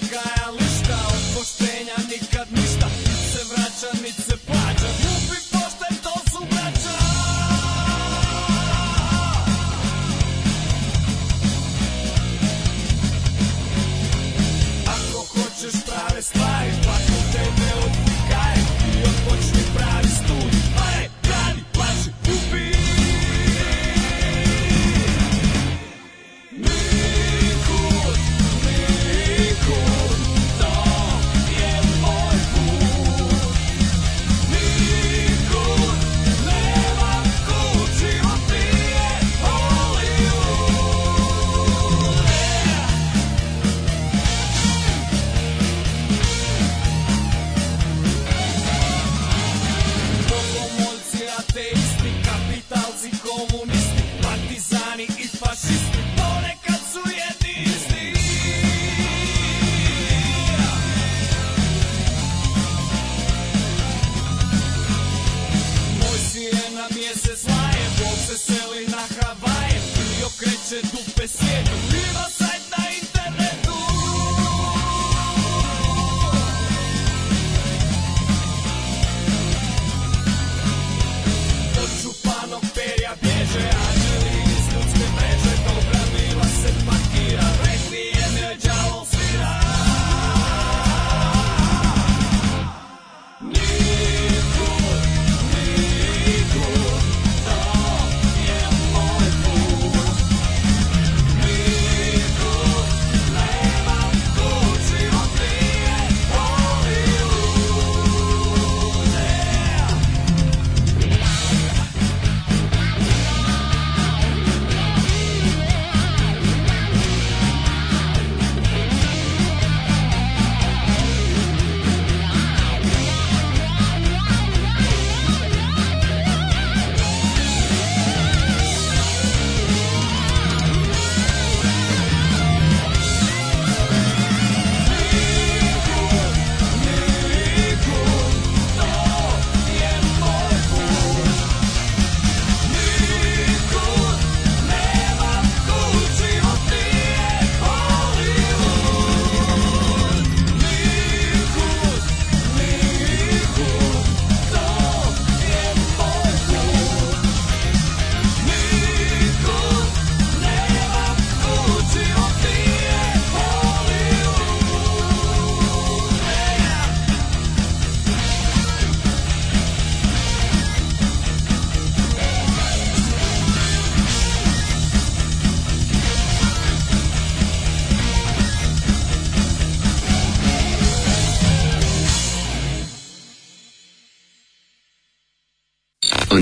loca.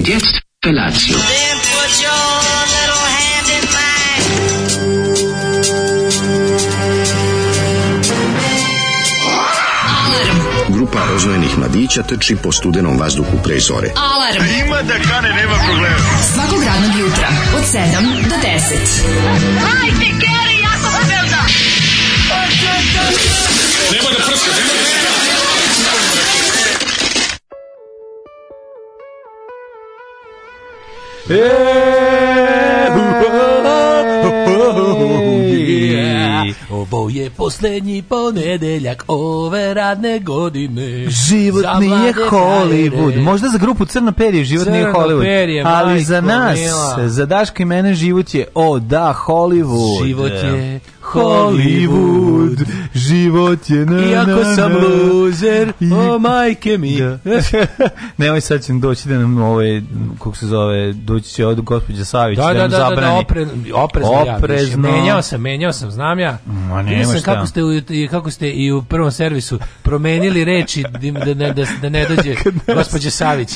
Und jetzt Felatio. Grupa roznojenih mladića trči po studenom vazduhu pre zore. Alarm! A ima da kane, nema problema. Svakog radnog jutra, od 7 do 10. Hajde, Keri, jako se velda! Nemoj da prska, nemoj da prska! Ovo je posljednji ponedeljak ove radne godine. Život za nije Hollywood. Možda za grupu Crno perje život Crno nije Hollywood. Perje, ali za nas, mila. za Daška i mene život je, o da, Hollywood. Život je Hollywood, život je na na Iako sam loser, o majke mi. Da. Nemoj sad će doći da nam ovaj, kako se zove, doći će od gospođa Savić da, da, da nam da, Da, da, opre, oprezno, oprezno. Ja, menjao sam, menjao sam, znam ja. Ma nema sam Kako ste, u, kako ste i u prvom servisu promenili reči da, da, da, da ne dođe gospođa Savić.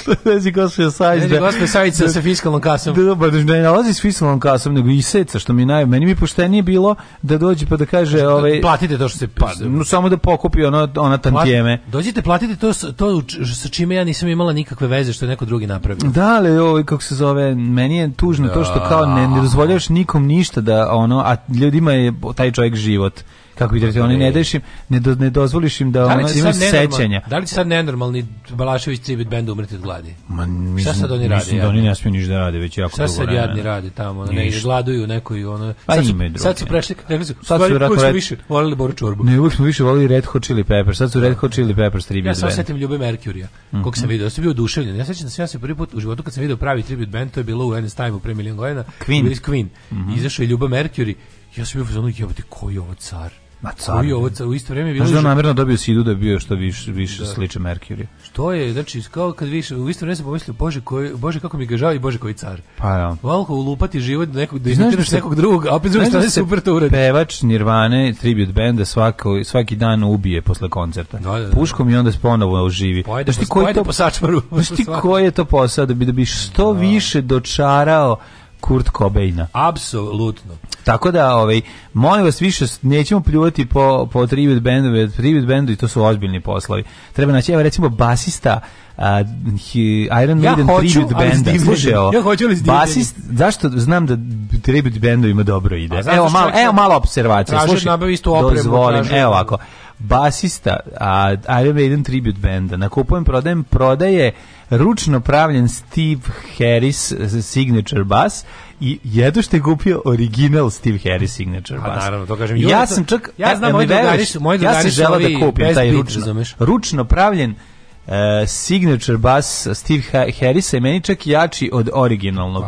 Što reći gospođa Savić? Da, gospođa Savić sa da- fiskalnom kasom. Da, da, da, ne nalazi s fiskalnom kasom, nego i seca, što mi naj... Meni bi poštenije bilo da dođe pa da kaže znači, da ovaj platite to što se pa no samo da pokupi ona ona tantijeme. Dođite platite to to sa čime ja nisam imala nikakve veze što je neko drugi napravio. Da, ali ovaj kako se zove meni je tužno da. to što kao ne, ne dozvoljavaš nikom ništa da ono a ljudima je taj čovjek život kako bi rekao, oni ne dešim ne, do, ne dozvoliš im da, da ona ima sećanja. Da li će sad nenormalni Balašević Tribet Band umreti od gladi? Ma, mislim, šta sad oni rade? Mislim da oni ne smiju ništa da rade, već jako šta dugo sad jadni rade tamo? Ono, ne, gladuju nekoj, ono... Pa sad, su, sad su prešli, rekli su, sad su uvijek smo više volili Boru Čorbu. Ne, uvijek smo više volili Red Hot Chili Peppers, sad su Red da. Hot Chili Peppers Tribute Band. Ja sam setim Ljube Merkurija, mhm. kog sam video ja sam bio oduševljen. Ja sećam da sam ja se prvi put u životu kad sam video pravi Tribute bend to je bilo u NS time pre milion godina. Queen. Queen. Mhm. Izašao je Ljuba Mercury. Ja sam bio u zonu, jebote, koji je ovo car? Ma car. Ovo, u isto vrijeme bilo. Možda namjerno dobio sidu da je bio što više više da. sliče Merkuriju. Što je, znači kao kad više u isto vrijeme se pomislio bože koji bože kako mi ga žao i bože koji car. Pa ja. Da. Valko ulupati život nekog da iznenadiš da nekog drugog, a opet drugi da strane super to uradi. Pevač Nirvane tribute benda svako svaki dan ubije posle koncerta. Da, da, da. Puškom i onda se ponovo oživi. Pojde, pa znači, koji pa to posačmaru. Znači, koji je to posao da bi da bi što više dočarao Kurt Cobaina. Apsolutno. Tako da, ovaj, molim vas više, nećemo pljuvati po, po tribute bendu, tribute bendu i to su ozbiljni poslovi. Treba naći, evo recimo, basista uh, he, Iron Maiden ja hoću, tribute benda. ja hoću, ali Basist, zašto znam da tribute bandu ima dobro ide? Evo, malo, evo malo observacija. Slušaj, da nabavi istu opremu. Dozvolim, evo da- ovako basista a Iron Maiden tribute benda. Na kupujem, prodajem, prodaje ručno pravljen Steve Harris signature bas i jedu što je kupio original Steve Harris signature pa bas. A naravno, to kažem. Ja to, sam čak, ja znam, e, ja, moji drugari su, moji drugari ja sam želeo da kupim taj ručno, ručno pravljen Uh, signature bas Steve Harrisa je meni čak jači od originalnog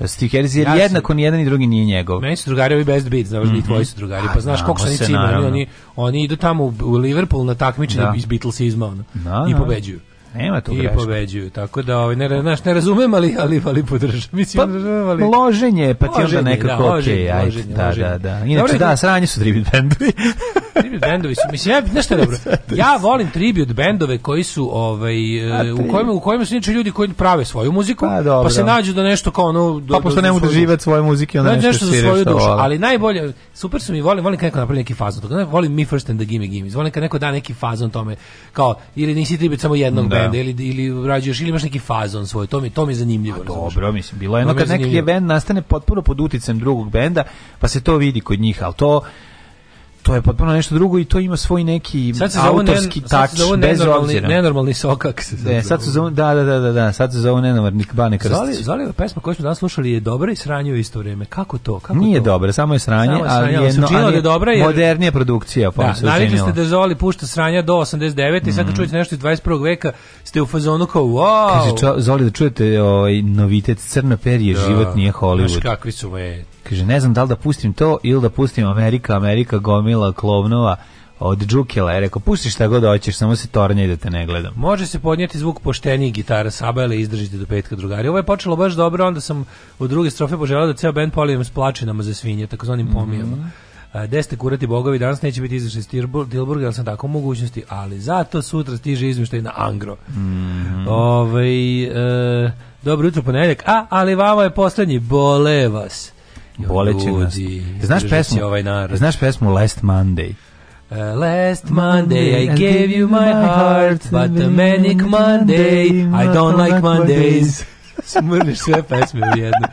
pa, Steve Harris jer ja jednako ni jedan ni drugi nije njegov. Meni su drugari ovi Best Beat, znaš mm -hmm. i tvoji su drugari, pa, pa znaš koliko su oni cimani, oni, oni idu tamo u Liverpool na takmičenje da. iz Beatlesizma ono, da, i da. pobeđuju. Nema tu I pobeđuju, tako da ovaj ne, znaš, ne razumem, ali ali ali podržavam. Pa mislim, pa, razumem, ali loženje, pa ti onda nekako da, okej, okay, ajde, da, da, da. Inače da, sranje su tribute bendovi. tribute bendovi su, mislim ja, znaš šta dobro. Ja volim tribute bendove koji su ovaj e, u kojima u kojima su inače ljudi koji prave svoju muziku, pa, pa dobro. pa se nađu da nešto kao ono do, pa pošto ne mogu živeti svoje muzike, onda nešto, nešto za svoju dušu, ali najbolje super su mi volim, volim kad neko napravi neki fazon, toga volim me first and the gimme gimme. Volim kad neko da neki fazon tome kao ili nisi tribute samo jednog da, benda da. ili, ili rađuješ ili imaš neki fazon svoj, to mi, to mi je zanimljivo. A dobro, mislim, bilo je no kad neki bend nastane potpuno pod uticajem drugog benda, pa se to vidi kod njih, al to to je potpuno nešto drugo i to ima svoj neki autorski ne, touch sad bez obzira. Nenormalni sokak se sad, ne, sad se zove, da, da, da, da, sad se zove nenormalni Bane Krstić. Zoli, pesma koju smo danas slušali je dobra i sranje u isto vrijeme. Kako to? Kako Nije to? dobra, samo je sranje, samo je sranje ali je, no, ali je dobra jer, modernija produkcija. Pa se navikli ste da Zoli pušta sranja do 89. Mm. i sad kad čujete nešto iz 21. veka ste u fazonu kao wow. Kaže Zoli da čujete ovaj novitet crno perje, život nije Hollywood. Znaš kakvi su je Kaže, ne znam da li da pustim to ili da pustim Amerika, Amerika gomila klovnova od Džukela. Je rekao, pusti šta god hoćeš, samo se tornje i da te ne gledam. Može se podnijeti zvuk poštenije gitara Sabajle i izdržite do petka drugari. Ovo je počelo baš dobro, onda sam u druge strofe poželao da ceo band polijem s plačinama za svinje, takozvanim mhm. pomijama. Mm -hmm. Gde ste kurati bogovi, danas neće biti izveštaj iz Tilburga, ali sam tako u mogućnosti, ali zato sutra stiže izveštaj na Angro. Mm -hmm. Ove, ovaj, e, dobro jutro ponedjeljak, a ali vama je poslednji, bole vas boleće nas. Znaš pesmu, ovaj narod. znaš pesmu Last Monday? Uh, last Monday I gave you my heart, but the manic Monday I don't like Mondays. Smrliš sve pesme u jednu.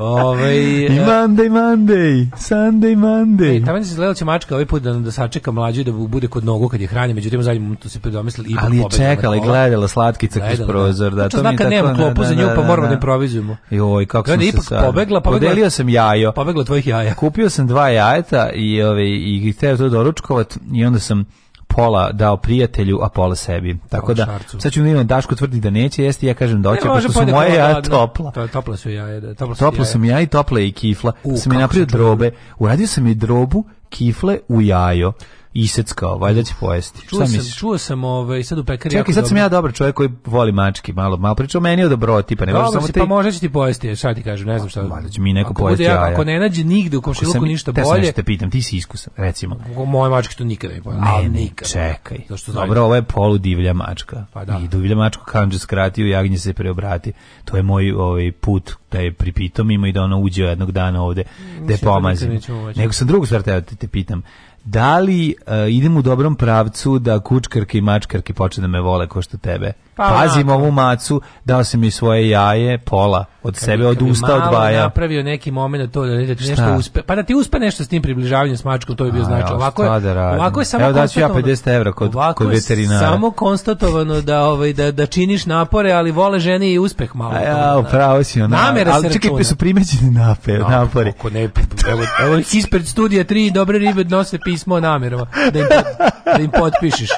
Ovaj I e, Monday Monday, Sunday Monday. E, tamo se izgledala mačka ovaj put da da sačeka mlađu da bude kod nogu kad je hranje, međutim zadnji moment tu se predomislili i da Ali je čekala i gledala slatkica kroz da. prozor, da, pa to mi je tako. nema da, klopu za nju, pa moramo da improvizujemo. Joj, kako sam se ipak pobegla, pobegla. Podelio sam jajo. Pobegla tvojih jaja. Kupio sam dva jajeta i ove i hteo to doručkovat i onda sam pola dao prijatelju, a pola sebi. Tako da, šarcu. sad ću vidjeti, da Daško tvrdi da neće jesti, ja kažem da hoće, pošto su moje jaja da, da, topla. To, topla su jaja, topla su topla sam ja i topla i kifla. U, sam mi napravio drobe. Uradio sam i drobu kifle u jajo iseckao, valjda će pojesti. Čuo sam, čuo sam ovaj, sad u pekari... Čekaj, sad sam ja dobar čovjek koji voli mačke, malo, malo pričao meni o dobroti, tipa ne dobro samo ti... Pa možeš ti pojesti, šta ti kažem, ne znam šta... Valjda će mi neko ako pojesti jaja. Ako ne nađe nigde u komšiluku ništa te bolje... Te pitam, ti si iskusan, recimo. Moje mačke to nikada ne pojede. Ne, ne, čekaj. dobro, ovo je polu divlja mačka. Pa da. I divlja mačka kanđe skrati, jagnje se preobrati. To je moj ovaj, put da je pripitom ima i da ona uđe jednog dana ovde, da je da pomazi. Nego sam drugu stvar te, da te pitam da li uh, idem u dobrom pravcu da kučkarke i mačkarke počne da me vole ko što tebe? pa, pazim ovu macu, dao sam mi svoje jaje, pola od kad sebe, od usta, od baja. napravio neki moment to da, da nešto uspe, pa da ti uspe nešto s tim približavanjem s mačkom, to je bio znači. Ovako je, da ovako je samo Evo daću ja 50 evra kod, kod veterinara. samo konstatovano da, ovaj, da, da činiš napore, ali vole žene i uspeh malo. A ja, da. upravo si ona. Namera ali, se čekaj, pa su primećeni nape, no, napori. Ako ne, pa, evo, evo ispred studija 3 dobre ribe nose pismo o namerama. Da im, da im potpišeš.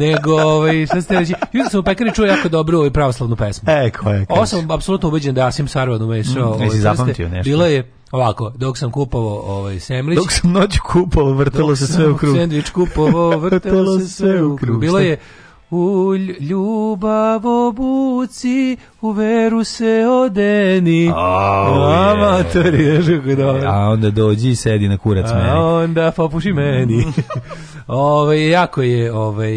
Nego, ovaj, šta ste reći, juče sam u pekari čuo jako dobro ovaj pravoslavnu pesmu. E, koja je? Ovo apsolutno ubeđen da Asim Sarvan umešao. Mm, ovaj, zapamtio nešto. Bilo je, Ovako, dok sam kupovao ovaj sendvič... Dok sam noć kupovao, vrtelo se sve u krug. Dok sendvič kupovao, vrtelo se sve u krug. Bila je... U ljubav obuci, u veru se odeni. Oh, Amatori, je. dobro. A onda dođi i sedi na kurac A meni. A onda popuši meni. Ovaj jako je ovaj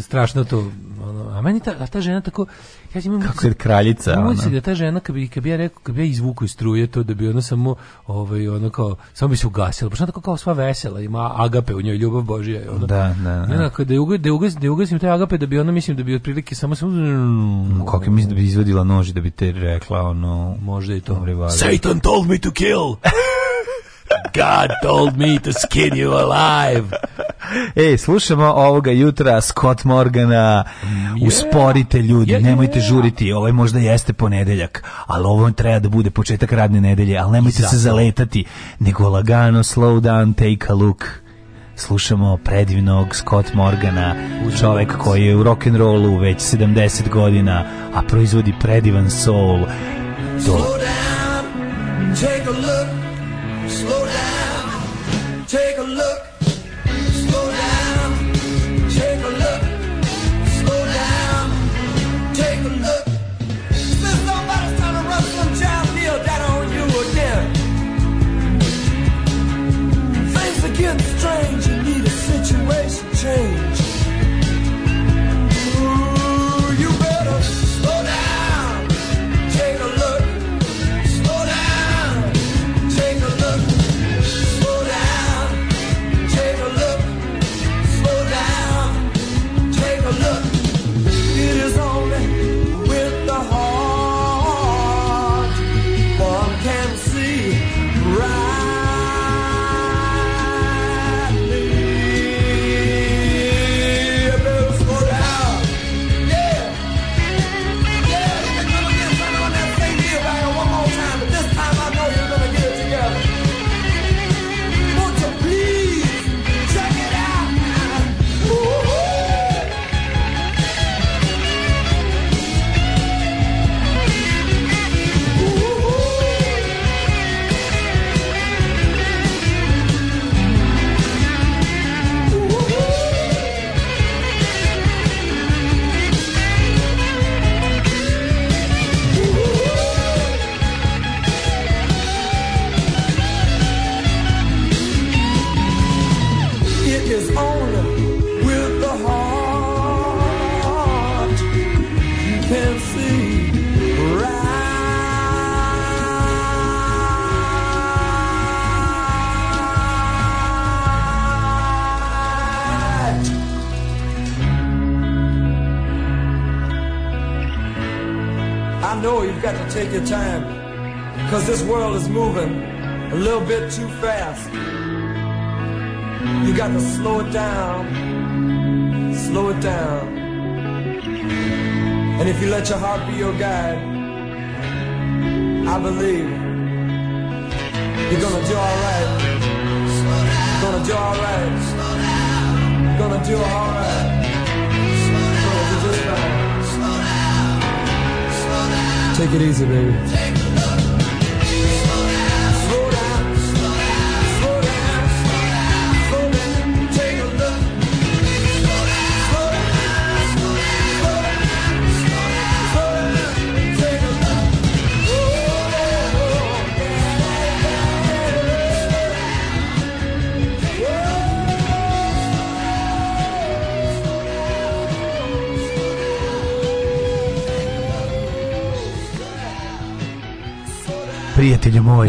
strašno to ono, a meni ta, a ta žena tako ja imam kako je kraljica ona. Mislim da ta žena kad bi kad bi ja rekao kad bi ja izvuku iz struje to da bi ona samo ovaj ono kao samo bi se ugasila. Pa tako kao sva vesela ima agape u njoj ljubav božja je da, da, ona. Da, da. da. Ne, kad da ugasim da ugasim da ugasim taj agape da bi ona mislim da bi otprilike samo samo mm, kako je, mislim da bi izvadila nož da bi te rekla ono možda i to. Satan told me to kill. God told me to skin you alive. Ej, slušamo ovoga jutra Scott Morgana. Mm, usporite ljudi, nemojte žuriti. Ovaj možda jeste ponedeljak, ali ovo treba da bude početak radne nedelje, ali nemojte se zaletati, nego lagano slow down, take a look slušamo predivnog Scott Morgana, čovek koji je u rock and rollu već 70 godina, a proizvodi predivan soul. Do. Slow down, take a look. take your time. Because this world is moving a little bit too fast. You got to slow it down. Slow it down. And if you let your heart be your guide, I believe you're gonna do alright. Gonna do alright. Gonna do alright. Take it easy, baby. prijatelju moj,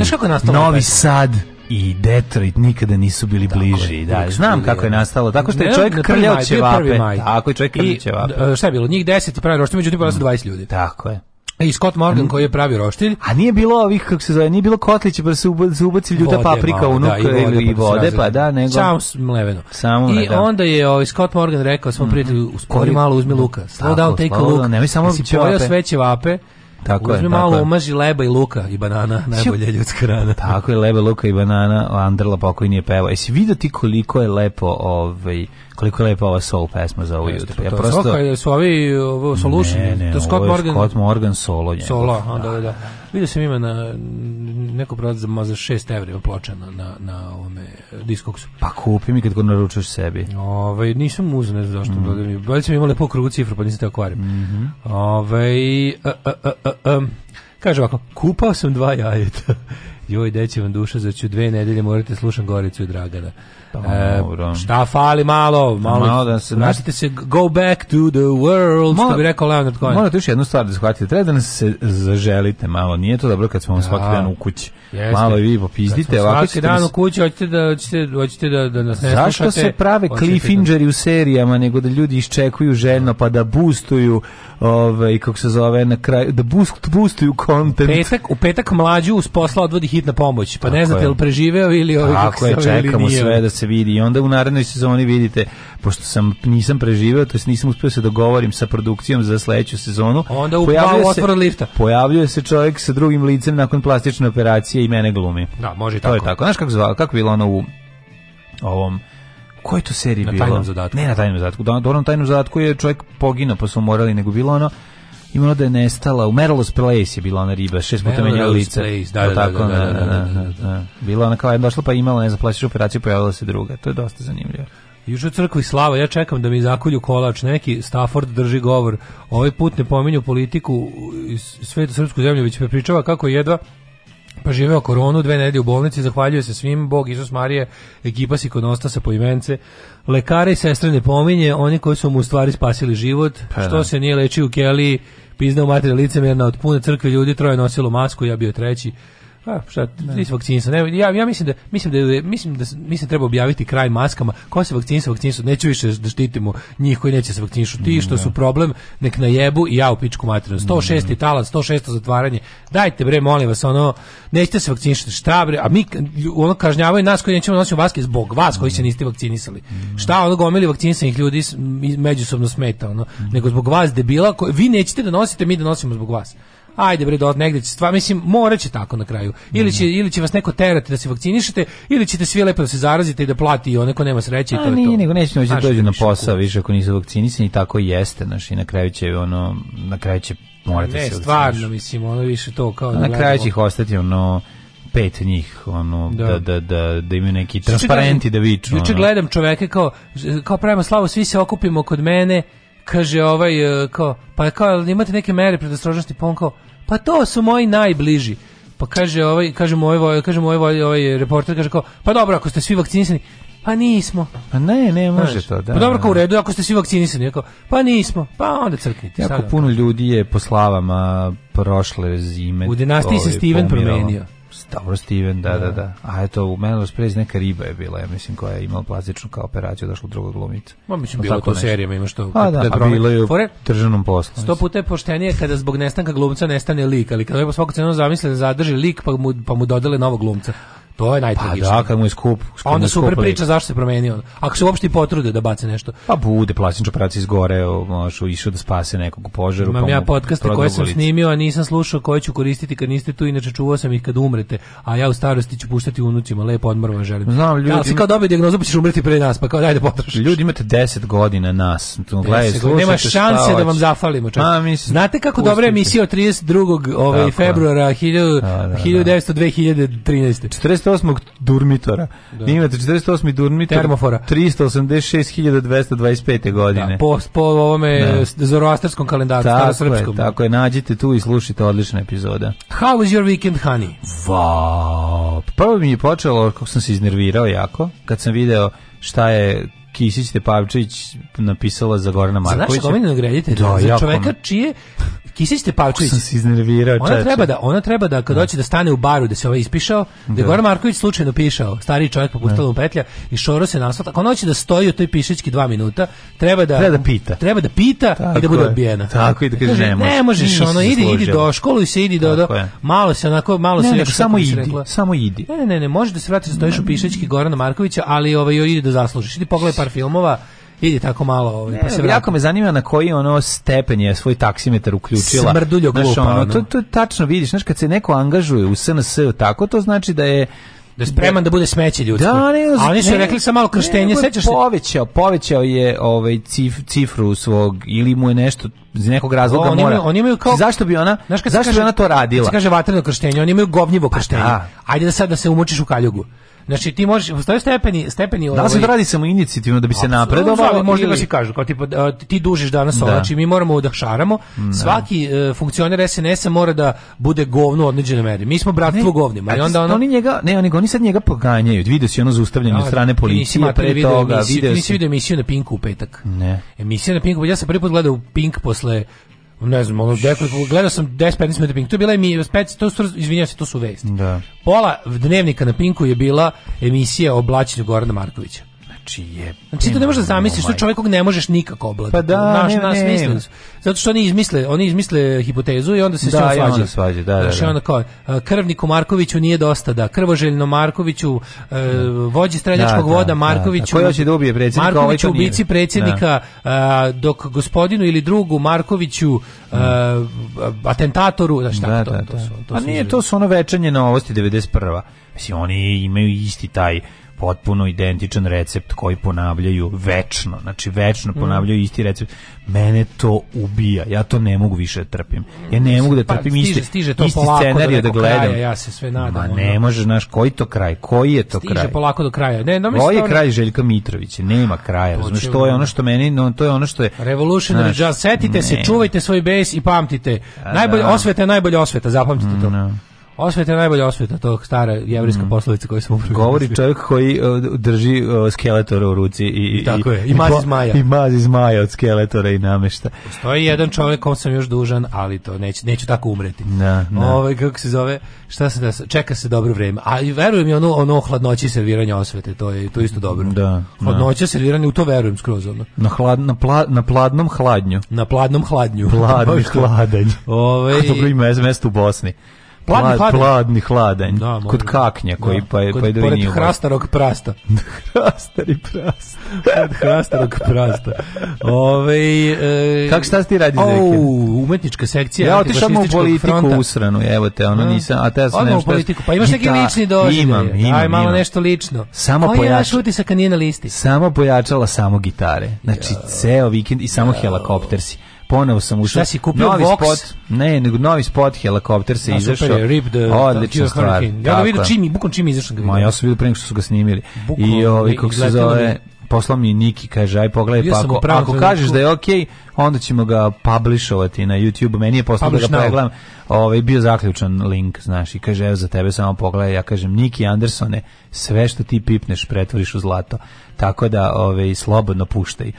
Novi Sad i Detroit nikada nisu bili bliži. Je, da, znam kako je da. nastalo. Tako što je čovjek krljao će vape. Tako je čovjek krljao ćevape. E, šta je bilo? Njih 10 pravi roštilj, međutim bilo su 20 ljudi. Tako je. E, I Scott Morgan mm. koji je pravi roštilj. A nije bilo ovih, kako se zove, nije bilo kotlića, pa se ubaci ljuta paprika u nuka da, i vode, pa da, pa da, nego... Samo mleveno. Samo I da. onda je ovaj Scott Morgan rekao svom mm. prijatelju, uspori malo, uzmi luka. Slow down, take a look. Nemoj samo ćevape. Jesi pojao sve ćevape Tako Uzmi je, malo tako umaži leba i luka i banana, najbolje ljudska rana. Tako je, leba, luka i banana, Andrla pokojni je pevao. Jesi vidjeti koliko je lepo ovaj, koliko je lepa ova soul pesma za ovo jutro. Pa ja prosto... Soka, su ovi ovo, Solution? Ne, ne, to Scott ovo je Morgan. Scott Morgan solo. Njegov. Solo, a, da, da, da. da. Vidio sam ima na neko prodat za, za 6 evra ploča na, na, na ovome eh, diskoksu. Pa kupi mi kad god naručaš sebi. Ove, ovaj, nisam uzeo, ne znam zašto. Mm -hmm. Bolje sam imao lepo krugu cifru, pa nisam te okvario. Da mm -hmm. Ove, ovaj, a, e, a, e, a, e, kaže ovako, kupao sam dva jajeta. Joj, deće vam duša, za ću dve nedelje morate da slušam Goricu i Dragana. E, šta fali malo, malo, malo da se vratite se go back to the world, što bi rekao Leonard Cohen. Morate još jednu stvar da shvatite, treba da nas se zaželite malo, nije to dobro kad smo vam da. svaki dan u kući. Jeste. Malo i vi popizdite. Svaki dan u kući, hoćete da, hoćete, hoćete da, da nas ne Zašto slušate? se prave cliffhangeri da... u serijama, nego da ljudi iščekuju željno, pa da boostuju ovaj kako se zove na kraju da boost boostuju content. Petak, u petak mlađu uz posla odvodi hitna pomoć. Pa Tako ne znate je li preživeo ili ovaj kako, kako je, čekamo sve da se se vidi i onda u narednoj sezoni vidite pošto sam nisam preživeo to jest nisam uspeo da se dogovorim sa produkcijom za sledeću sezonu onda pojavljuje se lifta pojavljuje se čovjek sa drugim licem nakon plastične operacije i mene glumi da može to tako to je tako znaš kako zvao kako bilo ono u ovom kojoj to seriji na bilo? Na tajnom zadatku. Ne na tajnom zadatku. Da, na tajnom zadatku je čovjek poginuo, pa su morali, nego bilo ono imalo da je nestala, u Merlos Place je bila ona riba, šest puta menjala lice. Da, da, tako, da, da, da Bila ona kao je došla pa imala, ne znam, operaciju, pojavila se druga. To je dosta zanimljivo. Juče u crkvi slava, ja čekam da mi zakolju kolač neki, Stafford drži govor. Ovaj put ne pominju politiku svetu srpsku zemlju, već pričava kako jedva pa živeo koronu, dve nedelje u bolnici, zahvaljuje se svim, Bog, Isus Marije, ekipa Sikonostasa, poimence, lekare i sestre ne pominje, oni koji su mu u stvari spasili život, pa, što da. se nije lečio u Keliji, pizna u materiju licemerna od pune crkve ljudi, troje nosilo masku, ja bio treći, Pa šta, nisi vakcinisan. Ne, ja ja mislim da mislim da mislim da mislim da treba objaviti kraj maskama. Ko se vakcinisao, vakcinisao, neću više da štitimo njih koji neće se vakcinišu. Ti što su problem, nek na jebu i ja u pičku materinu. 106. talac, 106. zatvaranje. Dajte bre, molim vas, ono nećete se vakcinisati. Šta bre? A mi ono kažnjavaju nas koji nećemo da nositi maske zbog vas koji se niste vakcinisali. Šta ono gomili vakcinisanih ljudi međusobno smeta, ono, nego zbog vas debila koji vi nećete da nosite, mi da nosimo zbog vas ajde bre do negde će stvar, mislim moraće tako na kraju. Ili će ili će vas neko terati da se vakcinišete ili ćete svi lepo da se zarazite i da plati i onaj nema sreće i to je to. Nije, nego neće moći da dođu na posao više ako nisu vakcinisani, tako jeste, znači na kraju će ono na kraju će morate da ne, se. Ne, stvarno mislim, ono više to kao Na da kraju će ih ostati ono pet njih ono da da da da, imaju neki transparenti da viču. Juče gledam čoveke kao kao pravimo slavu, svi se okupimo kod mene kaže ovaj e, kao pa kao imate neke mere predostrožnosti pa on kao pa to su moji najbliži pa kaže ovaj kaže moj ovaj kaže moj ovaj, ovaj reporter kaže kao pa dobro ako ste svi vakcinisani pa nismo. Pa ne, ne može to, da. Pa dobro, da, kao u da. redu, ako ste svi vakcinisani, kao pa nismo, pa onda crknite. Jako puno ljudi je po slavama prošle zime. U dinastiji se Steven promenio. Dobro, Steven, da, da, da, da. A eto, u Melrose Prez neka riba je bila, ja mislim, koja je imala plastičnu kao operaciju, došla u drugog glumica. Ma, mislim, bilo to serijama, ima što... A, da, a bilo je pa da, u državnom poslu. Sto puta je poštenije kada zbog nestanka glumca nestane lik, ali kada je po svaku cenu zamisle da zadrži lik, pa mu, pa mu dodale novog glumca. To je najtragičnije. Pa da, kad mu je skup. skup onda super skup priča zašto se promenio. Ako se uopšte potrude da bace nešto. Pa bude, plastična operacija izgore, možeš išao da spase nekog u požaru. Imam pa ja podcaste koje sam snimio, a nisam slušao koje ću koristiti kad niste tu, inače čuvao sam ih kad umrete, a ja u starosti ću puštati unucima, lepo odmor vam želim. Znam, ljudi. Ja, si kao dobio dijagnozu, pa ćeš umreti pre nas, pa kao daj da potrošiš. Ljudi imate 10 godina nas. Tu, gledaj, nema šanse da vam zafalimo. Čak. A, mislim, Znate kako dobra emisija od 32. Ovaj, februara 1900, 2013. Da, da, da. 48. durmitora. Da. Imate 48. durmitor. Termofora. 386.225. godine. Da, po, po ovome da. zoroastarskom kalendaru, starosrpskom. Je, tako je, nađite tu i slušite odlična epizoda. How was your weekend, honey? Wow. Prvo mi je počelo, kako sam se iznervirao jako, kad sam video šta je Kisić Tepavčević napisala za Gorana Markovića. Znaš kako meni nagradite? Da, za čoveka čije Kisić Tepavčević. Sam se iznervirao, ona treba da, ona treba da kad hoće da. da stane u baru da se ovaj ispišao, da, da. Goran Marković slučajno pišao, stari čovjek popustao da. mu petlja i šoro se na asfalt. ona hoće da stoji u toj pišićki dva minuta, treba da treba da pita. Treba da pita i da bude odbijena. Tako i da kaže ne, ne možeš. ono idi, idi do školu i se idi do, do malo se onako malo ne, se još samo idi, rekla. samo idi. Ne, ne, ne, možeš da se vratiš stojiš u pišićki Gorana Markovića, ali ovaj idi da zaslužiš. Idi pogledaj par filmova Idi tako malo, ovaj, ne, pa se Jako me zanima na koji ono stepen je svoj taksimetar uključila. Smrduljo glupa. Znaš, ono, To, to tačno vidiš, znaš, kad se neko angažuje u SNS tako, to znači da je da je spreman da bude smeće ljudsko. Da, ne, A oni su ne, rekli sa malo krštenje, ne, sećaš se? Povećao, povećao je ovaj cif, cifru svog ili mu je nešto iz nekog razloga o, oni mora. Imaju, oni imaju kao zašto bi ona? Znaš kad zašto kaže, bi ona to radila? Kaže vatreno krštenje, oni imaju govnjivo pa krštenje. Pa, Ajde da sad da se umočiš u kaljugu. Znači ti možeš, postoje stepeni, stepeni Da se ovaj- radi samo inicijativno da bi se napredovalo, ali možda ili... kažu, kao tipa, e, ti dužiš danas, da. znači mi moramo da šaramo. Da. Svaki uh, funkcioner SNS-a mora da bude govno u određenoj meri. Mi smo bratstvo govnima. I onda ono... oni njega, ne, oni, oni sad njega poganjaju. Vidio si ono zaustavljanje da, od strane policije pre toga, video si. Nisi vidio emisiju na Pinku u petak. Ne. Emisija na Pinku, pa ja sam prvi put gledao Pink posle ne znam, ono, nekoliko, gledao sam 10-15 minuta Pink, to je bila emisija, to su, izvinjavam se, to su vesti. Da. Pola dnevnika na Pinku je bila emisija o blaćenju Gorana Markovića čije. Znači to ne možeš da zamisliti što ovaj. čovjek kog ne možeš nikako obladati. Pa da, Naš, ne, nas ne, da Zato što oni izmisle, oni izmisle hipotezu i onda se da, s njom svađa. Da, da, znači, da. da. kao, e, krvniku Markoviću nije dosta da, krvoželjno Markoviću, da. vođi streljačkog da, da voda Markoviću, da, da. Koji predsjednika, Markoviću ovaj ubici predsjednika, da. dok gospodinu ili drugu Markoviću da. atentatoru, znači da, da, to, da, to, su, to A pa nije, to su ono večanje novosti 91. Mislim, oni imaju isti taj potpuno identičan recept koji ponavljaju večno, znači večno mm. ponavljaju isti recept. Mene to ubija, ja to ne mogu više da trpim. Ja ne mm, mogu da pa, trpim pa, stiže, stiže to isti scenarij da gledam. Kraja, ja se sve nadam. Ma ne ono. možeš, znaš, koji to kraj, koji je to stiže kraj? Stiže polako do kraja. Ne, no, Koji je da ono... kraj Željka Mitrovića? Nema kraja, znaš, to je ono što meni, no, to je ono što je... Revolutionary Jazz, setite ne. se, čuvajte svoj bes i pamtite. A, Najbolje da. osveta je najbolja osveta, zapamtite mm, to. No. Da. Osveta je najbolja osveta, to stara jevrijska mm. poslovica koju sam upravo. Govori čovjek koji uh, drži uh, skeletora u ruci i, i tako je, i, i maz iz I mazi zmaja od skeletora i namešta. Postoji jedan čovjek kom sam još dužan, ali to neće neću tako umreti. Na, da, na. Da. Ove, ovaj, kako se zove, šta se da čeka se dobro vrijeme. A i verujem je ono ono hladnoći serviranja osvete, to je to isto dobro. Da, da. Hladnoća serviranja u to verujem skroz ono. Na hlad, na, pla, na pladnom hladnju. Na pladnom hladnju. Pladni hladanj. Ovaj. To primjer mesto u Bosni. Pladni hladanj. Pladni hladanj. Da, kod kaknja koji da. pa je pa je Pored hrastarog prasta. Hrastari prast. Pored hrastarog prasta. Ove, e, Kako šta ti radi za umetnička sekcija Ja otišao u politiku fronta. usranu, evo te, ono nisam, a te ja sam nešto. politiku. Pa imaš neki lični doživljaj. Imam, imam, Aj, malo nešto lično. Samo pojačala utisak nije na listi. Samo pojačala samo gitare. Znači ceo vikend i samo helikoptersi ponovo sam ušao. Šta si kupio novi Vox? spot? Ne, nego novi spot helikopter se izašao. Super, rip the, Odlična the stvar. Ja ga vidio čimi, bukom čimi izašao ga vidio. Ma ja sam vidio pre nego što su ga snimili. Bukom, I ovaj kako se zove, poslao mi Niki, kaže, aj pogledaj, pa ako, ako kažeš da je okej, okay, onda ćemo ga publishovati na YouTube. Meni je poslao da ga pogledam. Ovaj, bio zaključan link, znaš, i kaže, evo za tebe samo pogledaj. Ja kažem, Niki Andersone, sve što ti pipneš pretvoriš u zlato. Tako da, ovaj, slobodno puštaj.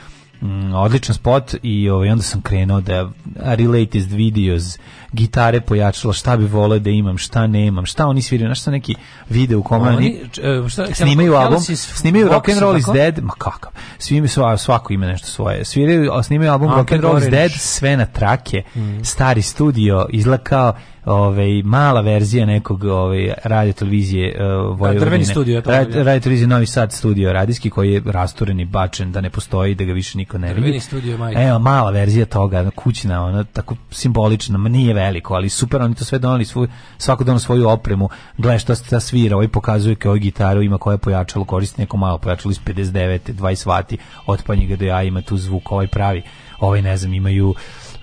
Mm, odličan spot i ovaj, onda sam krenuo da related videos gitare pojačala, šta bi vole da imam, šta nemam, šta oni sviraju, znaš šta neki video u kome oni, e, šta, snimaju album, snimaju rock and roll is dead, ma kakav, svi svako ima nešto svoje, sviraju, snimaju album rock and roll is dead, sve na trake, mm. stari studio, izlakao, ovaj mala verzija nekog ovaj radio televizije uh, Vojvodine. Drveni studio to. Radio, radio televizije Novi Sad studio radijski koji je rasturen i bačen da ne postoji da ga više niko ne Drveni vidi. Drveni studio majka. Evo mala verzija toga, kućna, ona tako simbolična, nije veliko, ali super, oni to sve donali svoj, svako donao svoju opremu, gle što se ta svira, ovaj pokazuje kao ovaj gitaru, ima koje pojačalo, koristi neko malo pojačalo iz 59, 20 vati, od ga do ja, ima tu zvuk, ovaj pravi, ovaj ne znam, imaju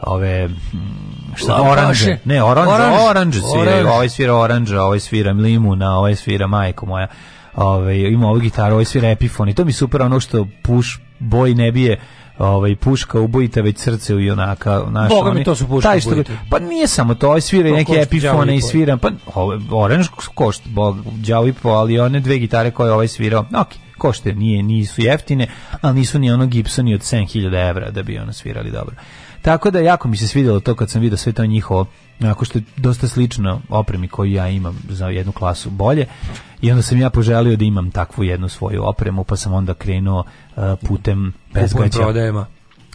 ove mm, šta oranže ne oranže oranž, oranž svira ovaj svira oranža ovaj svira limuna ovaj svira majko moja ove ovaj, ima ovu gitaru ovaj svira epifon i to mi super ono što puš boj ne bije ovaj puška ubojita već srce u junaka naš Boga mi to su puška taj što pa nije samo to aj svira to neke epifone i svira pa ovaj orange košt bog đavi po ali one dve gitare koje ovaj svirao okej okay, košte nije nisu jeftine ali nisu ni ono gipsoni od 7000 evra da bi ono svirali dobro Tako da jako mi se svidjelo to kad sam vidio sve to njihovo, ako što je dosta slično opremi koju ja imam za jednu klasu bolje. I onda sam ja poželio da imam takvu jednu svoju opremu, pa sam onda krenuo uh, putem bezgaća. Prodajema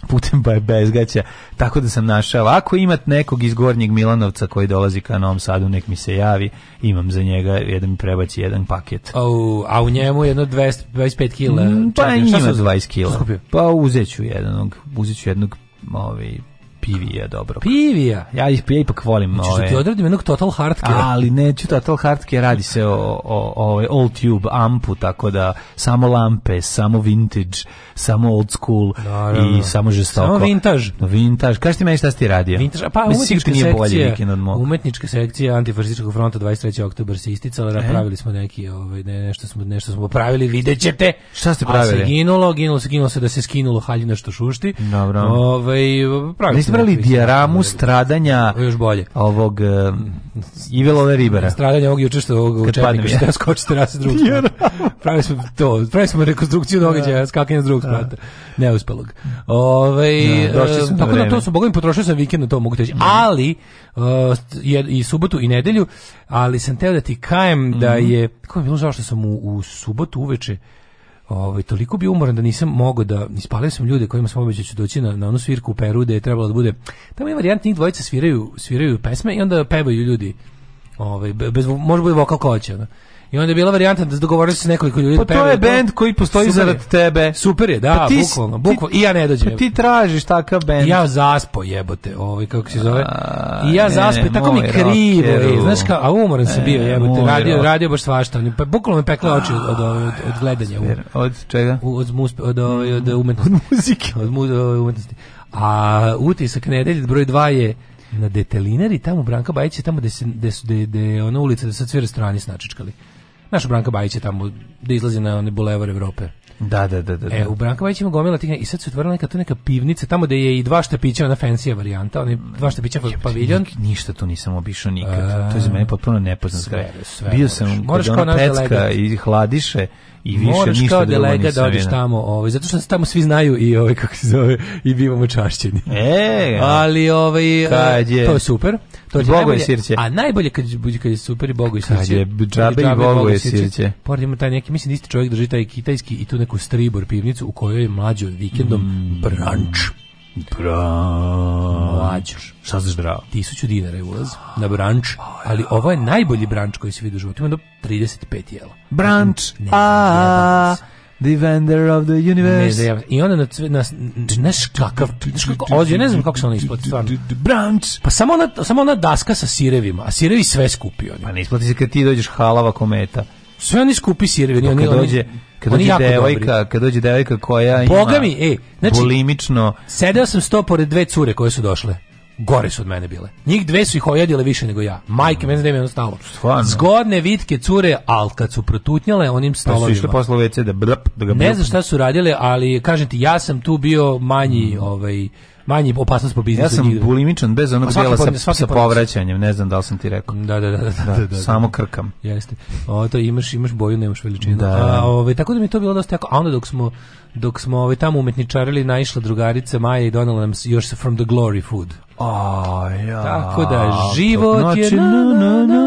putem bezgaća, tako da sam našao. Ako imate nekog iz Gornjeg Milanovca koji dolazi ka Novom Sadu, nek mi se javi, imam za njega, jedan mi jedan paket. Oh, a u njemu jedno 200, 25 kila? Mm, pa njima 20 kila. Pa uzet ću jednog, uzet ću jednog ovaj pivija dobro. Pivija. Ja, ja ipak volim Hoćeš ove. Da ti ovaj. odradim jednog Total Hardcare. Ali neću Total Hardcare, radi se o, o, o ovaj old tube ampu, tako da samo lampe, samo vintage, samo old school Naravno. i samo žestoko. Samo vintage. Vintage. Kaži ti meni šta si ti radio? Vintage, pa umetnička nije bolje sekcija, umetnička sekcija antifašističkog fronta 23. oktober se isticala, napravili da, e? smo neki, ovaj, ne, nešto, smo, nešto smo pravili, videćete. Šta ste pravili? A se ginulo, ginulo se, ginulo se da se skinulo haljina što šušti. Dobro. Ovaj, pravili izvrali dijaramu stradanja još bolje. ovog uh, Ivelove ribara. Stradanja ovog juče što ovog u četniku što ja skoči terasa drugog Pravili smo to, pravili smo rekonstrukciju događaja, da. skakanje s drugog da. sprata. Neuspelog. Ove, da, smo eh, tako da to su, bogovim, potrošio sam vikend na to, mogu teći. Mhm. Ali, uh, je, i subotu i nedelju, ali sam teo da ti kajem mm da mhm. je, kako je bilo žao što sam u, u subotu uveče, ovaj, toliko bio umoran da nisam mogao da ispalio sam ljude kojima sam obećao da ću doći na, na onu svirku u Peru da je trebalo da bude tamo je varijant njih dvojica sviraju, sviraju pesme i onda pevaju ljudi ovaj, bez, može bude vokal ko hoće I onda je bila varijanta da dogovorili se nekoliko ljudi pa da to je bend koji postoji super zarad je. tebe. Super je, da, pa ti, bukvalno, bukvalno. I ja ne dođem. Pa ti tražiš takav bend. Ja zaspo jebote, ovaj kako se zove. I ja zaspo, tako mi krivo, je, znaš kao, a umoran sam e, bio jebote, radio, radio baš svašta, pa bukvalno me pekla oči od od gledanja. Od čega? Od od ovaj, od umetnosti. muzike, od umetnosti. A utisak nedelje broj 2 je na detelineri, tamo Branka Bajić je tamo gde se, gde su, gde, gde ona ulica da se svira strani snačičkali. Naša Branka Bajić je tamo da izlazi na one bulevar Evrope. Da, da, da, da. E, da. u Branka Bajić ima gomila tih i sad se otvorila neka tu neka pivnica tamo da je i dva štapića ona fancy varijanta, oni dva štapića pa- paviljon. Nik, ništa tu nisam obišao nikad. A, to je za mene potpuno nepoznat kraj. Bio sam moraš kao pecka i hladiše i više Moraš ništa kao delega da odiš tamo, ovaj, zato što se tamo svi znaju i ovaj, kako se zove, i bivamo čašćeni. E, Ali ovaj, e, je, to je super. To je bogo najbolje, je sirće. A najbolje kad, kad je super i bogo i sirće. je džabe i bogo je sirće. Pored ima taj neki, mislim isti čovjek drži taj kitajski i tu neku stribor pivnicu u kojoj je mlađo vikendom mm. branč Bravo. Mlađo. Šta znaš zdravo? 1000 dinara je ulaz na branč, ali ovo je najbolji branč koji se vidi u životu. Ima do 35 jela. Branč, a, Defender of the Universe. Ne, I onda na, na, znaš kakav, znaš kako, ođe, ne znam kako se ona isplati, stvarno. Branč! Pa samo ona, samo ona daska sa sirevima, a sirevi sve skupi oni. Pa ne isplati se kad ti dođeš halava kometa. Sve oni skupi sirevi. Kad dođe, oni, kad dođe devojka, dobri. kad dođe devojka koja Boga ima mi, ej, znači, bulimično... Sedeo sam sto pored dve cure koje su došle gore su od mene bile. Njih dve su ih ojedile više nego ja. Majke, mm. meni znam jednostavno. Stvarno. Zgodne vitke cure, al kad su protutnjale onim stolovima. Pa su išle posle WC da, brp, da ga blp. Ne znam šta su radile, ali kažem ti, ja sam tu bio manji, mm. ovaj, manji opasnost po biznisu. Ja sam njih. bulimičan bez onog dela sa, podne, sa povraćanjem, ne znam da li sam ti rekao. Da, da, da, da. da, da, da, da Samo krkam. Jeste. O, to imaš, imaš boju, nemaš veličinu. Da. A, ove, ovaj, tako da mi to bilo dosta jako. A onda dok smo, dok smo ove, ovaj, tamo umetničarili, naišla drugarica Maja i donala nam još sa From the Glory Food. A, ja. Tako da, život znači, je... Noći, na, na, na,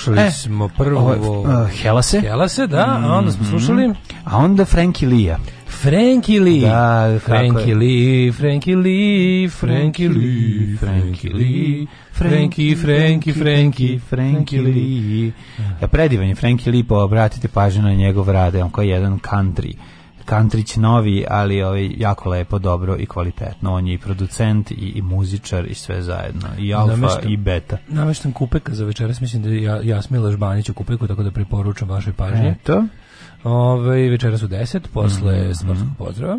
slušali e, smo prvo uh, Helase. Helase, da, mm -hmm. onda smo mhm. slušali a onda Franky Lee. Franky Lee. Da, Franky Lee, Franky Lee, Franky Lee, Franky Lee. Franky, Franky, Franky, Franky Lee. Ja predivan je Franky Lee, pa obratite pažnju na njegov rad, on kao jedan country Kantrić novi, ali ovaj jako lepo, dobro i kvalitetno. On je i producent i, i muzičar i sve zajedno. I alfa nameštam, i beta. Nameštam kupeka za večeras, mislim da ja Jasmila Žbanić u kupeku, tako da preporučam vašoj pažnji. Eto. Ove, večeras u 10, posle mm -hmm. smrtnog pozdrava.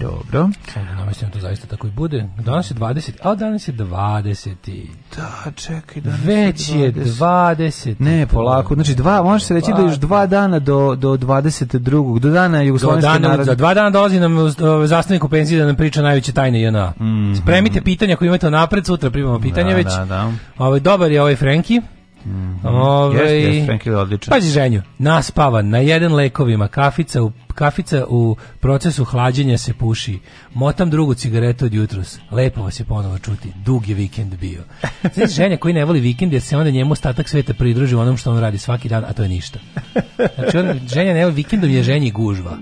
Dobro. Sada mislim da to zaista tako i bude. Danas je 20, a danas je 20. Da, čekaj, danas Već je 20. Ne, polako. Znači, dva, može se reći da još dva dana do, do 22. Do dana Jugoslovenske do dana, narod... Za dva dana dolazi nam ovaj, zastavnik u penziji da nam priča najveće tajne JNA. Mm -hmm. Spremite pitanja ako imate napred, sutra primamo pitanje da, već. Da, da. Ove, ovaj, dobar je ovaj Frenki. Mm -hmm. Ove, yes, yes, Frank je odličan. Pazi ženju, naspava, na jedan lekovima, kafica u kafica u procesu hlađenja se puši. Motam drugu cigaretu od jutros. Lepo vas je ponovo čuti. Dug je vikend bio. Znači, ženja koji ne voli vikend jer se onda njemu ostatak sveta pridruži onom što on radi svaki dan, a to je ništa. Znači, on, ženja ne voli vikendom je ženji gužva.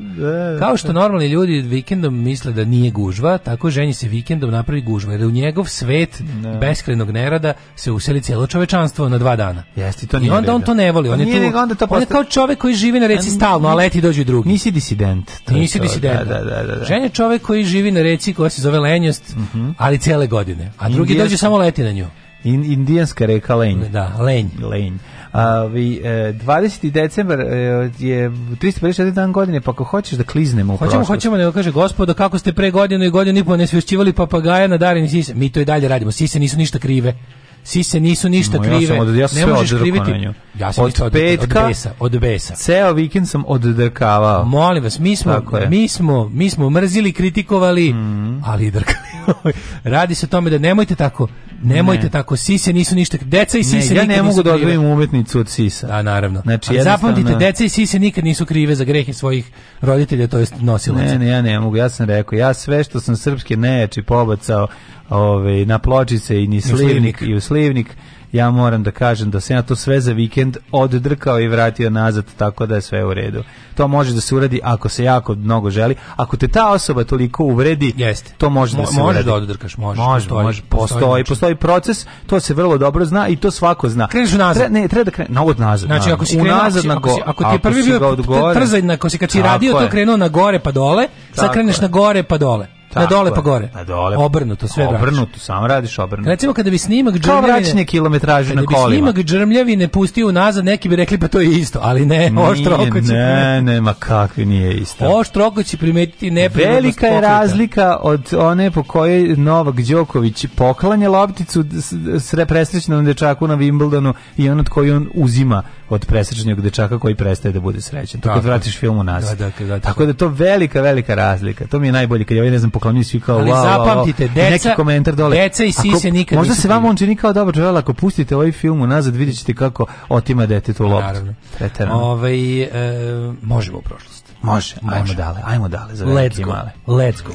Kao što normalni ljudi vikendom misle da nije gužva, tako ženji se vikendom napravi gužva. Jer u njegov svet no. Da. beskrenog nerada se useli cijelo čovečanstvo na dva dana. Jeste, to nije I onda on to ne voli. On je, tu, onda to on je kao čovek koji živi na reci stalno, a leti dođu drugi. Nisi disident. To Nisi to, disident. Da, da, da, da. Žen je čovjek koji živi na reci koja se zove Lenjost, mm -hmm. ali cijele godine. A drugi Indijanska. dođe samo leti na nju. In, indijanska reka Lenj. Da, Lenj. Lenj. A, vi, e, 20. decembar e, je 354 dan godine, pa ako hoćeš da kliznemo u Hoćemo, prošlost. hoćemo, nego kaže, gospodo, kako ste pre godinu i godinu i po ne svješćivali papagaja na darini sise. Mi to i dalje radimo, sise nisu ništa krive sise nisu ništa krive. Sam ja sam ne možeš kriviti. Ja sam od isto od, petka, od besa, od besa. Ceo vikend sam oddrkavao. Molim vas, mi smo mi smo mi smo mrzili, kritikovali, mm -hmm. ali drkali. Radi se o tome da nemojte tako Nemojte ne. tako, sise nisu ništa. Deca i sise ne, ja ne mogu da odvojim umetnicu od sisa. A da, naravno. Znači, Ali zapamtite, deca i sise nikad nisu krive za grehe svojih roditelja, to jest nosilaca. Ne, ne, ja ne mogu, ja sam rekao, ja sve što sam srpske nejači pobacao ove, ovaj, na pločice i ni slivnik i u slivnik ja moram da kažem da se ja to sve za vikend oddrkao i vratio nazad, tako da je sve u redu. To može da se uradi ako se jako mnogo želi. Ako te ta osoba toliko uvredi, Jeste. to može da Mo, da se može uradi. da oddrkaš, može. Može, postoji, može, postoji, postoji, postoji, proces, to se vrlo dobro zna i to svako zna. Kreneš nazad. Tre, ne, treba da krene, na od nazad. Znači, ako si krenuo, ako, na go, ako ti je prvi bio gore, trzaj, ako si kad si radio to krenuo na gore pa dole, sad kreneš na gore pa dole. Tako na dole pa gore. Na dole. Pa obrnuto sve radiš. Obrnuto, samo radiš obrnuto. Recimo kada bi snimak džrmljavine... kilometraže na kolima. Kada bi snimak džrmljavine pustio nazad, neki bi rekli pa to je isto, ali ne, nije, oštro oko će... Ne, ne, ma kakvi nije isto. Oštro oko će primetiti neprirodnost Velika je razlika od one po kojoj Novak Đoković poklanje lopticu s, s, s, s dečaku na Wimbledonu i on od koju on uzima od presrećnog dečaka koji prestaje da bude srećan. To kad vratiš film u nas. Da, da, da, Tako da to velika, velika razlika. To mi je najbolje kad ja ovaj, ne znam, poklonio svi kao Ali wow, zapamtite, wow, deca, neki komentar dole. Deca i sise nikad Možda se vama on čini kao dobro, čovjek, ako pustite ovaj film unazad, vidjet ćete kako otima dete tu loptu. Ovaj, e, možemo u prošlost. Može, može, dale, ajmo dale za velike Let's go. male. Let's go.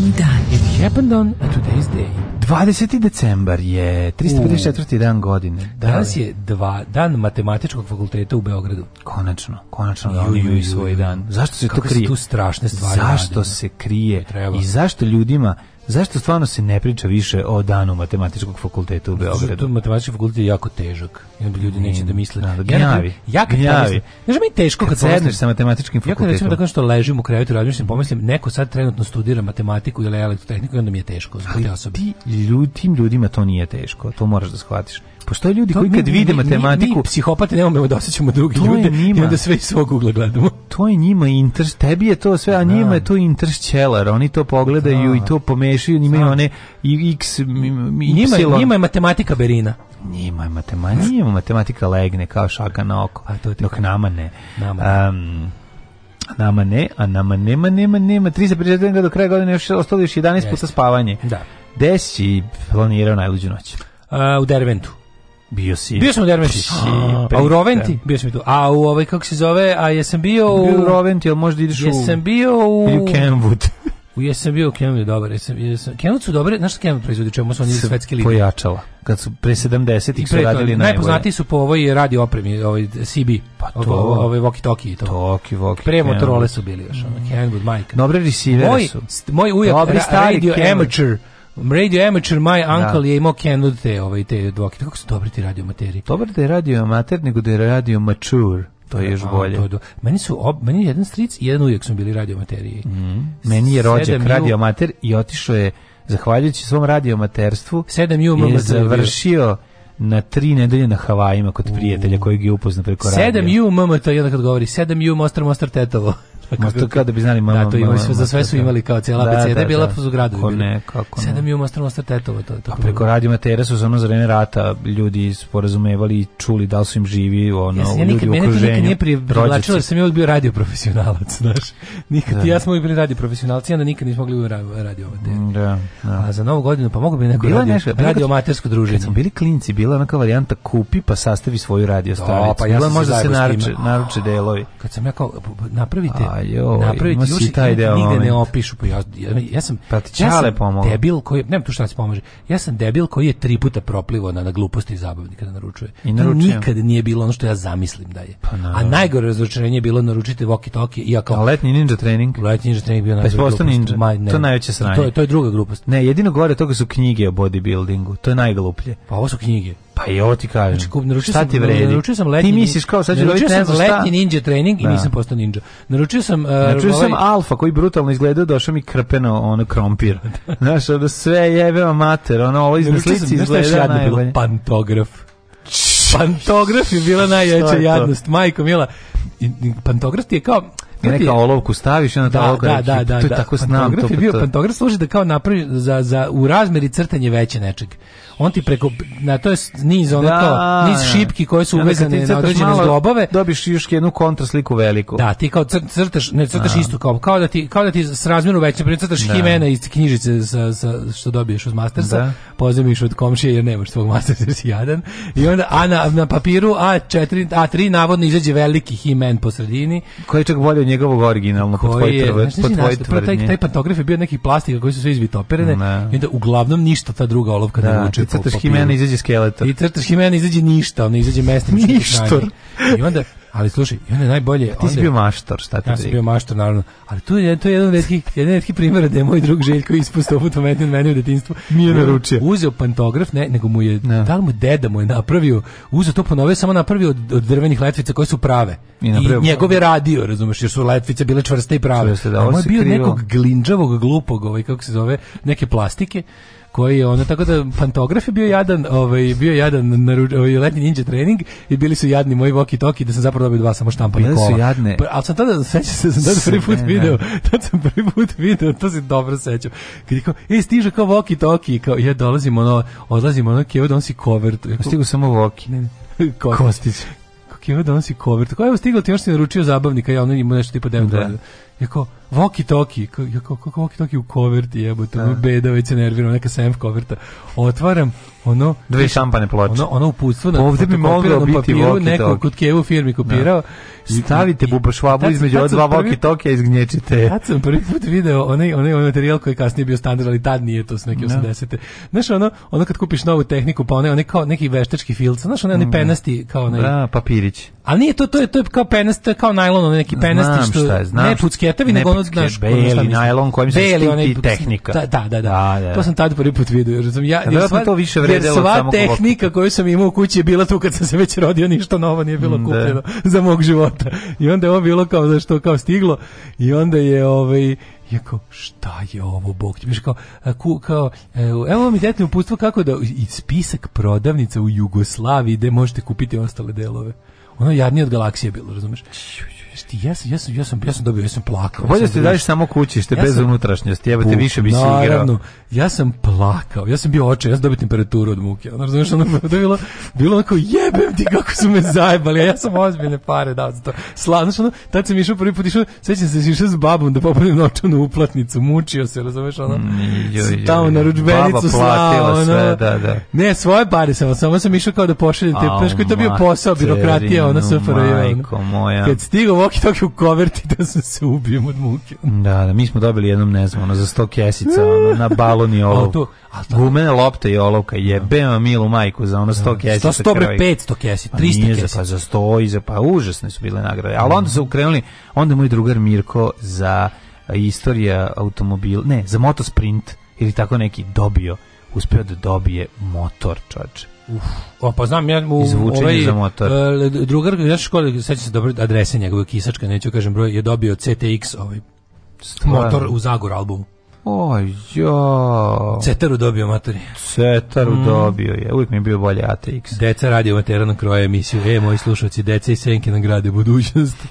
današnji dan. It happened on a today's day. 20. decembar je 354. U. dan godine. Da Danas je dva, dan matematičkog fakulteta u Beogradu. Konačno, konačno da oni imaju svoj dan. Zašto se Kako to krije? Kako tu strašne stvari Zašto radimo? se krije? I zašto ljudima Zašto stvarno se ne priča više o danu matematičkog fakulteta u Beogradu? matematički fakultet je jako težak. I ljudi neće da mm, misle. Da, da gnjavi. Ja kad gnjavi. Znaš, mi je teško kad, kad sedneš sa matematičkim fakultetom. Ja kad recimo tako što ležim u krevetu, razmišljam, pomislim, neko sad trenutno studira matematiku ili elektrotehniku i onda mi je teško. Zbog te Ti, ljud, tim ljudima to nije teško. To moraš da shvatiš. Postoje ljudi to koji kad mi, vide mi, matematiku... Mi, mi psihopate ne umemo da osjećamo drugi to ljude njima, i onda sve iz svog ugla gledamo. To je njima interes, tebi je to sve, a da. njima Znam. je to interes čelar. Oni to pogledaju Znam. i da. to pomešaju, njima je one x, y, njima, njima je matematika berina. Njima je matematika, njima matematika legne kao šaka na oko, a to dok nama ne. Nama. Um, nama ne, a nama nema, nema, nema. 357 do kraja godine još ostalo još 11 Jeste. puta spavanje. Da. Gde si planirao najluđu noć? Uh, u Derventu. Bio si. Bio sam u Dermentiš. A u Roventi? Bio sam tu. A u ovaj, kako se zove, a jesam bio u... Bio u Roventi, ali možda ideš u... Jesam bio u... Ili u Kenwood. U jesam bio u Kenwood dobar, jesam, jesam. Kenwood su dobre, znaš šta Kenwood proizvodi, čemu su oni svetski lideri? Pojačala. Kad su pre 70 ih su radili najbolje. Najpoznatiji su po ovoj radio opremi, ovaj CB, pa to, ovo, ove walkie talkie i to. Toki, walkie. Pre Motorola su bili još, ono, Kenwood, Mike. Dobre receiveri su. Moj ujak, Dobri stari radio amateur Radio Amateur, My da. Uncle da. je imao Kenwood te, ovaj, te dvoke. Kako su dobri ti radio Dobar da je radio nego da je radio mature. To je da, još bolje. A, to, to. Meni su ob, meni jedan stric i jedan uvijek su bili radio Mm. Meni je rođak radio amater i otišao je zahvaljujući svom radio amaterstvu 7 je završio na tri nedelje na Havajima kod prijatelja kojeg je upoznao preko radija. 7 U je jedan kad govori, 7 U Mostar Mostar Tetovo. Pa Mostar kao da bi znali da, malo. Da, to imali sve, za sve su imali kao cijela da, ABCD, da, bila da. su gradu. Kako ne, kako ne. Sedam je u Mostar, Mostar Tetovo. To, to, a preko radio Matera su ono za vreme rata ljudi sporazumevali i čuli da li su im živi, ono, Jasne, ja nikad, ljudi u okruženju. Mene nikad nije da. privlačilo, sam uvijek bio radio profesionalac, znaš. Nikad, da. ja smo uvijek bili radio profesionalci, onda nikad nismo mogli u radio Materu. Mm, da, da. A za novu godinu, pa mogu bi neko bila radio, nešto, radio matersko druženje. Kad bili klinci, bila neka varijanta kupi, pa sastavi svoju radio da, stanicu. Pa ja sam možda se naruče, naruče delovi. Kad sam ja kao, napravite, Pa jo, napraviti još i taj deo nigde ne opišu. Pa ja, ja, ja sam, pa ti ja sam debil koji, nemam tu šta se da pomaže, ja sam debil koji je tri puta proplivo na, na gluposti i zabavi kada naručuje. I naručujem. nikad nije bilo ono što ja zamislim da je. Pa, no. A najgore razočarenje je bilo naručiti Voki Toki. I ja kao, letnji ninja trening? Letnji ninja trening bio pa najgore pa glupost. Ninja. Ma, ne, to najveće sranje. To, to je druga glupost. Ne, jedino gore toga su knjige o bodybuildingu. To je najgluplje. Pa ovo su knjige. Pa i ovo ti kažem. Znači, kup, šta sam, ti vredi? Naručio sam letnji, ti misliš kao sad ću dobiti ne letnji ninja trening da. i nisam postao ninja. Naručio sam... Uh, naručio ovaj... sam alfa koji brutalno izgleda, došao mi krpeno ono krompir. Da. Znaš, da sve jebeva mater, ono ovo iz slici izgleda najbolje. Pantograf. Pantograf je bila najjača jadnost, majko mila. Pantograf ti je kao neka olovku staviš i ona da, da, da, da, to je da, tako znam to, je bio to... pantograf služi da kao napravi za, za u razmeri crtanje veće nečeg on ti preko na to jest niz ono da, to niz šipki koje su uvezane na određene zdobove dobiš još jednu kontrasliku veliku da ti kao cr, crtaš ne crtaš da. isto kao kao da ti kao da ti s razmeru veće crtaš da. Himena iz knjižice sa, sa, što dobiješ od mastersa da. pozemiš od komšije jer nemaš svog mastersa jer si jadan i onda a na, na papiru A4 A3 navodno izađe veliki Himen po sredini koji čak bolje njegovog originalnog po tvojoj tvrdnji. Znaš, po nastav, tvrdnji. Taj, taj pantograf je bio nekih plastika koji su sve izvitoperene ne. i onda uglavnom ništa ta druga olovka da, ne vuče. I crtaš po, po himena izađe skeletor. I crtaš himena izađe ništa, ono izađe mestimično. Ništor. I onda Ali slušaj, i onda najbolje... Ja, ti onda, si bio maštor, šta ti Ja sam bio maštor, naravno. Ali tu je, to je jedan redki, jedan redki primjer da je moj drug Željko ispustao automatni meni, mene u detinstvu. Nije naručio. Uzeo pantograf, ne, nego mu je, ne. da li mu deda mu je napravio, uzeo to ponove, samo napravio od, od drvenih letvica koje su prave. I, I njegov je radio, razumeš, jer su letvice bile čvrste i prave. Čvrste, da, ovo je bio krivo. nekog glinđavog, glupog, ovaj, kako se zove, neke plastike koji je ono tako da pantograf je bio jadan, ovaj bio jadan na ovaj, letnji ninja trening i bili su jadni moji voki toki da sam zapravo dobio dva samo štampana kola. Bili su jadne. Pa, ali sam tada sećam se sam tada prvi put video, tad sam prvi put video, to se dobro sećam. Kad kao, e stiže kao voki toki, kao ja dolazim ono, odlazim ono, on si cover. Stigu samo voki. Ne, ne. Kostić. da on si cover? Tako evo stiglo ti još si naručio zabavnika, ja ono ima nešto tipa 9 da. godina. Ja kao, Voki Toki, kako kako Voki Toki u koverti, jebote, ono da. beda već se nervira, neka sem coverta. Otvaram ono dve šampane ploče. Ono ono uputstvo na ovde bi moglo biti papiru, neko kod Kevu firmi kopirao. Da. Stavite švabu između od dva Voki Toki zgnječite. Ja sam prvi put video onaj onaj onaj materijal koji je kasnije bio standard, ali tad nije to s neke 80-te. Da. Znaš ono, ono kad kupiš novu tehniku, pa onaj onaj kao neki veštački filc, znaš onaj mm. penasti kao onaj. Da, papirić. Ali nije to to je to je kao penast, kao najlon, onaj neki penasti što ne pucketavi, nego ono, znaš, beli, najlon kojim se beli, onaj, tehnika. Da da, da, da, da, da. da. To sam tad prvi put video, da, jer sam ja, jer da, sva, to više vredelo jer sva tehnika koju sam imao u kući je bila tu kad sam se već rodio, ništa novo nije bilo kupljeno da. za mog života. I onda je ovo bilo kao, da što kao stiglo i onda je, ovaj, Iako, šta je ovo, Bog ti biš kao, ku, kao e, evo mi detne upustvo kako da i spisak prodavnica u Jugoslaviji gde možete kupiti ostale delove. Ono jadnije od galaksije bilo, razumeš? Šti, ja sam, ja sam, ja sam, ja sam dobio, ja sam plakao. Bolje ja ste daješ samo kući, ste ja bez unutrašnjosti, jebate više bi se igrao. ja sam plakao, ja sam bio oče, ja sam dobio temperaturu od muke. Ono, razumiješ, ono, to je bilo, bilo onako, jebem ti kako su me zajebali, ja sam ozbiljne pare dao za to. Sla, znaš, ono, tad sam išao prvi put, išao, sećam se, išao s babom da popravim novčanu uplatnicu, mučio se, razumiješ, ono, mm, joj, tamo na ručbenicu slao, ono, sve, da, da. Ne, svoje pare sam, samo sam išao kao da pošaljem te, peško, to bio posao, birokratija, ona sfrj, ono. Majko moja. Kad stigo Toki Toki u koverti da sam se ubijem od muke. Da, da, mi smo dobili jednom, ne znam, ono, za sto kesica, ono, na balon i olovku. Gumene lopte i olovka, jebe milu majku za ono sto da. kesica. 100, 100 bre, 500 kesica, 300 pa kesica. Za, pa za 100 i za, pa užasne su bile nagrade. Ali onda su ukrenuli, onda moj drugar Mirko za istorija automobil, ne, za motosprint ili tako neki dobio, uspio da dobije motor, čoče. Uf, pa znam, ja mu ovaj, za motor. E, drugar, ja školi, sećam se dobro adrese njegove kisačka, neću kažem broj, je dobio CTX ovaj, Stvarno. motor u Zagor album. Oj, jo. Cetaru dobio materi. Cetaru mm. dobio je. Uvijek mi je bio bolje ATX. Deca radi u materanom kroje emisiju. E, moji slušalci, deca i senke na nagrade budućnosti.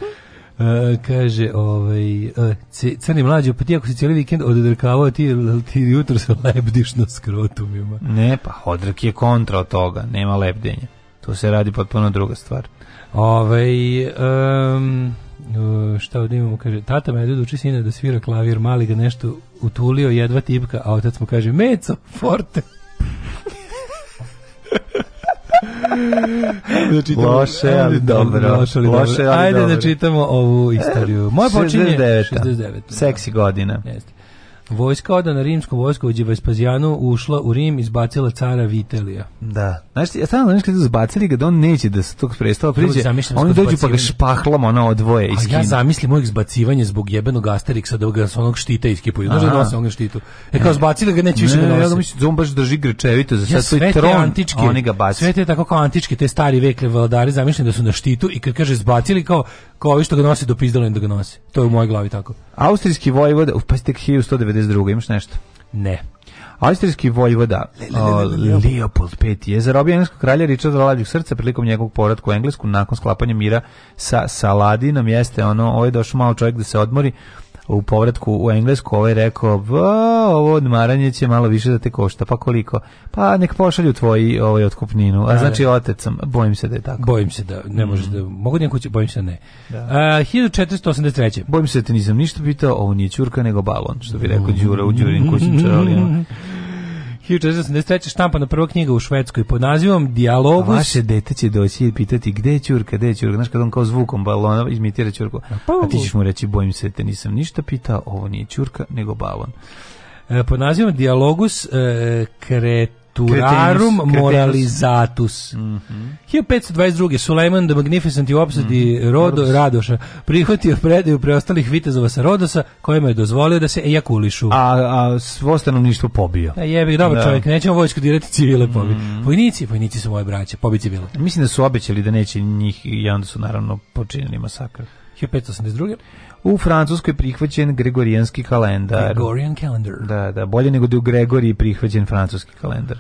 Uh, kaže, ovaj, uh, crni mlađo, pa ti ako si cijeli vikend odrkavao, ti, ti jutro se lebdiš na skrotumima. Ne, pa odrk je kontra od toga, nema lebdenja. To se radi potpuno druga stvar. Ovaj, um, šta ovdje imamo, kaže, tata me uči sine da svira klavir, mali ga nešto utulio, jedva tipka, a otac mu kaže, meco, forte da čitamo, loše, ali da dobro. Loše, ali loše, ali Ajde dobro. da čitamo ovu istoriju. Moja počinje 69. 69. Da. Seksi godina. Jeste. Vojska odana rimskom vojskovođi Vespazijanu ušla u Rim i izbacila cara Vitelija. Da. Znaš ti, ja stavno znaš kada zbacili ga da on neće da se tog prestava priđe, oni dođu pa ga špahlom ono odvoje iz ja zamislim uvijek zbacivanje zbog jebenog Asteriksa da ga s onog štita iskipuju. Znaš da nosi onog štitu. E kao zbacili ga neće više ne, da nosi. Ja da mislim da on baš drži grčevito za sad svoj tron, antičke, oni ga baci. Sve te tako kao antički, te stari vekle vladari zamislim da su na štitu i kad kaže zbacili kao kao ovi što ga nosi do da ga nosi. To je u mojoj glavi tako. Austrijski vojvoda, pa ste 1190 92. Imaš nešto? Ne. Austrijski vojvoda Leopold V je zarobio engleskog kralja Richarda Lavljeg srca prilikom njegovog povratka u Englesku nakon sklapanja mira sa Saladinom. Jeste ono, ovo je došao malo čovjek da se odmori, u povratku u Englesku, ovaj rekao, ovo odmaranje će malo više da te košta, pa koliko? Pa nek pošalju tvoji ovaj otkupninu, a da, znači da. sam, bojim se da je tako. Bojim se da, ne može mm. da, mogu da kući, bojim se da ne. Da. A, 1483. Bojim se da te nisam ništa pitao, ovo nije ćurka nego balon, što bi rekao Đura u Đurin kućnim čaralijama. 1483. štampana prva knjiga u Švedskoj pod nazivom Dialogus. A vaše dete će doći i pitati gde je Ćurka, gde je Ćurka, znaš kad on kao zvukom balona izmitira Ćurku. A pa ti ćeš mu reći bojim se te nisam ništa pitao, ovo nije Ćurka nego balon. E, pod nazivom Dialogus e, kret Naturarum Kretenus, moralizatus. Mm -hmm. 1522. Sulejman the Magnificent i opsadi mm -hmm. Rodo, Radoša prihvatio predaju preostalih vitezova sa Rodosa kojima je dozvolio da se ejakulišu. A, a svo stanovništvo pobio. Da jebi, dobro da. čovjek, nećemo vojsku dirati civile mhm. pobi. Mm. Vojnici, vojnici su moje braće, pobi civile. Mislim da su obećali da neće njih i onda su naravno počinili masakr. 1582. U Francuskoj prihvaćen gregorijanski kalendar. Gregorian calendar. Da, da, bolje nego da je u Gregoriji prihvaćen francuski kalendar.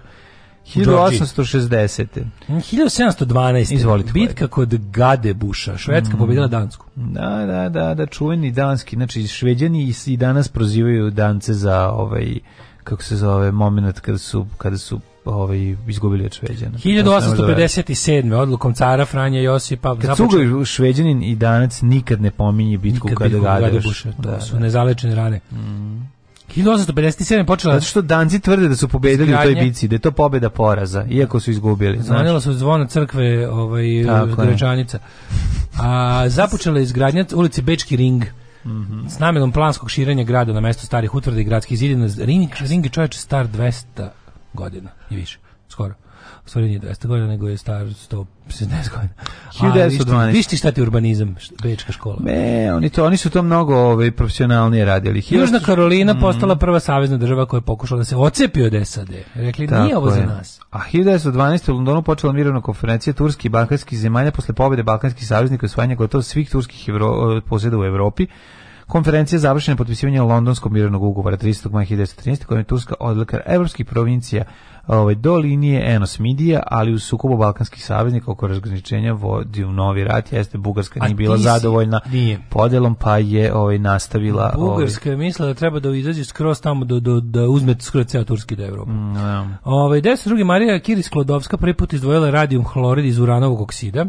1860. 1712. Mm, Izvolite. Bitka kod Gadebuša. Švedska mm. pobedila Dansku. Da, da, da, da, čuveni danski. Znači, šveđani i danas prozivaju Dance za ovaj, kako se zove, moment kada su, kada su ovaj izgubili od Šveđana. 1857. Da da odlukom cara Franja Josipa Kad započeo... Šveđanin i danac nikad ne pominje bitku nikad kada Gadebuš. Da, da, su da. nezalečene rane. Mhm. 1857 počela... Zato što danci tvrde da su pobedili zgradnje. u toj bici, da je to pobeda poraza, iako su izgubili. Zanjela su zvona crkve ovaj, Grečanica. A, započela je izgradnja ulici Bečki ring. Mm -hmm. S namenom planskog širenja grada na mesto starih utvrda i gradskih zidina Ring, ring je čovječ star 200 godina i više, skoro. U stvari nije 200 godina, nego je star 170 godina. 1912. Viš ti šta ti urbanizam, bečka škola? Ne, oni, to, oni su to mnogo ovaj, profesionalnije radili. Hilj... Južna Karolina mm. postala prva savezna država koja je pokušala da se ocepi od SAD. Rekli, Tako nije ovo je. za nas. A 1912. u Londonu počela mirovna konferencija Turski i balkanskih zemalja posle pobjede balkanskih saveznika i osvajanja gotovo svih turskih eh, posjeda u Evropi Konferencija završena potpisivanjem Londonskog mirnog ugovora 30. maja 1913. kojom je Turska odlika evropskih provincija ovaj, do linije Enos Midija, ali u sukobu balkanskih saveznika oko razgraničenja vodi u novi rat, jeste Bugarska nije bila si, zadovoljna nije. podelom, pa je ovaj, nastavila... Ovaj Bugarska ovaj, je mislila da treba da izađe skroz tamo, do, do, da uzme skroz ceo Turski do Evropa. Mm, ja. Da. ovaj, 12. Marija Kiris Klodovska prvi put izdvojila radium hlorid iz uranovog oksida,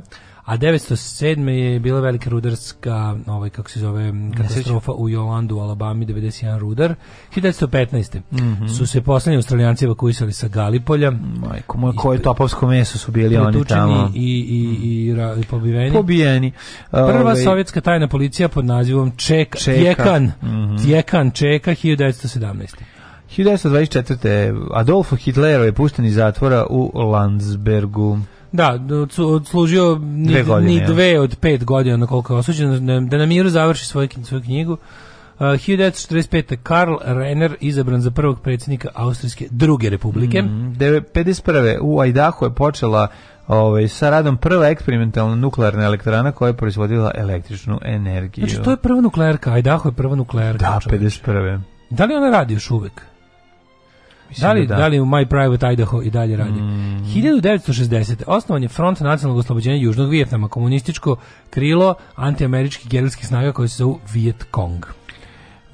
A 907. je bila velika rudarska, ovaj, kako se zove, katastrofa u Jolandu, Alabami, 91 rudar. 1915. Mm -hmm. su se poslednji australijanci evakuisali sa Galipolja. Majko moje, koje topovsko meso su bili oni tamo. I, i, i, i, pobiveni. Pobijeni. Prva ovaj- sovjetska tajna policija pod nazivom Ček, Čeka. Tjekan, mm -hmm. Tjekan Čeka, 1917. 1924. Adolfo Hitlero je pušten iz zatvora u Landsbergu. Da, odslužio ni dve, godine, ni dve od pet godina na koliko je osuđen, da na miru završi svoju, svoju knjigu. Uh, 1945. Karl Renner izabran za prvog predsjednika Austrijske druge republike. Mm, 51. u Ajdahu je počela ovaj, sa radom prva eksperimentalna nuklearna elektrana koja je proizvodila električnu energiju. Znači, to je prva nuklearka, Idaho je prva nuklearka. Da, 51. Da li ona radi još uvek? Mislim da li, da. da, da li u My Private Idaho i dalje radi? Mm. 1960. Osnovan je Front nacionalnog oslobođenja Južnog Vijetnama, komunističko krilo antiameričkih gerilskih snaga koji se zovu Viet Cong.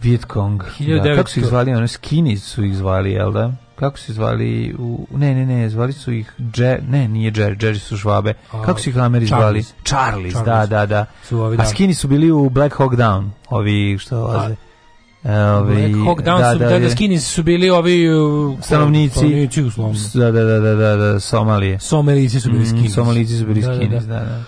Viet Cong. 1900... Da, kako su ih zvali? Ono, skini su ih zvali, jel da? Kako su ih zvali? U, ne, ne, ne, zvali su ih Jer, ne, nije Jerry, Jerry su žvabe. Kako su ih Ameri zvali? Charles. Charles, da, da, da. Su ovi, da. A skini su bili u Black Hawk Down, ovi što... A, E, Ove, ovaj, Black Hawk da, su, da, da, da su bili ovi e, stanovnici, stanovnici pa, da, da, da, da, da, da, Somalije. Somalici su bili skinici. Mm, Somalici su bili da, da, da. da.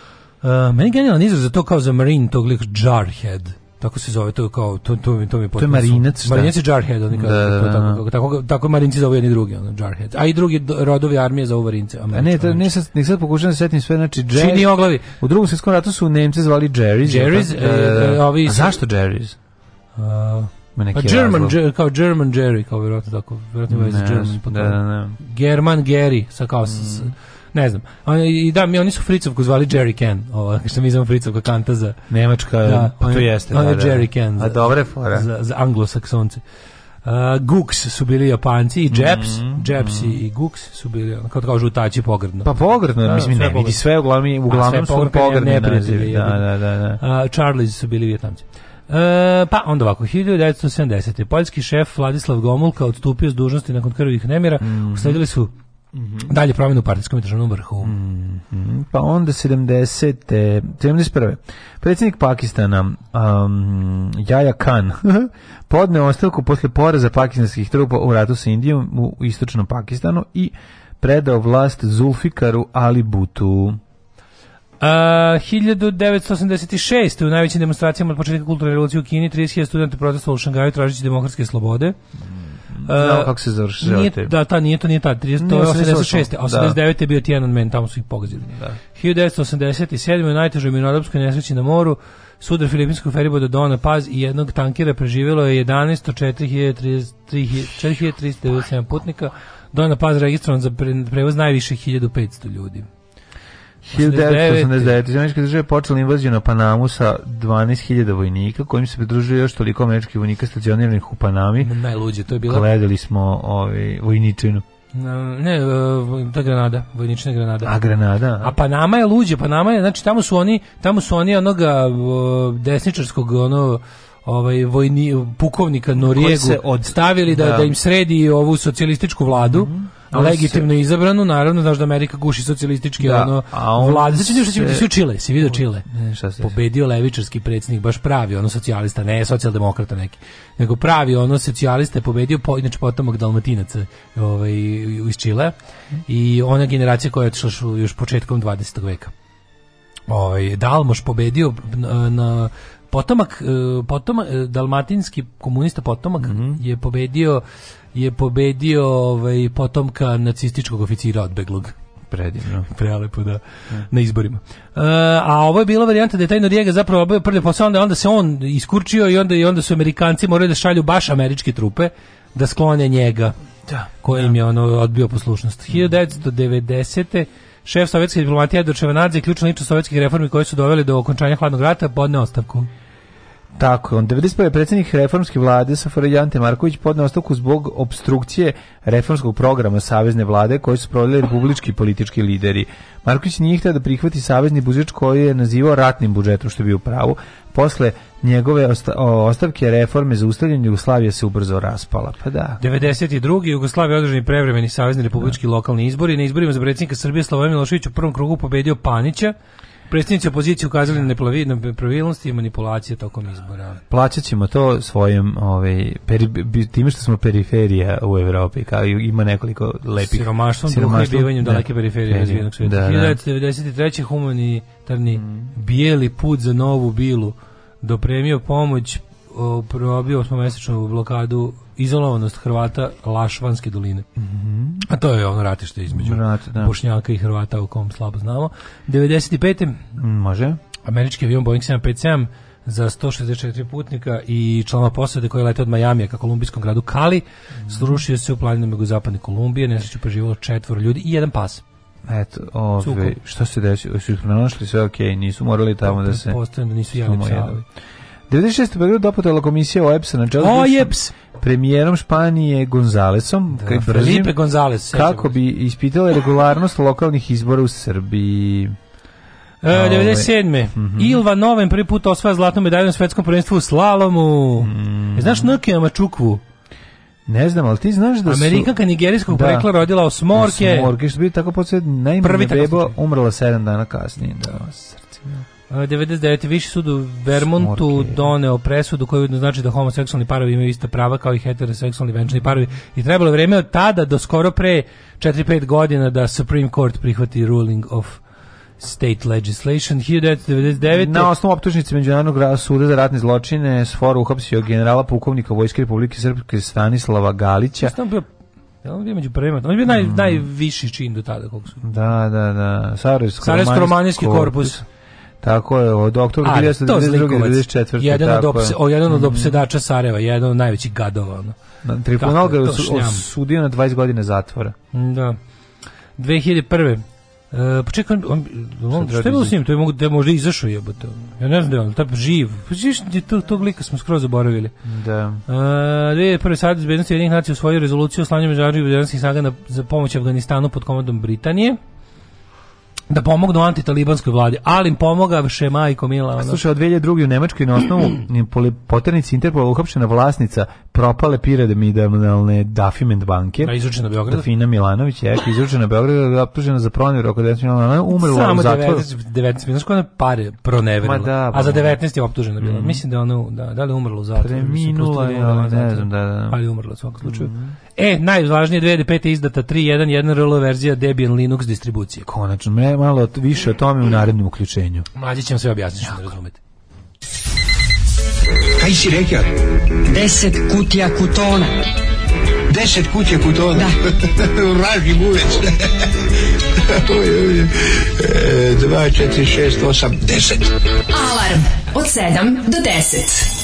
da. Uh, meni je genijalan izraz za to kao za marine tog lik Jarhead. Tako se zove to kao to to mi to mi potpuno. To je marinac. Su, marinac je Jarhead, oni kažu da, da, da. da tako da. tako tako marinci zovu jedni drugi, ono Jarhead. A i drugi rodovi armije za marince. A ne, to ne sad ne sad pokušam da setim sve, znači Jerry. Čini oglavi. U drugom svetskom ratu su Nemci zvali Jerry's. Jerry's, da, da, da. ovi. A zašto Jerry's? Uh, pa German, džer, kao German Jerry, kao vjerojatno tako, vjerojatno je German, pa da, da, da. German Gary, sa kao, mm. s, ne znam. Oni, I da, mi, oni su Fricovku zvali Jerry Can, ovo, što mi znamo Fricovka kanta za... Nemačka, da, pa to jeste. On da, je da, da. Jerry Can. Za, a dobre fora. Za, za anglosaksonce. Uh, Gux su bili Japanci i Japs, mm, Jeps mm. i Gux su bili kao kao žutači pogrdno. Pa pogrdno, da, mislim ne vidi sve uglavnom uglavnom su pogrdni nazivi. Da, da, da, da. Uh, Charlies su bili Vietnamci. Uh, E, pa onda ovako, 1970. Poljski šef Vladislav Gomulka odstupio s dužnosti nakon krvih nemira, mm usledili su Mm -hmm. Dalje promjenu u partijskom i državnom vrhu. Mm -hmm. Pa onda 70. 71. Predsjednik Pakistana um, Jaja Khan podne ostavku posle poraza pakistanskih trupa u ratu sa Indijom u istočnom Pakistanu i predao vlast Zulfikaru Ali Butu. Uh, 1986. u najvećim demonstracijama od početka kulturne revolucije u Kini 30.000 studenta protestovalo u Šangaju tražeći demokratske slobode. Mm. Znamo uh, kako se završio nije, Da, ta nije, to nije ta, 30, to je 86. 89. Da. je bio Tiananmen, tamo su ih pogazili. Da. 1987. u najtežoj minodopskoj nesreći na moru sudar filipinskog feriboda Dona Paz i jednog tankira preživjelo je 11 4397 putnika. Dona Paz registrovan za prevoz najviše 1500 ljudi. 1989. Zemljičke države počela invaziju na Panamu sa 12.000 vojnika, kojim se pridružuje još toliko američkih vojnika stacioniranih u Panami. Najluđe, to je bilo. Gledali smo ovaj, vojničinu. Ne, ta Granada, vojnična Granada. A Granada. A Panama je luđe, Panama je, znači tamo su oni, tamo su oni onoga desničarskog ono ovaj vojni pukovnika Noriegu se od... stavili da, da, da im sredi ovu socijalističku vladu. Mm -hmm legitimno se... izabranu, naravno, znaš da Amerika guši socijalistički da, ono, vlade. Znači, što će biti, si u Chile, si vidio Čile. Ne, šta se Pobedio levičarski predsjednik, baš pravi, ono socijalista, ne socijaldemokrata neki, nego pravi, ono socijalista je pobedio, po, inače potomak Dalmatinaca ovaj, iz Chile i ona generacija koja je otišla još početkom 20. veka. Ovaj, Dalmoš pobedio na, na Potomak, e, potomak e, dalmatinski komunista Potomak mm -hmm. je pobedio je pobedio ovaj potomka nacističkog oficira odbeglog. Predivno. Prelepo, da. Mm. Na izborima. E, a ovo je bila varijanta da je taj Norijega zapravo obavio prvi posao, onda, onda se on iskurčio i onda, i onda su Amerikanci morali da šalju baš američke trupe da sklone njega. Da. Koji im je da. ono odbio poslušnost. 1990. Mhm. Šef sovjetske diplomatije Edor Čevenadze, ključna lična sovjetskih reformi koje su doveli do okončanja hladnog rata, podne ostavku. Tako je, on 95. predsjednik reformske vlade Safarij Ante Marković podne ostavku zbog obstrukcije reformskog programa savezne vlade koji su provodili republički politički lideri. Marković nije htio da prihvati savezni budžet koji je nazivao ratnim budžetom, što je bio u pravu, posle njegove osta, ostavke reforme za ustavljanje Jugoslavije se ubrzo raspala. Pa da. 92. Jugoslavije održani prevremeni savezni da. republički da. lokalni izbori. Na izborima za predsjednika Srbije Slobodan Milošević u prvom krugu pobedio Panića. Predstavnici opozicije ukazali na nepravilnosti i manipulacije tokom izbora. Plaćat to svojim ovaj, peri, time što smo periferija u Evropi, kao ima nekoliko lepih... Siromaštvom, siromaštvom i bivanjem da, daleke periferije razvijenog svijeta. Da, da. humanitarni mm. bijeli put za novu bilu dopremio pomoć probio osmomesečnu blokadu izolovanost Hrvata Lašvanske doline. Mm -hmm. A to je ono ratište između Rat, da. Bošnjaka i Hrvata o kom slabo znamo. 95. Može. Američki avion Boeing 757 za 164 putnika i člana posade koji lete od Majamija ka kolumbijskom gradu Kali, mm. srušio se u planinama jugozapadne Kolumbije, nesreću preživjelo četvor ljudi i jedan pas. Eto, ove, što se desilo? Su ih pronašli sve okej, okay, nisu morali tamo da se... Postavljam da nisu jeli psali. 96. Belgrad dopotela komisija OEPS-a na čelu s premijerom Španije Gonzalesom, da, Felipe Gonzales, kako bi ispitala regularnost lokalnih izbora u Srbiji. E, 97. Mm -hmm. Ilva Noven prvi put osvaja zlatnu medalju na svetskom prvenstvu u slalomu. Mm. znaš Nokija Mačukvu? Ne znam, ali ti znaš da su... Amerikanka nigerijskog da, prekla rodila osmorke. Osmorke, što bi tako podsjed najmanje bebo, umrla 7 dana kasnije. Da, srce. 99. Viši sud u Vermontu Smorke. doneo presudu koju znači da homoseksualni parovi imaju ista prava kao i heteroseksualni venčani parovi i trebalo vrijeme od tada do skoro pre 4-5 godina da Supreme Court prihvati ruling of State Legislation 1999. Na osnovu optužnice Međunarodnog suda za ratne zločine s foru uhapsio generala pukovnika Vojske Republike Srpske Stanislava Galića. Stam da bio da on bio među prvima. On je bio naj, mm. najviši čin do tada, koliko su. Da, da, da. Sarajevsko-romanijski korpus. korpus Tako je, od oktobra 1992. Jedan, od obse, o, jedan od mhm. obsedača Sareva, jedan od najvećih gadova. Ono. Tribunal ga je osudio na 20 godine zatvora. Da. 2001. Uh, e, pa on, on, on šta je bilo s njim? To je da možda izašao je. jebote. Ja ne znam da je on, tap živ. Pa žiš, tog, lika smo skroz zaboravili. Da. Uh, e, 2001. sad iz bednosti jednih nacija usvojio rezoluciju o slanju međunarodnih vedanskih snaga na, za pomoć Afganistanu pod komandom Britanije da pomognu antitalibanskoj vladi, ali im pomogavše majko Mila. Ono. Slušaj, od 2002. u Nemačkoj na osnovu poternici Interpola uhapšena vlasnica propale piramidalne Dafiment banke. Da, izručena Beograda. Dafina Milanović je izučena Beograda, da, optužena za pronevjeru oko 19 miliona, umrla Samo u zatvoru. Samo 19, znaš koja pare proneverila, da, a za 19 pa da. je optužena bila. Mm. Mislim da ona, da, da li je umrla u zatvoru. Preminula je, ne znam, da, da. Ali umrla u svakom slučaju. Mm. E, najvažnije 2005. izdata 3.1.1 RL verzija Debian Linux distribucije. Konačno, malo više o tome u narednom uključenju. Mlađi će vam sve objasniti što ne razumete. Kaj si rekao? Deset kutija kutona. Deset kutija kutona? Da. Vraži gulec. Dva, četiri, šest, osam, deset. Alarm od sedam do deset.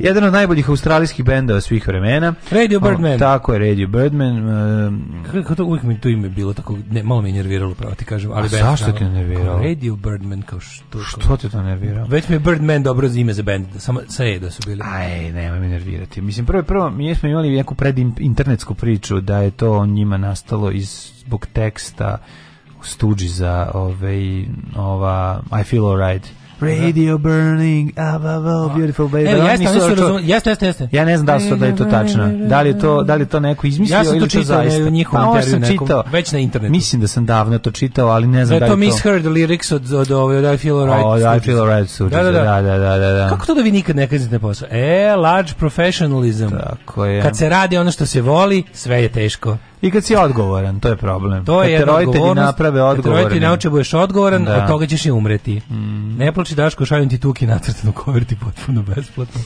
Jedan od najboljih australijskih bendova svih vremena. Radio Birdman. O, tako je, Radio Birdman. Um, Kako to uvijek mi to ime bilo tako, ne, malo me nerviralo, pravo ti kažem. Ali a band, zašto te nerviralo? Radio Birdman, kao što... Što kao, te to nerviralo? Već mi je Birdman dobro za ime za bend, da samo sa E da su bili. Aj, nemoj me nervirati. Mislim, prvo, prvo, mi smo imali neku predinternetsku priču da je to njima nastalo iz, zbog teksta u stuđi za ove, ovaj, ova I Feel Alright Radio burning, above, ah, beautiful baby. Evo, jeste, oni su razumeli, jeste, jeste, jeste. Ja ne znam da li su da je to tačno. Da li je to, da li to neko izmislio ili ja sam to čitao, zaista? Ja pa, no, sam nekom, čitao, već na internetu. Mislim da sam davno to čitao, ali ne znam da, da li to... to misheard lyrics od, od, od, od I Feel Alright. Od oh, I Feel Alright su. Da, da da da. da, da, da, da. Kako to da vi nikad ne kaznite posao? E, large professionalism. Tako je. Kad se radi ono što se voli, sve je teško. I kad si odgovoran, to je problem. To je kad roditelji naprave odgovoran. Kad nauče da budeš odgovoran, da. od toga ćeš i umreti. Mm. Ne plači Daško, šaljem ti tuki nacrtanu koverti potpuno besplatno.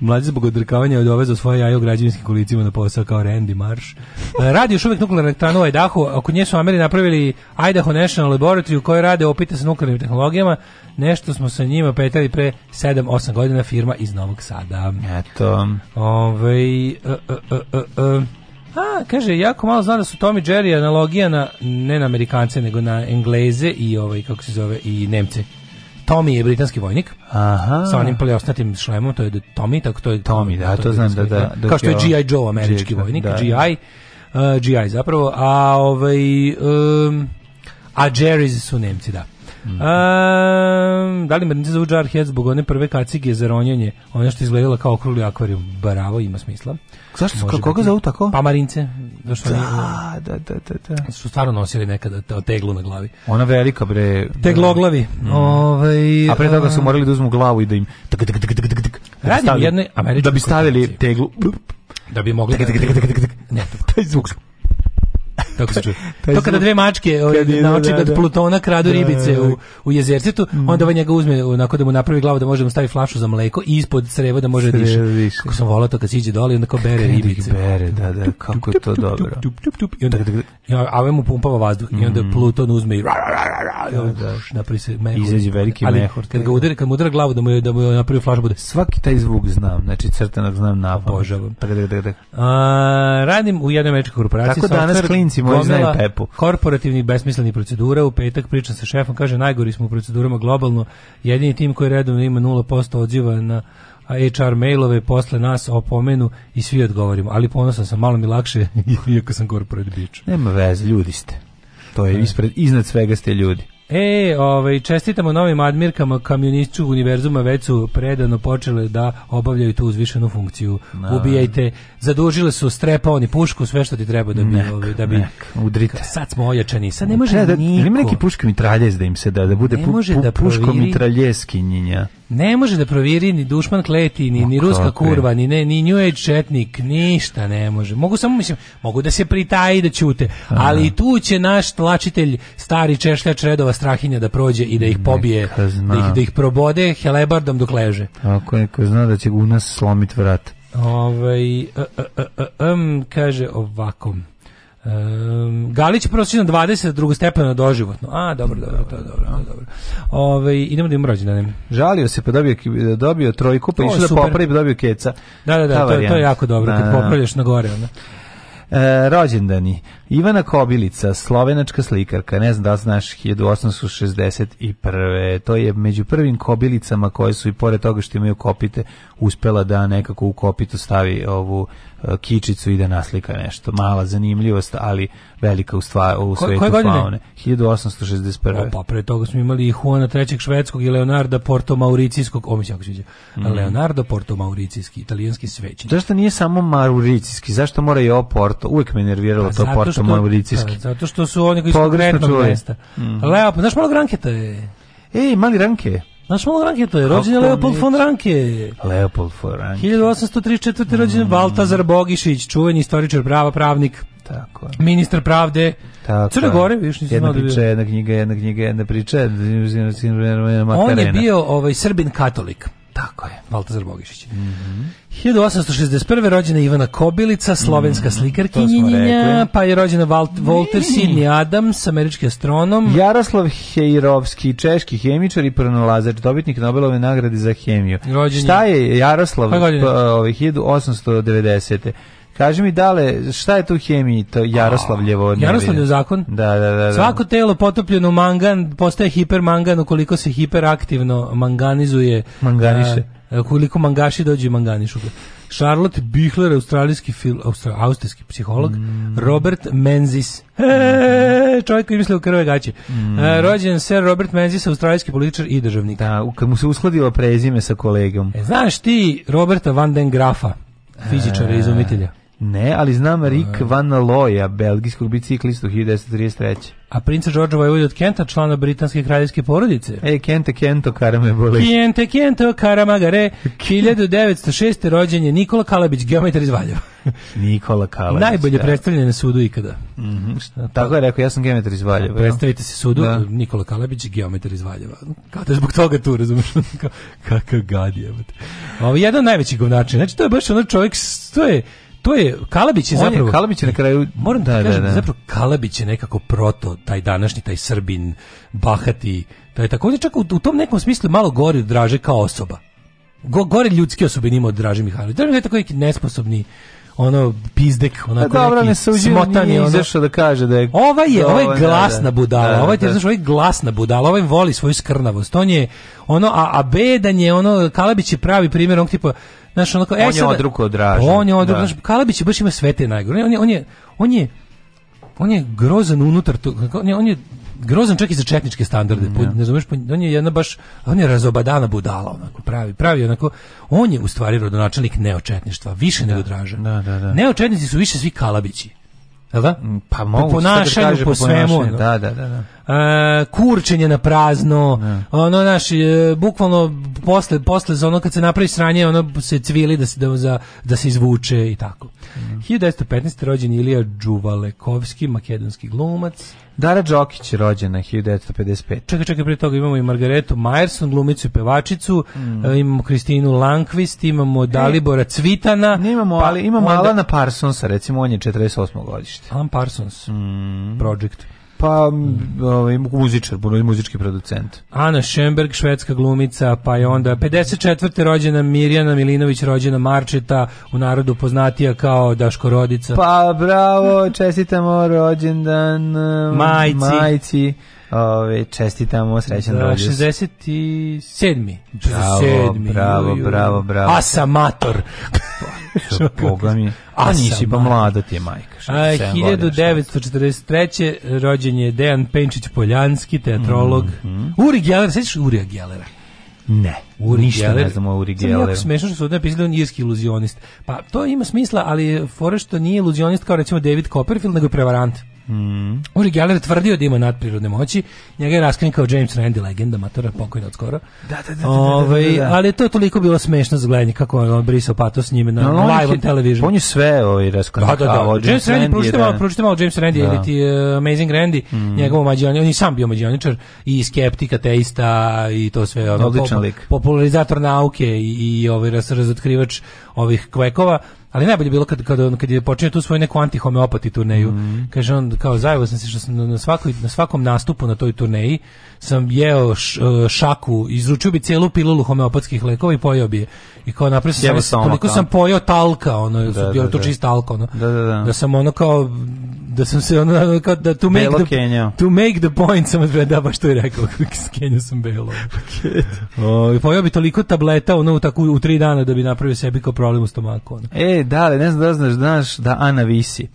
Mlađi zbog odrkavanja od ove svoje jaje u građevinskim kolicima na posao kao Randy Marsh. E, radi još uvijek nuklearna elektrana u Idaho, oko nje su Ameri napravili Idaho National Laboratory u kojoj rade opite sa nuklearnim tehnologijama. Nešto smo sa njima petali pre 7-8 godina firma iz Novog Sada. Eto. Ove, uh, uh, uh, A, pa, kaže, jako malo zna da su Tom i Jerry analogija na, ne na Amerikance, nego na Engleze i ovaj, kako se zove, i Nemce. Tommy je britanski vojnik. Aha. Sa onim pleosnatim šlemom, to je Tommy, tako to je Tommy, da, to, to znam da, da, da. Kao što je G.I. Joe, američki G. vojnik, da. G.I. Uh, GI zapravo, a ovaj um, a Jerry's su Nemci, da. Mm -hmm. um, da li Mrnice zovu Jarhead zbog one prve kacige za ronjenje? Ona što izgledala kao okrugli akvarijum. Bravo, ima smisla. Zašto su, koga zovu tako? Pa Marince. Da, da, da, da, da. Su stvarno nosili nekada teglu na glavi. Ona velika, bre. Tegloglavi. Mm. Ove, a pre toga su morali da uzmu glavu i da im... Tk, tk, tk, da, bi stavili, da bi stavili teglu. Da bi mogli... Ne, taj zvuk. Tako se čuje. to kada dve mačke ovaj, nauči da, da, Plutona kradu da, ribice da, da. u, u jezercetu, mm. onda ovaj njega uzme onako da mu napravi glavu da može da mu stavi flašu za mleko i ispod creva da može da diše. Kako sam volao to kad siđe dole i onda kao bere ribice. Bere, da, da, kako je to dobro. I onda, a ovaj mu pumpava vazduh i onda mhm. Pluton uzme i napravi se mehur. Izađe veliki ali, mehur. Kad ga udari, kad mu udara glavu da mu, da mu napravi flašu bude. Svaki taj zvuk znam, znači crtanak znam na Obožavam. Radim u jednoj američkoj korporaciji. Tako danas klinci gomila Korporativni besmisleni procedura. U petak pričam sa šefom, kaže najgori smo u procedurama globalno. Jedini tim koji redovno ima 0% odziva na HR mailove posle nas opomenu i svi odgovorimo. Ali ponosan sam, malo mi lakše iako sam korporat bič. Nema veze, ljudi ste. To je e. ispred, iznad svega ste ljudi. E, ovaj, čestitamo novim admirkama kamionistču univerzuma, već su predano počele da obavljaju tu uzvišenu funkciju. No. Da. Ubijajte, zadužile su strepa, oni pušku, sve što ti treba da bi... Nek, ovaj, da bi nek, udrite. Sad smo ojačani, sad ne može da, niko. Želim neki puška mitraljez da im se da, da bude pu, pu, da puško proviri, mitraljezki njinja. Ne može da proviri ni dušman kleti, ni, ni ruska kurva, ni, ne, ni new age četnik, ništa ne može. Mogu samo, mislim, mogu da se pritaji da ćute, ali i tu će naš tlačitelj, stari češljač redova strahinja da prođe i da ih pobije, da ih, da ih probode helebardom dok leže. Ako neko zna da će u nas slomiti vrat. Ovaj, um, kaže ovako. Um, Galić je prosječno 20, drugostepeno doživotno. A, dobro, dobro, to je dobro. dobro, dobro. Ove, ovaj, idemo da im rođendanem. Žalio se pa dobio, dobio trojku, pa išao da popravi pa dobio keca. Da, da, da, to, je, to je jako dobro, da, kad da, da. popravljaš na gore. Onda. E, rođendani. Ivana Kobilica, slovenačka slikarka, ne znam da li znaš, 1861. To je među prvim kobilicama koje su i pored toga što imaju kopite uspela da nekako u kopitu stavi ovu e, kičicu i da naslika nešto. Mala zanimljivost, ali velika u, stvar, u Ko, svetu koje faune. 1861. O, pa pre toga smo imali i Juana III. švedskog i Leonarda Porto Mauricijskog, o mi se mm. Leonardo Porto Mauricijski, italijanski svećenik. Zašto nije samo Mauricijski? Zašto mora i o Porto? Uvijek me nerviralo pa, to Porto što, mauricijski. Da, zato što su oni koji su konkretnog mesta. Mm. Leopold, znaš malo Granketa Ej, mali Ranke. Znaš malo Ranke to je, rođen je Leopold von Ranke. Leopold von Ranke. 1834. rođen mm. Baltazar Bogišić, čuveni istoričar prava, pravnik. Tako je. Ministar pravde. Tako Crne Gore, vidiš, nisam jedna priča, jedna knjiga, jedna knjiga, jedna priča. On je bio ovaj, srbin katolik. Tako je. Baltazar Bogišić. Mm -hmm. 1861. rođena Ivana Kobilica, slovenska mm -hmm. slikarkinja, pa je rođena Walt, Walter Sidney Adams, američki astronom. Jaroslav Hejrovski, češki hemičar i pronalazač, dobitnik Nobelove nagrade za hemiju. Rođen Šta je Jaroslav pa, pa ovaj, 1890. Kaži mi dale, šta je tu hemiji to Jaroslavljevo? Ne Jaroslavljev zakon? Da, da, da, da. Svako telo potopljeno mangan postaje hipermangan ukoliko se hiperaktivno manganizuje. Manganiše. A, E, koliko mangaši dođe manganišu. Charlotte Bihler, australijski fil, austra, austrijski psiholog, mm. Robert Menzies, e, čovjek koji mislio krve gaće. Mm. E, rođen ser Robert Menzies, australijski političar i državnik. Da, kad mu se uskladilo prezime sa kolegom. E, znaš ti Roberta Van den Grafa, fizičara e. i izumitelja? Ne, ali znam Rick Van Looya, belgijskog biciklistu 1933. A princa George Vojvod od Kenta, člana britanske kraljevske porodice. E, Kente Kento Karame boli. Kente Kento Karamagare, 1906. rođen je Nikola Kalabić, geometar iz Valjeva. Nikola Kalabić. Najbolje da. predstavljen na sudu ikada. Mm -hmm. Tako je rekao, ja sam geometar iz Valjeva. Da, predstavite se sudu, da. Nikola Kalabić, geometar iz Valjeva. Kada zbog toga tu, razumiješ? Kakav gad je. Ovo, jedan najveći najvećih govnačina. Znači, to je baš ono čovjek, to je to je Kalabić je On zapravo je Kalabić je na kraju moram da, da kažem da, da. zapravo Kalabić je nekako proto taj današnji taj Srbin bahati je takođe čak u, u tom nekom smislu malo gori draže kao osoba Go, gore ljudske osobine od Draže Mihajlović Draže je tako neki nesposobni ono pizdek onako da, dobro, neki ne smotani ono izašao da kaže da je ova je ovaj je da, da, glasna da. budala da, ovaj ti znaš ovaj glasna budala ovaj voli svoju skrnavost on je ono a a bedan je ono Kalabić je pravi primer on tipa Znaš, onako, on e, je odruko od On je odruko, da. znaš, Kalabić baš ima sve te najgore. On je, on je, on je, on je grozan unutar to, on je, on je grozan čak i za četničke standarde. Mm, ja. Da. ne razumeš, on je jedna baš on je razobadana budala onako pravi, pravi onako on je u stvari rodonačelnik neočetništva, više da, nego draža. Da, da, da. Neočetnici su više svi kalabići. Jel da? Mm, pa mogu po ponašanju, po svemu. Da, da, da, da. E, kurčenje na prazno, ne. Da. ono, naš, e, bukvalno posle, posle za ono kad se napravi sranje, ono se cvili da se, da, za, da se izvuče i tako. Mm. 1915. rođen Ilija Đuvalekovski, makedonski glumac. Dara Đokić rođena 1955. Čekaj, čekaj, prije toga imamo i Margaretu Majerson, glumicu i pevačicu, mm. imamo Kristinu Lankvist, imamo e, Dalibora Cvitana. Ne pa, ali imamo onda... Alana Parsonsa, recimo on je 48. godište. Alan Parsons, mm. Project. Pa, ovaj, muzičar, muzički producent. Ana Schemberg, švedska glumica, pa je onda 54. rođena Mirjana Milinović, rođena Marčeta, u narodu poznatija kao Daško Rodica. Pa, bravo, čestitamo rođendan um, majci. majci. Ove, čestitamo, srećan da, rođus. 67. Bravo, bravo, bravo, bravo. Asamator. Boga mi. A nisi pa mlada ti je majka. Šta, a, 1943. rođen je Dejan Penčić Poljanski, teatrolog. Mm -hmm. Uri Geller, sećaš Urija Gellera? Ne, Uri ništa Geller. ne znam o Uri Gelleru. Jako smešno što su napisali da on irski iluzionist. Pa to ima smisla, ali fora što nije iluzionist kao recimo David Copperfield, nego prevarant. Mm. Uri Geller tvrdio da ima nadprirodne moći, njega je raskrin kao James Randi, legenda, matora pokojna od skoro. Da, da, da, da, da Ove, ovaj, da, da, da, Ali to je toliko bilo smešno za gledanje, kako on brisao patos s njime na no, live on television. On je sve ovaj raskrinkao. Da, da, da. James, James Randi, pročite malo, pročite malo James Randi, ili ti uh, Amazing Randi, mm. njegov mađioničar, on je sam bio mađioničar i skeptika, teista i to sve. Ono, Odličan pop, lik. Popularizator nauke i, i ovaj razotkrivač ovih kvekova Ali najbolje bilo kad kad on kad je počinio tu svoju neku antihomeopati turneju. Mm. Kaže on kao zajeo sam se što sam na svakoj na svakom nastupu na toj turneji sam jeo š, e, šaku, izručio bi celu pilulu homeopatskih lekova i pojeo bi je. I kao napravio sam koliko sam pojeo talka, ono da, bio da. to da. čist talko, ono. Da, da, da. da sam ono kao da sam se ono kao da to make the, to make the point sam da baš što je rekao Kenja sam belo. o, i pojeo bi toliko tableta ono u tako u 3 dana da bi napravio sebi kao problem u stomaku. Ono. E, E, da, ne znam da znaš, znaš da Ana Visi.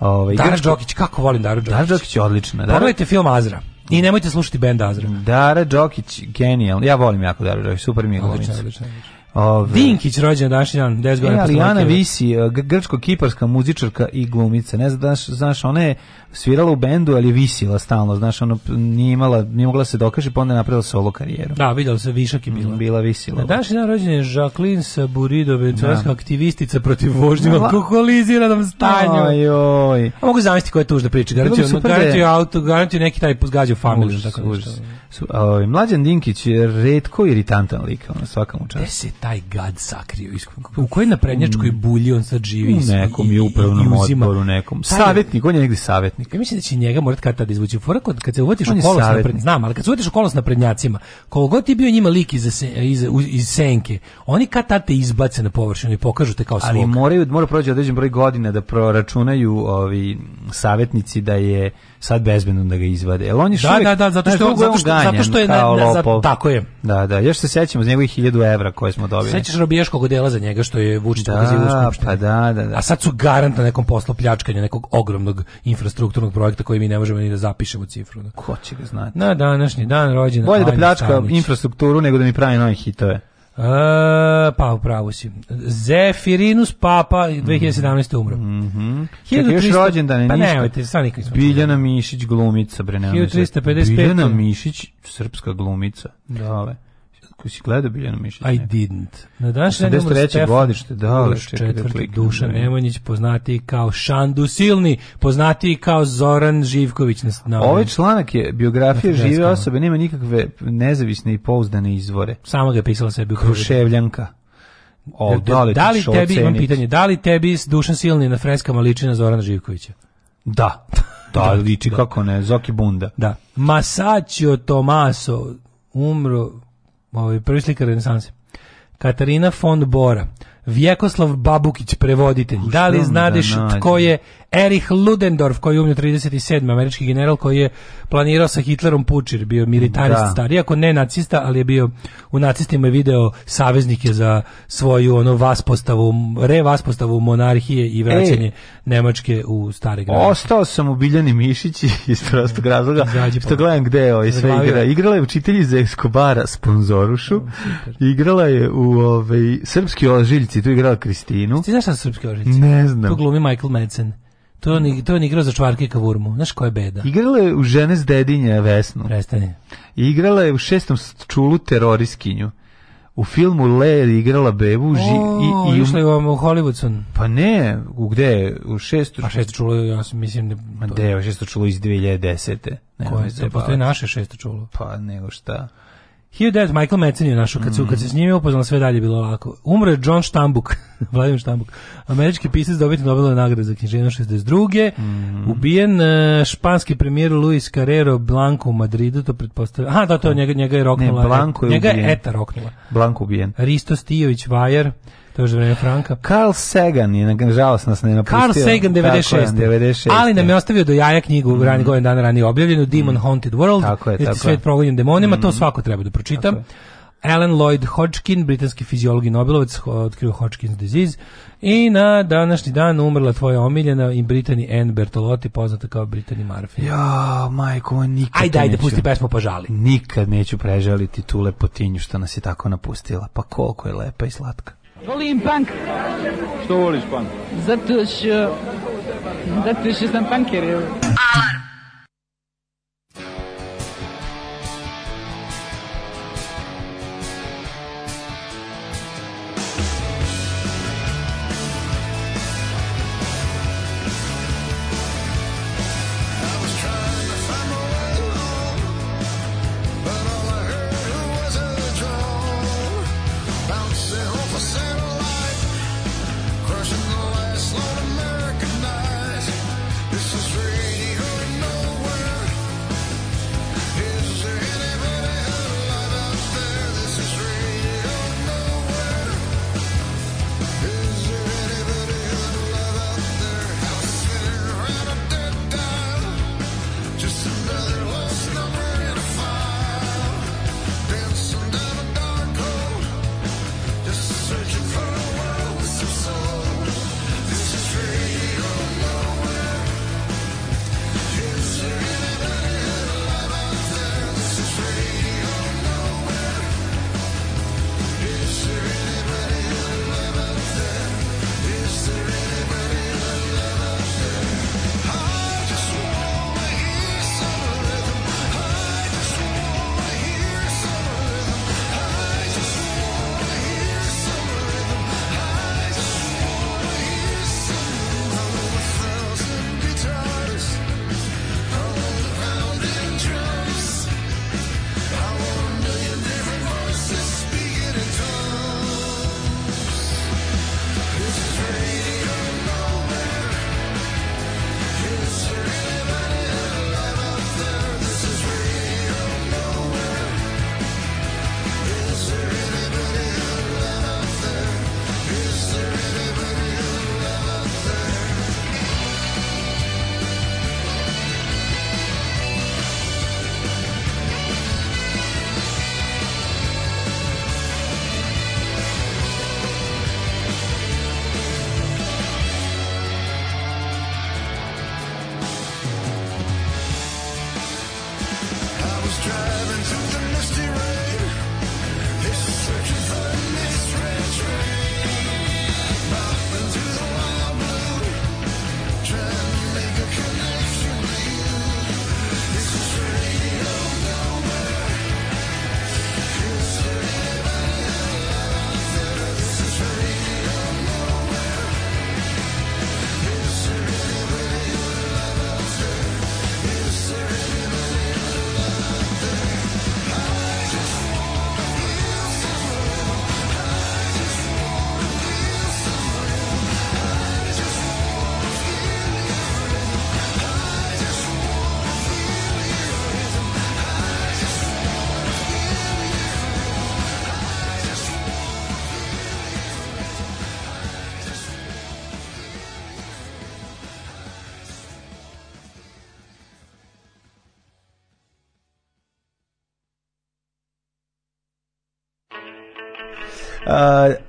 Ovaj Dara Đokić, kako volim Dara Đokić. Dara Đokić je odlična. da. Pogledajte film Azra. I nemojte slušati bend Azra. Dara Đokić, genijalno. Ja volim jako Dara Đokić, super mi je odlična, odlična. Ove, Dinkić rođen današnji dan, 10 e, godina. Ali Ana Visi, e, grčko-kiparska muzičarka i glumica. Ne znaš, znaš, ona je svirala u bendu, ali je visila stalno, znaš, ono nije imala, nije mogla da se dokaže, pa onda je napravila solo karijeru. Da, vidjela se, višak je mm, bila. Bila visila. E, Daš dan rođen je Jacqueline Saburido, venezuelska da. aktivistica protiv vožnjima u alkoholiziranom stanju. Ajoj. A mogu zamisliti koja je tužna priča, garantio, garantio auto, garantio neki taj pozgađao familiju. Užas, tako užas. Uh, Mlađan Dinkić je redko iritantan lik, ono, svakom času. Gde se taj gad sakrio? U kojoj naprednjačkoj mm. bulji on sad živi? U nekom i, i upravnom i odboru, nekom. Savjetnik, on je negdje savjetnik Ja mislim da će njega morati kad tada izvući. Fora kod, kad se uvodiš u kolos na pred, znam, ali kad se uvodiš u kolos na prednjacima, koliko ti bio njima lik iz, iz, iz senke, oni kad tada te izbace na površinu i pokažu te kao svog. Ali moraju, mora proći određen broj godina da proračunaju ovi savetnici da je sad bezbedno da ga izvade. Jel on je da, da, da, zato što, zato što, zato što, zato što je na, na, za, tako je. Da, da, još se sećamo iz njegovih 1000 evra koje smo dobili. Sećaš robiješkog dela za njega što je Vučić da, pokazio u Pa da, da, da. A sad su garanta nekom poslu pljačkanja nekog ogromnog infrastruktura infrastrukturnog projekta koji mi ne možemo ni da zapišemo cifru. Da. Ko će ga znati? Na današnji dan rođena Bolje da pljačka infrastrukturu nego da mi pravi nove hitove. E, pa upravo si. Zefirinus Papa 2017. Mhm. umro. Mm -hmm. 1300... još rođen da pa ne pa ništa. Nemojte, ovaj sad nikad nismo. Biljana Mišić glumica. Bre, 1355. Biljana Mišić, srpska glumica. Da, Ko si gledao Biljanu Mišić? I didn't. Na današnje umro Stefan godište, da, četvrti da Dušan Nemanjić, da poznati kao Šandu Silni, poznati kao Zoran Živković. Na, na Ovaj članak je biografija žive osobe, nema nikakve nezavisne i pouzdane izvore. Samo ga je pisala sebi Kruševljanka. O, da, da li, da li tebi, ocenit? imam pitanje, da li tebi Dušan Silni na freskama liči na Zorana Živkovića? Da. Da, da liči da. kako ne, Zoki Bunda. Da. Masaccio Tomaso umro ovaj, prvi slikar renesanse. Katarina von Bora. Vjekoslav Babukić, prevoditelj. Da li da znadeš ko je Erich Ludendorff koji je umio 37. američki general koji je planirao sa Hitlerom pučir, bio militarist da. stari, ako ne nacista, ali je bio u nacistima je video saveznike za svoju ono vaspostavu, re vaspostavu monarhije i vraćanje Ej, Nemačke u stare granice. Ostao sam u Biljani Mišići iz prostog razloga Zađi, što gledam gde je ovaj sve igra. Igrala je učitelji za Escobara sponzorušu, igrala je u ovaj, Srpski ožiljci, tu igrala Kristinu. Ti znaš šta su Srpski ožiljci? Ne znam. Tu glumi Michael Madsen. To je ni to je igrao za čvarke kavurmu. Znaš koja je beda? Igrala je u žene s dedinje Vesnu. Prestani. Igrala je u šestom čulu teroriskinju. U filmu Le igrala bebu o, ži, i i išla je u Hollywoodson. Pa ne, u gde? U šestu. Pa šesto čulo ja mislim da Ma je šesto čulo iz 2010. Ne, Koje, je to postoji naše šesto čulo. Pa nego šta? 1900 Michael Metzen je našao, kad, su, kad se s njime upoznalo sve dalje bilo ovako. Umre John Stambuk, Vladimir Stambuk, američki pisac dobiti Nobelove nagrade za književno 62. Mm Ubijen e, španski premijer Luis Carrero Blanco u Madridu, to pretpostavlja. Aha, da, to njega, njega je roknula. Ne, Blanco je Njega ubijen. je Eta roknula. Blanco ubijen. Risto Stijović Vajer, to je još vreme Franka. Carl Sagan je, nažalost, nas ne napustio. Carl Sagan 96. Je, 96. Ali nam je ostavio do jaja knjigu, mm. rani godin dana ranije objavljenu, Demon mm. Haunted World, tako je, svet proglednim demonima, mm. to mhm. svako treba da pročita. Tako Alan Lloyd Hodgkin, britanski fiziolog i nobelovac, otkrio Hodgkin's disease. I na današnji dan umrla tvoja omiljena i Britani Anne Bertolotti, poznata kao Britani Marfi. Ja, majko, nikad Ajde, ajde, neću, pusti pesmu požali. Nikad neću prežaliti tu lepotinju što nas je tako napustila. Pa koliko je lepa i slatka. Volim punk. Što voliš punk? Zato što... Zato što sam punker, Alarm!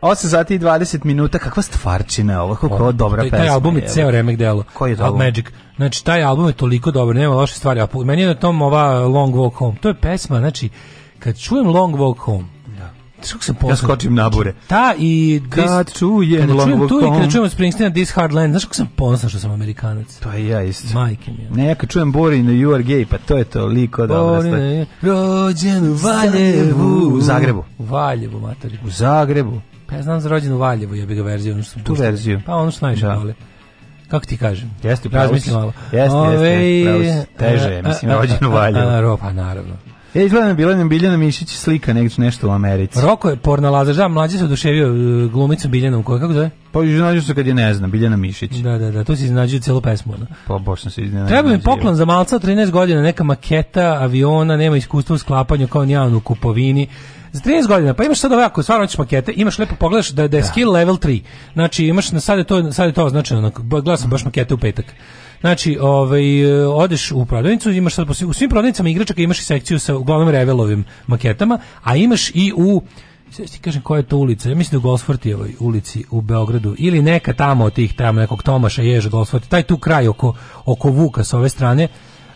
8 sati i 20 minuta, kakva stvarčina ovo, kako je dobra pesma. Taj album je ceo remek delo. Koji je to Magic. Znači, taj album je toliko dobar, nema loše stvari. A meni je na tom ova Long Walk Home. To je pesma, znači, kad čujem Long Walk Home, Kako se posle... Ja skočim na bure. Ta i... This, kad čujem kada čujem tu i kada čujem Springsteen This Hard Land, znaš kako sam ponosan što sam amerikanac? Pa i ja isto. Majke mi. Ja. Ne, ja kad čujem Bore na URG, pa to je to liko dobro. Bore Rođen u Valjevu. U Zagrebu. U Valjevu, materi. U Zagrebu. Pa ja znam za rođen u Valjevu, ja bih ga verziju. Ono što tu puštio. verziju. Pa ono što najviše da. kako ti kažem? Jeste, pravo. Razmislim malo. Jeste, jeste, pravo. Teže je, mislim, rođen u Valjevu. Pa naravno. Ja e, izgledam Biljana, Biljana Mišić slika nešto, nešto u Americi. Roko je pornalazaš, da, mlađe se oduševio e, glumicu Biljanom, koja kako zove? Pa iznenađuju se kad je ne znam, Biljana Mišić. Da, da, da, tu si iznenađuju celu pesmu. Da. Pa boš se iznenađuju. Treba mi poklon za malca 13 godina, neka maketa aviona, nema iskustva u sklapanju kao ni on u kupovini. Za 13 godina, pa imaš sad ovako, stvarno hoćeš makete, imaš lepo pogledaš da, da je da. skill level 3. Znači imaš, sad je to, sad je to označeno, gledao sam baš makete u petak. Znači, ovaj, odeš u prodavnicu, imaš sad, u svim prodavnicama igračaka imaš i sekciju sa uglavnom revelovim maketama, a imaš i u sve ti kažem koja je to ulica, ja mislim da u Golsfortijevoj ulici u Beogradu ili neka tamo od tih tamo nekog Tomaša Ježa Gosfort, taj tu kraj oko, oko Vuka sa ove strane,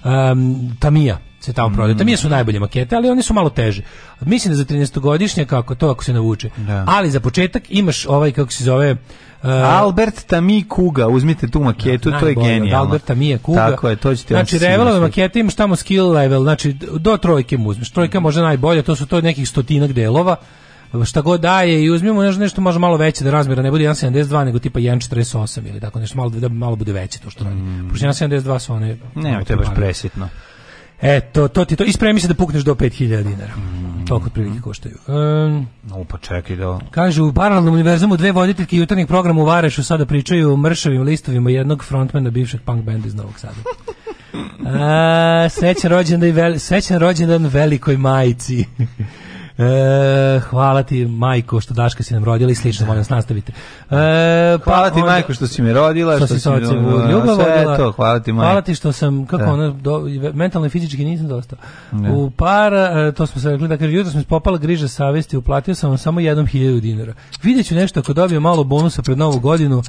um, Tamija, se tamo mm. prodaju. Tamiya su najbolje makete, ali one su malo teže. Mislim da za 13-godišnje kako to ako se navuče. Da. Ali za početak imaš ovaj kako se zove Uh, Albert Tami Kuga, uzmite tu maketu, da, to je genijalno. Albert Tami Kuga. Tako je, to ćete Znači, revelove makete imaš tamo skill level, znači do trojke mu uzmeš. Trojka može najbolje, to su to nekih stotinak delova šta god daje i uzmimo nešto, nešto može malo veće da razmjera ne bude 1.72 nego tipa 1.48 ili tako nešto malo da malo bude veće to što radi. Mm. Pošto 1.72 su one Ne, to je baš presitno. Eto, to ti to. Ispremi se da pukneš do 5000 dinara. Toliko otprilike koštaju. Um, no, pa čekaj da... Kaže, u paralelnom univerzumu dve voditeljke jutarnjeg programa u Varešu sada pričaju o mršavim listovima jednog frontmana bivšeg punk benda iz Novog Sada. A, e, srećan rođendan, veli, srećan rođendan velikoj majici. E, hvala ti majko što Daška si nam rodila i slično, da. molim vas nastavite. E, da. pa hvala ti onda, majko što si mi rodila, što, što si sa ocem ljubav rodila. To, hvala ti majko. Hvala ti što sam, kako da. ono, do, mentalno i fizički nisam dosta. Da. U par, e, to smo se rekli, dakle, jutro sam popala griža savesti, uplatio sam vam samo jednom hiljadu dinara. Vidjet ću nešto ako dobijem malo bonusa pred novu godinu,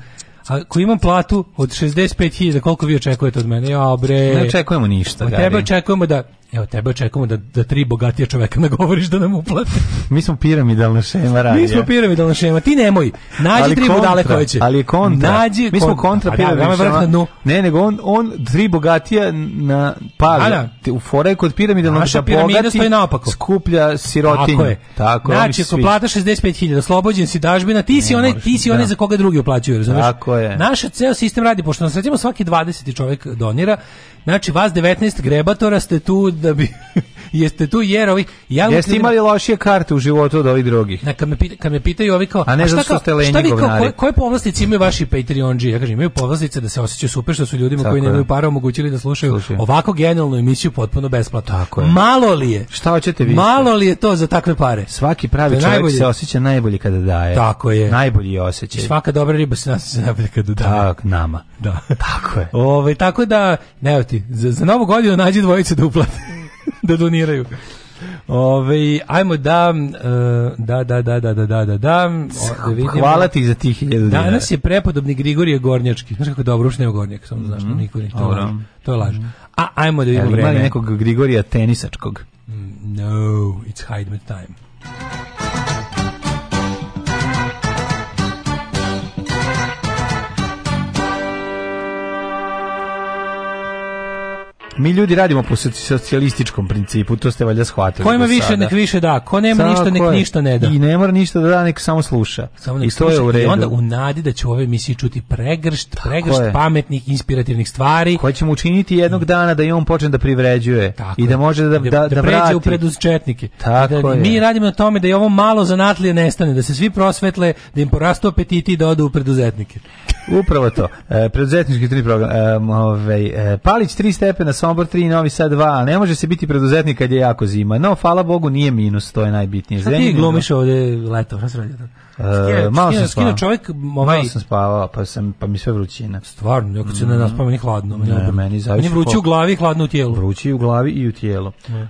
ako imam platu od 65.000, koliko vi očekujete od mene? Ja, bre. Ne očekujemo ništa. Od tebe očekujemo da Evo, tebe očekujemo da, da tri bogatija čoveka nagovoriš da nam uplate. Mi smo piramidalna šema radija. Mi smo piramidalna šema, ti nemoj. Nađi ali tri budale koje će. Ali je kontra. Nađi Mi smo kontra da, piramidalna šema. Ne, nego on, on tri bogatija na pavi. Da. U fore kod piramidalnog Naša da bogati stoji naopako. skuplja sirotinju. Tako je. Tako, znači, ako plata 65.000, slobođen si dažbina, ti si, one, ti si one da. za koga drugi uplaćuju, razumiješ? Tako je. Naš ceo sistem radi, pošto nas recimo svaki 20 čovjek donira, znači vas 19 grebatora ste tu da bi jeste tu jer ovi ja Jeste ljudi... imali lošije karte u životu od ovih drugih? neka me pita, kad me pitaju ovi kao a ne zato što ste lenji šta vi kao, koje, koje povlastice imaju vaši Patreonđi? Ja kažem imaju povlastice da se osećaju super što su ljudima Tako koji nemaju para omogućili da slušaju Slušaj. ovako genijalnu emisiju potpuno besplatno. Tako je. Malo li je? Šta hoćete vi? Malo li je to za takve pare? Svaki da pravi čovjek najbolje. se oseća najbolje kada daje. Tako je. Najbolji osećaj svaka dobra riba se nas najbolje kada daje. Tak, nama. Da. tako je. ovaj tako da, ne ti, za, za novu godinu nađi dvojice da uplate. da doniraju. Ove, ajmo da, e, da, da, da, da, da, da, da, da, da, vidimo. Hvala ti za tih hiljadu dinara. Danas je prepodobni Grigorije Gornjački. Znaš kako je dobro, ušte Gornjak, samo da znaš, mm -hmm. niko, to, to je laž. A ajmo da vidimo vreme. Ima nekog Grigorija tenisačkog? Mm, no, it's Hydeman time. Mi ljudi radimo po socijalističkom principu, to ste valjda shvatili. Ko ima više, nek više da. Ko nema samo ništa, nek je. ništa ne da. I ne mora ništa da da, nek samo sluša. Samo nek I to je u redu. I onda u nadi da će u ovoj emisiji čuti pregršt, pregršt Tako pametnih, inspirativnih stvari. Koje ćemo učiniti jednog dana da i on počne da privređuje. Tako I da može da-, da, da, da, da pređe u preduzetnike. Tako da-, da, je. Mi radimo na tome da je ovo malo zanatlije nestane, da se svi prosvetle, da im porastu apetiti i da odu u preduzetnike. Upravo to. E, preduzetnički tri program. E, ovaj, e, Palić tri stepena, Sombor 3, Novi Sad 2, ne može se biti preduzetnik kad je jako zima. No, hvala Bogu, nije minus, to je najbitnije. Šta ti glumiš ovdje leto, šta se radi Uh, malo sam skino čovjek, ovaj... Malo sam spavao, pa, sam, pa mi sve vrućina. Stvarno, ja kad se mm. ne nas meni hladno. Meni, ne, meni meni vrući vruće u glavi, hladno u tijelu. Vrući u glavi i u tijelu. Ne. Uh,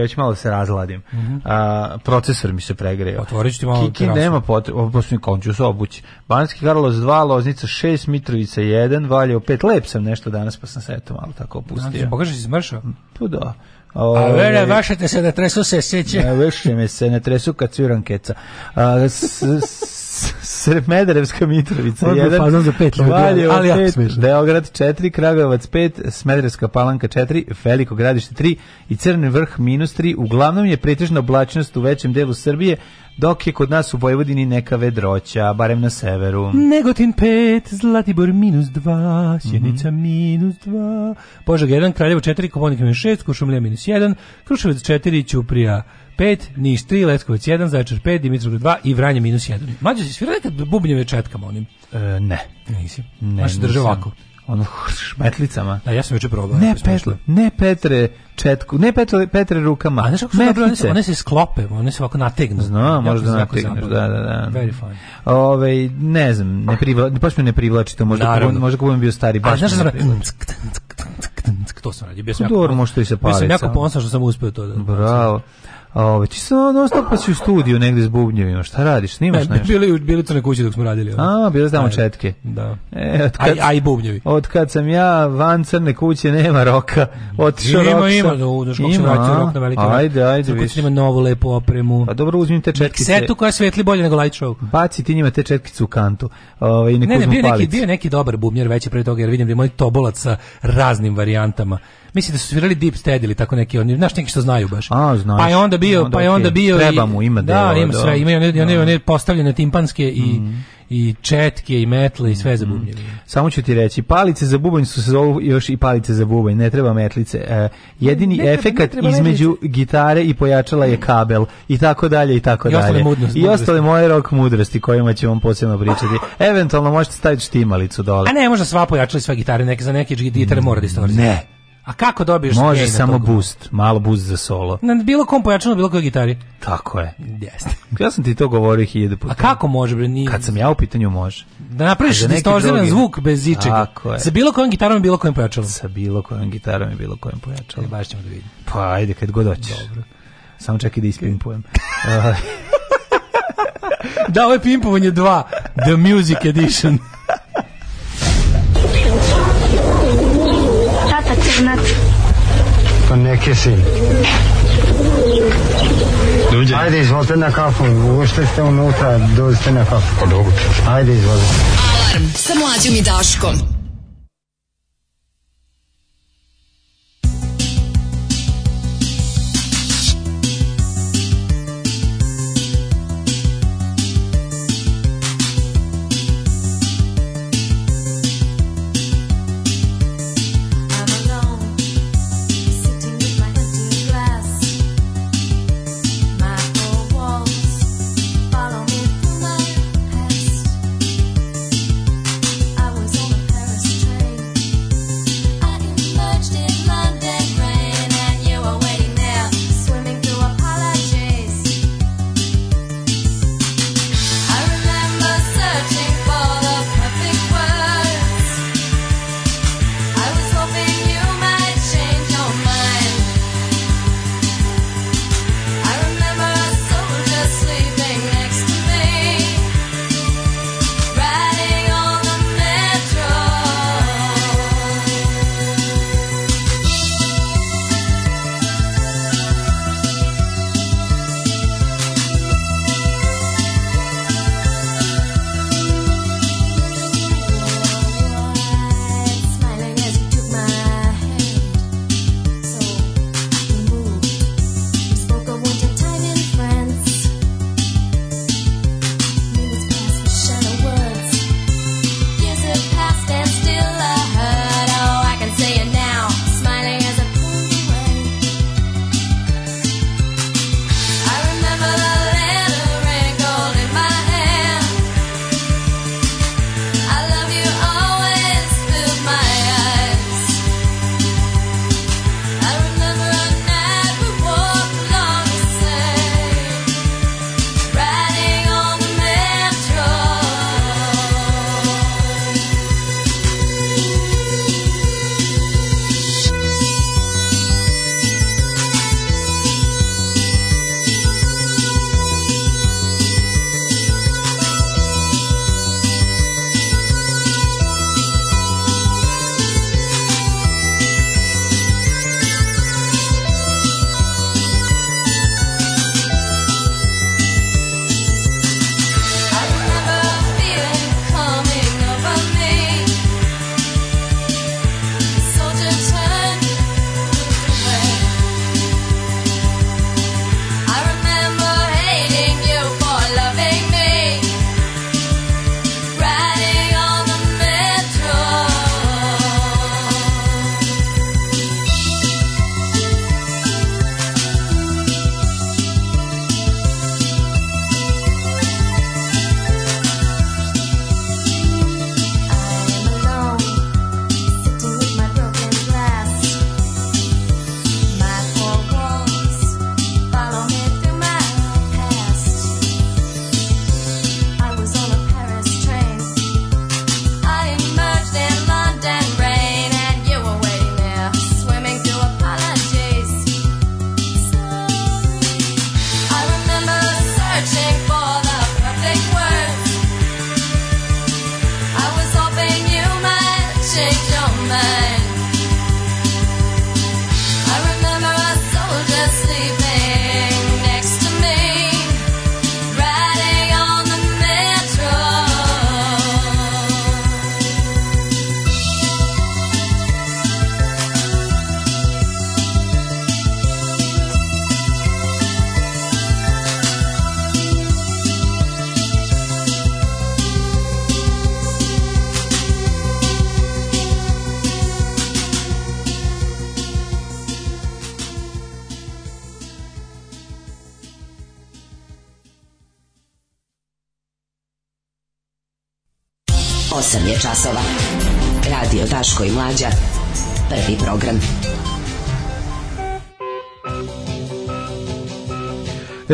ja ću malo da se razladim. Uh -huh. uh, procesor mi se pregreo. Otvorit ti malo Kiki terasa. nema potrebe, opusti konču se obući. Banski Karlovac 2, Loznica 6, Mitrovica 1, Valjevo 5. Lep sam nešto danas, pa sam se eto malo tako opustio. Znači, pokažeš da si Tu pa da. Ove, a vere, vašete se, ne da tresu se, seće. Ne da, veši mi se, ne tresu kad sviram keca. A, s, s Smederevska Mitrovica 1. Fazan za 5 ljudi, Valjevo ali jako smešno. Beograd 4, Kragujevac 5, Smederevska Palanka 4, Veliko Gradište 3 i Crni vrh 3. Uglavnom je pretežna oblačnost u većem delu Srbije, dok je kod nas u Vojvodini neka vedroća, barem na severu. Negotin 5, Zlatibor 2, Sjenica mm -hmm. 2, Požeg 1, Kraljevo 4, Koponik 6, Košumlija 1, Kruševac 4, Ćuprija 5, Niš 3, Leskovac 1, Zaječar 5, Dimitrovgrad 2 i Vranje minus 1. Mađo, si svirao nekad bubnjeve četkama onim? E, ne. Nisi. Ne, Maš drža ovako. Ono, šmetlicama. Da, ja sam već probao. Ne, petle, ne Petre četku, ne Petre, Petre rukama. A znaš kako su dobro, one se, one se sklope, one se ovako nategnu. Zna, možda nategneš, da, da, da. Very fine. Ove, ne znam, ne privla, baš me ne privlači to, možda, Naravno. možda kako bio stari, baš A, znaš, me ne To sam radio, bio sam jako... se pali. Bio sam jako ponosan što sam uspeo to da... Bravo. Da, Ovaj ti se non stop pa si u studiju negde s bubnjevima, šta radiš? Snimaš ne, nešto? Bili bili tu na kući dok smo radili. Ovaj. A, bile tamo e, četke. Da. E, od kad, aj, aj bubnjevi. Od kad sam ja van crne kuće nema roka. Otišao rok. Ima ima, do do škole rok na veliki. Ajde, ajde, vi ima novu lepu opremu. Pa dobro uzmi te četkice. Setu koja svetli bolje nego light show. Baci ti njima te četkice u kantu. Ovaj ne, ne, bio neki, bio neki dobar bubnjer veće pre toga jer vidim da je moj tobolac sa raznim varijantama mislim da su svirali Deep Stead ili tako neki oni, znaš neki što znaju baš. A, znaš. Pa je onda bio, onda, pa je onda okay. i, Treba mu ima da, deo, ima da. sve, ima one, oni oni da. postavljene timpanske i mm i četke i metle i sve mhm. za bubanj. Samo ću ti reći, palice za bubanj su se zovu još i palice za bubanj, ne treba metlice. E, jedini ne, efekat ne između metlice. gitare i pojačala je kabel i tako dalje i tako I dalje. mudnost, I ostale moje rok mudrosti kojima ćemo vam posebno pričati. Eventualno možete staviti štimalicu dole. A ne, možda sva pojačala i sva gitare, neke za neke gitare mora da Ne. A kako dobiješ Može samo boost, malo boost za solo. Na bilo kom pojačano, bilo kojoj gitari. Tako je. Jeste. ja sam ti to govorio hiljadu puta. A kako može bre? Nije... Kad sam ja u pitanju može. Da napraviš distorziran zvuk bez ičega. Tako je. Sa bilo kojom gitarom i bilo kojim pojačalom. Sa bilo kojom gitarom i bilo kojim pojačalom. E, baš ćemo da vidimo. Pa ajde, kad god hoćeš. Dobro. Samo čekaj da pojem. da, ovo je pimpovanje 2. The Music Edition. Patrnat. Pa neke si. Dođe. Ajde, izvolite na kafu. Ušli ste unutra, dođite na kafu. Pa dobro. Ajde, izvolite. Alarm sa mlađom i Daškom.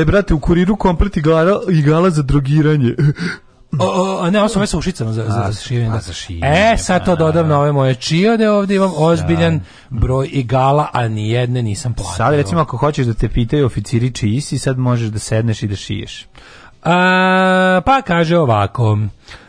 brate, u kuriru komplet igala, igala za drogiranje. O, o, ne, ovo su ove sa za, za, za širenje. Da. E, pa sad to dodam na ove moje čijode, ovde imam ozbiljan broj igala, a ni jedne nisam platio. Sad, recimo, ako hoćeš da te pitaju oficiri čiji si, sad možeš da sedneš i da šiješ. A, pa kaže ovako...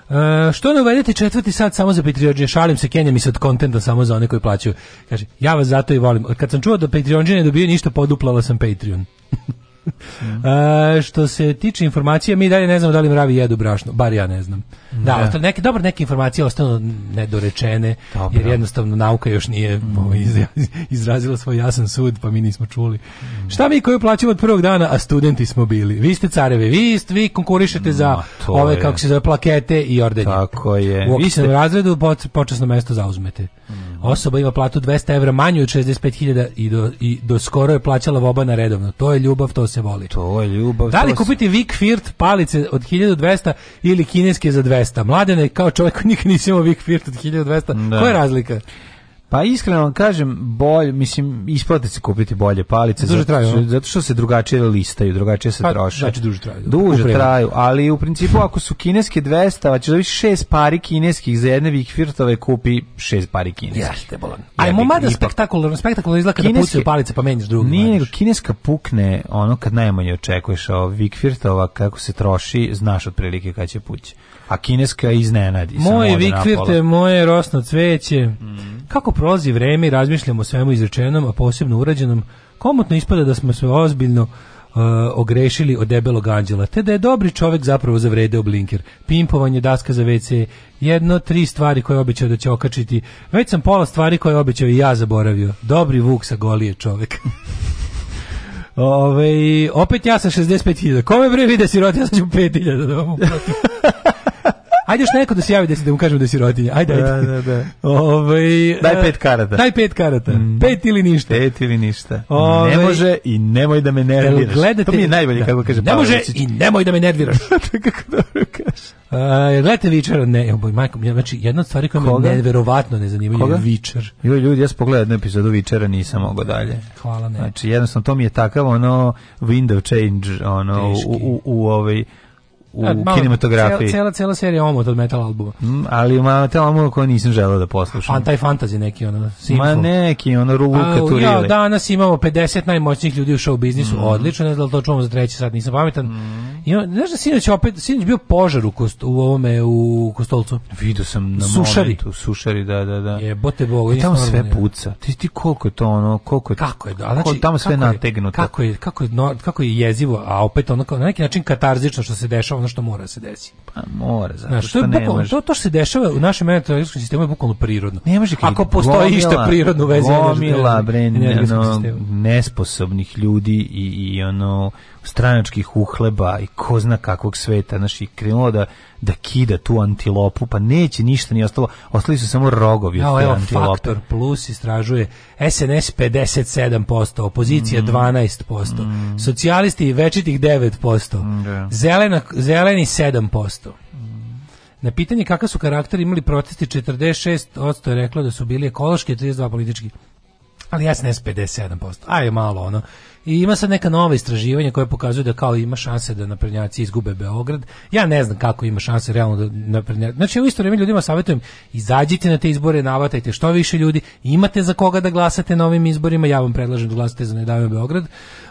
Uh, što ne uvedete četvrti sat samo za Patreonđe? Šalim se, kenjam i sad od kontenta samo za one koji plaćaju. Kaže, ja vas zato i volim. Kad sam čuo da Patreonđe ne dobio ništa, poduplala sam Patreon. e, što se tiče informacija, mi dalje ne znamo da li mravi jedu brašno, bar ja ne znam. Da, da. to neke, dobro, neke informacije ostanu nedorečene, Dobro. jer jednostavno nauka još nije mm. ovaj, iz- izrazila svoj jasan sud, pa mi nismo čuli. Mm. Šta mi koju plaćamo od prvog dana, a studenti smo bili? Vi ste carevi, vi, ste- vi konkurišete za to ove, je. kako se zove, plakete i ordenje. Tako je. U Vi ste- oktostom razredu počasno mesto zauzmete. Mm. Osoba ima platu 200 evra manju od 65.000 i do, i do skoro je plaćala voba na redovno. To je ljubav, to se voli. To je ljubav. Da li kupiti se... Vic Firth palice od 1200 ili kineske za 200? Mladene, kao čovjek nikad nisi imao Vic Firth od 1200. Da. Koja je razlika? Pa iskreno vam kažem, bolje, mislim, isplati se kupiti bolje palice. Duže zato, traju. Zato što se drugačije listaju, drugačije se pa, troše. Znači duže traju. Duže Uprema. traju, ali u principu ako su kineske 200, a ćeš da više šest pari kineskih za jedne vikfirtove kupi šest pari kineskih. Jeste, bolan. Ajmo mada spektakularno, spektakularno izgleda kada pucaju palice pa menjaš drugu. Nije, nego kineska pukne ono kad najmanje očekuješ, a vikfirtova kako se troši, znaš otprilike kada će pući a kineska iznenadi. Moje vikvirte, moje rosno cveće. Mm. Kako prolazi vreme i razmišljamo o svemu izrečenom, a posebno urađenom, komotno ispada da smo sve ozbiljno Uh, ogrešili od debelog anđela, te da je dobri čovek zapravo zavredeo blinker. Pimpovanje, daska za WC, jedno, tri stvari koje je obećao da će okačiti. Već sam pola stvari koje je obećao i ja zaboravio. Dobri vuk sa golije čovjek. Ove, opet ja sa 65.000. Kome bre vide da sirot, ja sam ću 5.000 da vam Ajde još neko da se javi da, si, da mu kažemo da si rodinja. Ajde, ajde. Da, da, da. Ove, ovaj, daj e, pet karata. Daj pet karata. Mm. Pet ili ništa. Pet ili ništa. Ove, ovaj, ne može i nemoj da me nerviraš. Gledate, to mi je najbolje da. kako kaže Ne može Pavličić. i nemoj da me nerviraš. kako dobro kaže. Uh, gledajte Vičer, ne, oboj, majko, znači jedna od stvari koja Koga? me neverovatno ne zanima Koga? je Vičer. Jo, ljudi, ja sam pogledao jednu epizodu Vičera, nisam mogao dalje. Hvala, ne. Znači, jednostavno, to mi je takav, ono, window change, ono, Teški. u, u, u, u ovaj, u malo, kinematografiji. Cela, cela serija omot od metal albuma. Mm, ali metal albuma koji nisam želeo da poslušam. A taj fantazi neki, ono, simfo. Ma neki, ono, Luka Turile. Ja, danas imamo 50 najmoćnijih ljudi u show biznisu, mm. odlično, ne znam da li to čuvamo za treći sad, nisam pametan. Mm. I, znaš da sinoć opet, sinoć bio požar u, kost, u ovome, u Kostolcu. Vidio sam na sušari. momentu, sušari, da, da, da. Je, bote bogo. E, I tamo sve puca. Ti, ti koliko je to, ono, koliko je... Kako je, da, znači, koliko, tamo sve kako nategnuto. kako je, kako je, no, kako je jezivo, a opet ono, na neki način katarzično što se dešava ono što mora da se desi. Pa mora, zato Znaš, što, što ne može. To, to što se dešava u našem energetskom sistemu je bukvalno prirodno. Ne može Ako postoji išta prirodno u vezi gomila, nesposobnih ljudi i, i ono stranačkih uhleba i ko zna kakvog sveta, znaš, i krenulo da, da kida tu antilopu, pa neće ništa ni ostalo, ostali su samo rogovi od te antilope. Faktor plus istražuje SNS 57%, opozicija mm. 12%, mm. socijalisti večitih 9%, mm, da. zelena, zeleni 7%. Na pitanje kakav su karakter imali protesti 46% je reklo da su bili ekološki, 32 politički. Ali SNS 57 Aj malo ono. I ima sad neka nova istraživanja koje pokazuju da kao ima šanse da naprednjaci izgube Beograd. Ja ne znam kako ima šanse realno da naprednjaci. Znači u isto vreme ljudima savjetujem izađite na te izbore, navatajte što više ljudi, imate za koga da glasate na ovim izborima, ja vam predlažem da glasate za Nedavimo Beograd.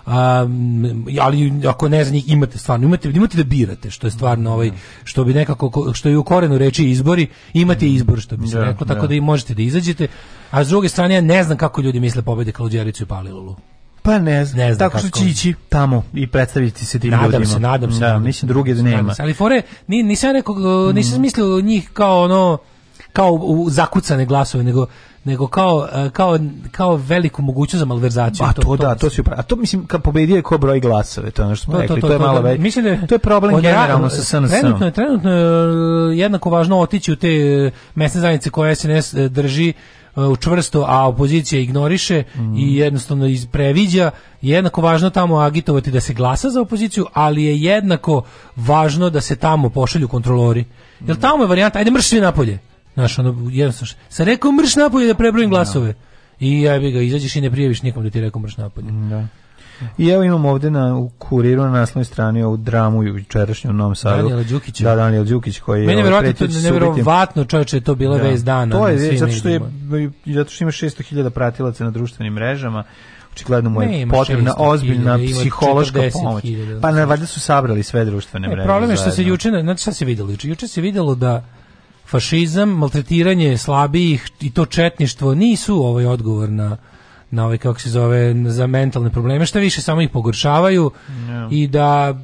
Um, ali ako ne za imate stvarno, imate, imate da birate, što je stvarno ovaj, što bi nekako, što je u korenu reči izbori, imate izbor, što bi se da, reklo, tako da. da i možete da izađete. A s druge strane, ja ne znam kako ljudi misle pobede Klaudjericu i Palilulu. Pa ne, znam, ne znam tako što će ići tamo i predstaviti se tim nadam ljudima. Se, nadam se, da, nadam mislim druge da nema. Se, ali fore, nisam rekao, mm. nisam mislio njih kao ono, kao u zakucane glasove, nego nego kao, e, kao, kao veliku mogućnost za malverzaciju. A to, to, da, to si A to mislim kad pobedio je ko broj glasove, to je ono što smo to, rekli, to, to, to je malo da, već. Mislim da to je problem generalno sa SNS. Trenutno, trenutno e, jednako važno otići u te mesne zajednice koje SNS drži E, čvrsto, a opozicija ignoriše mm. i jednostavno previđa, jednako važno tamo agitovati da se glasa za opoziciju, ali je jednako važno da se tamo pošalju kontrolori. Jer mm. tamo je varijanta, ajde mrš svi napolje. Znaš, ono, jednostavno, sam rekao mrš napolje da prebrojim da. glasove. I ja ga izađeš i ne prijaviš nikom da ti je rekao mrš napolje. Da. I evo imamo ovde na u kuriru na naslovnoj strani ovu dramu jučerašnju u Novom Sadu. Daniel Đukić. Da, Danijel Đukić koji Meni je ovaj verovatno to neverovatno čoveče je to bilo da. vez dana. To je zato što je zato što ima 600.000 pratilaca na društvenim mrežama očigledno mu je potrebna ozbiljna psihološka pomoć. Pa ne, valjda su sabrali sve društvene e, mreže. Problem je što se juče, znači šta se videlo juče? Juče se videlo da fašizam, maltretiranje slabijih i to četništvo nisu ovaj odgovor na na ovaj kako se zove za mentalne probleme što više samo ih pogoršavaju yeah. i da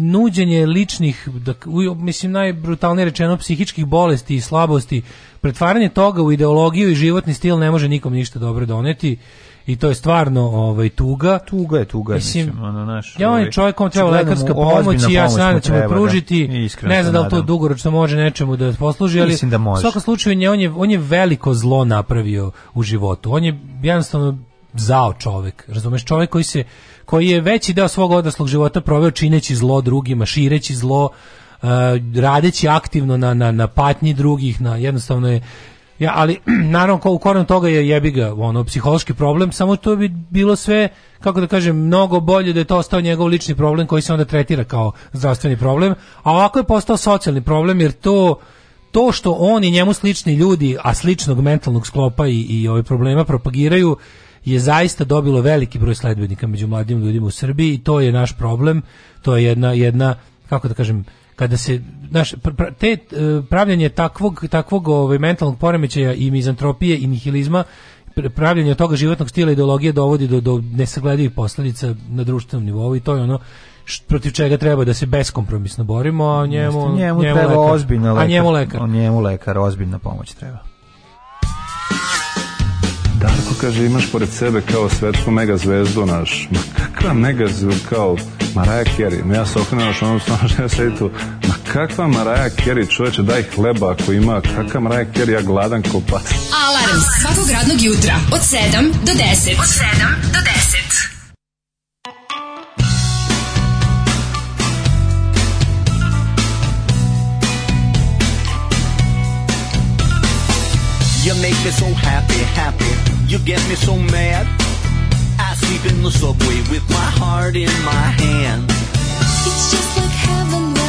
nuđenje ličnih da mislim najbrutalnije rečeno psihičkih bolesti i slabosti pretvaranje toga u ideologiju i životni stil ne može nikom ništa dobro doneti i to je stvarno ovaj tuga. Tuga je tuga, mislim, mislim ono naš. Ja on ovaj, čovjek kom treba lekarska pomoć i ja da da. se nadam da će mu pružiti. Ne znam da li to dugoročno može nečemu da posluži, ali mislim da može. u svakom slučaju on je on je veliko zlo napravio u životu. On je jednostavno zao čovek. Razumeš, čovek koji se koji je veći deo svog odraslog života proveo čineći zlo drugima, šireći zlo, uh, radeći aktivno na, na, na patnji drugih, na jednostavno je Ja, ali naravno ko u korenu toga je jebi ga, ono psihološki problem, samo to bi bilo sve kako da kažem mnogo bolje da je to ostao njegov lični problem koji se onda tretira kao zdravstveni problem, a ovako je postao socijalni problem jer to to što on i njemu slični ljudi, a sličnog mentalnog sklopa i, i ove problema propagiraju, je zaista dobilo veliki broj sledbenika među mladim ljudima u Srbiji i to je naš problem. To je jedna jedna kako da kažem kada se naš te e, pravljanje takvog takvog ovaj mentalnog poremećaja i mizantropije i nihilizma pravljanje toga životnog stila ideologije dovodi do do nesagledivih posledica na društvenom nivou i to je ono protiv čega treba da se beskompromisno borimo, a njemu, Jeste, njemu, njemu treba lekar, ozbiljna lekar, a njemu lekar. njemu lekar ozbiljna pomoć treba. Darko kaže, imaš pored sebe kao svetsku mega zvezdu naš. Ma kakva mega zvezdu, kao Maraja Kerry. Ja se okrenem naš onom stvarno što ja sedi tu. Ma kakva Maraja Kerry, čoveče, daj hleba ako ima. Kakva Maraja Kerry, ja gladan ko Alarm svakog radnog jutra od 7 do 10. Od 7 do 10. You make me so happy, happy You get me so mad. I sleep in the subway with my heart in my hand. It's just like heaven.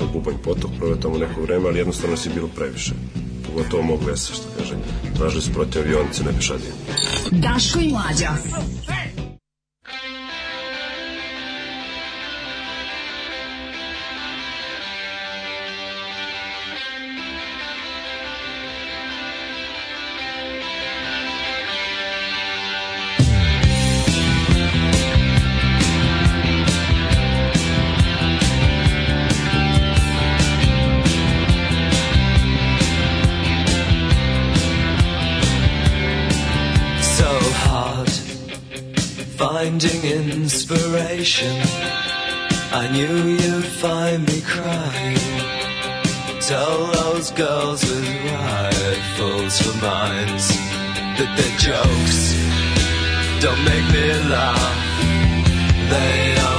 otišao u Bubanj potok, proveo tamo neko vreme, ali jednostavno si bilo previše. Pogotovo mogu vesa, što kaže. Tražili su protiv avionice, ne pešadije. Daško i mlađa. finds that their jokes don't make me laugh. They are.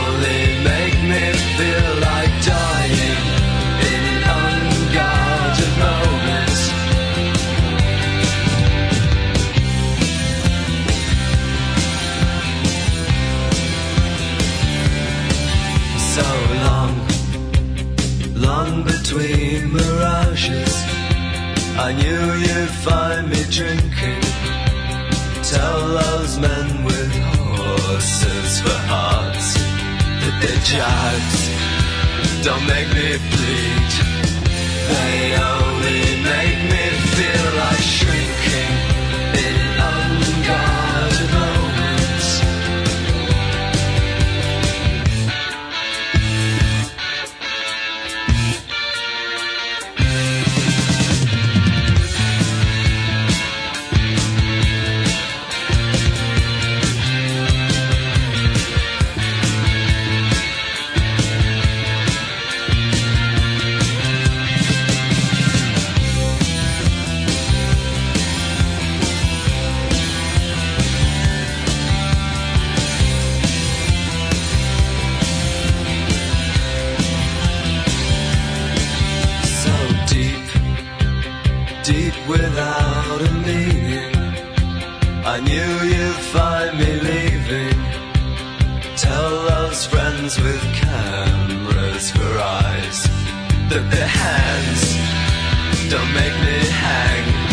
I knew you'd find me drinking. Tell those men with horses for hearts that they're jibes don't make me bleed. They only make me feel like shrinking. don't make me hang.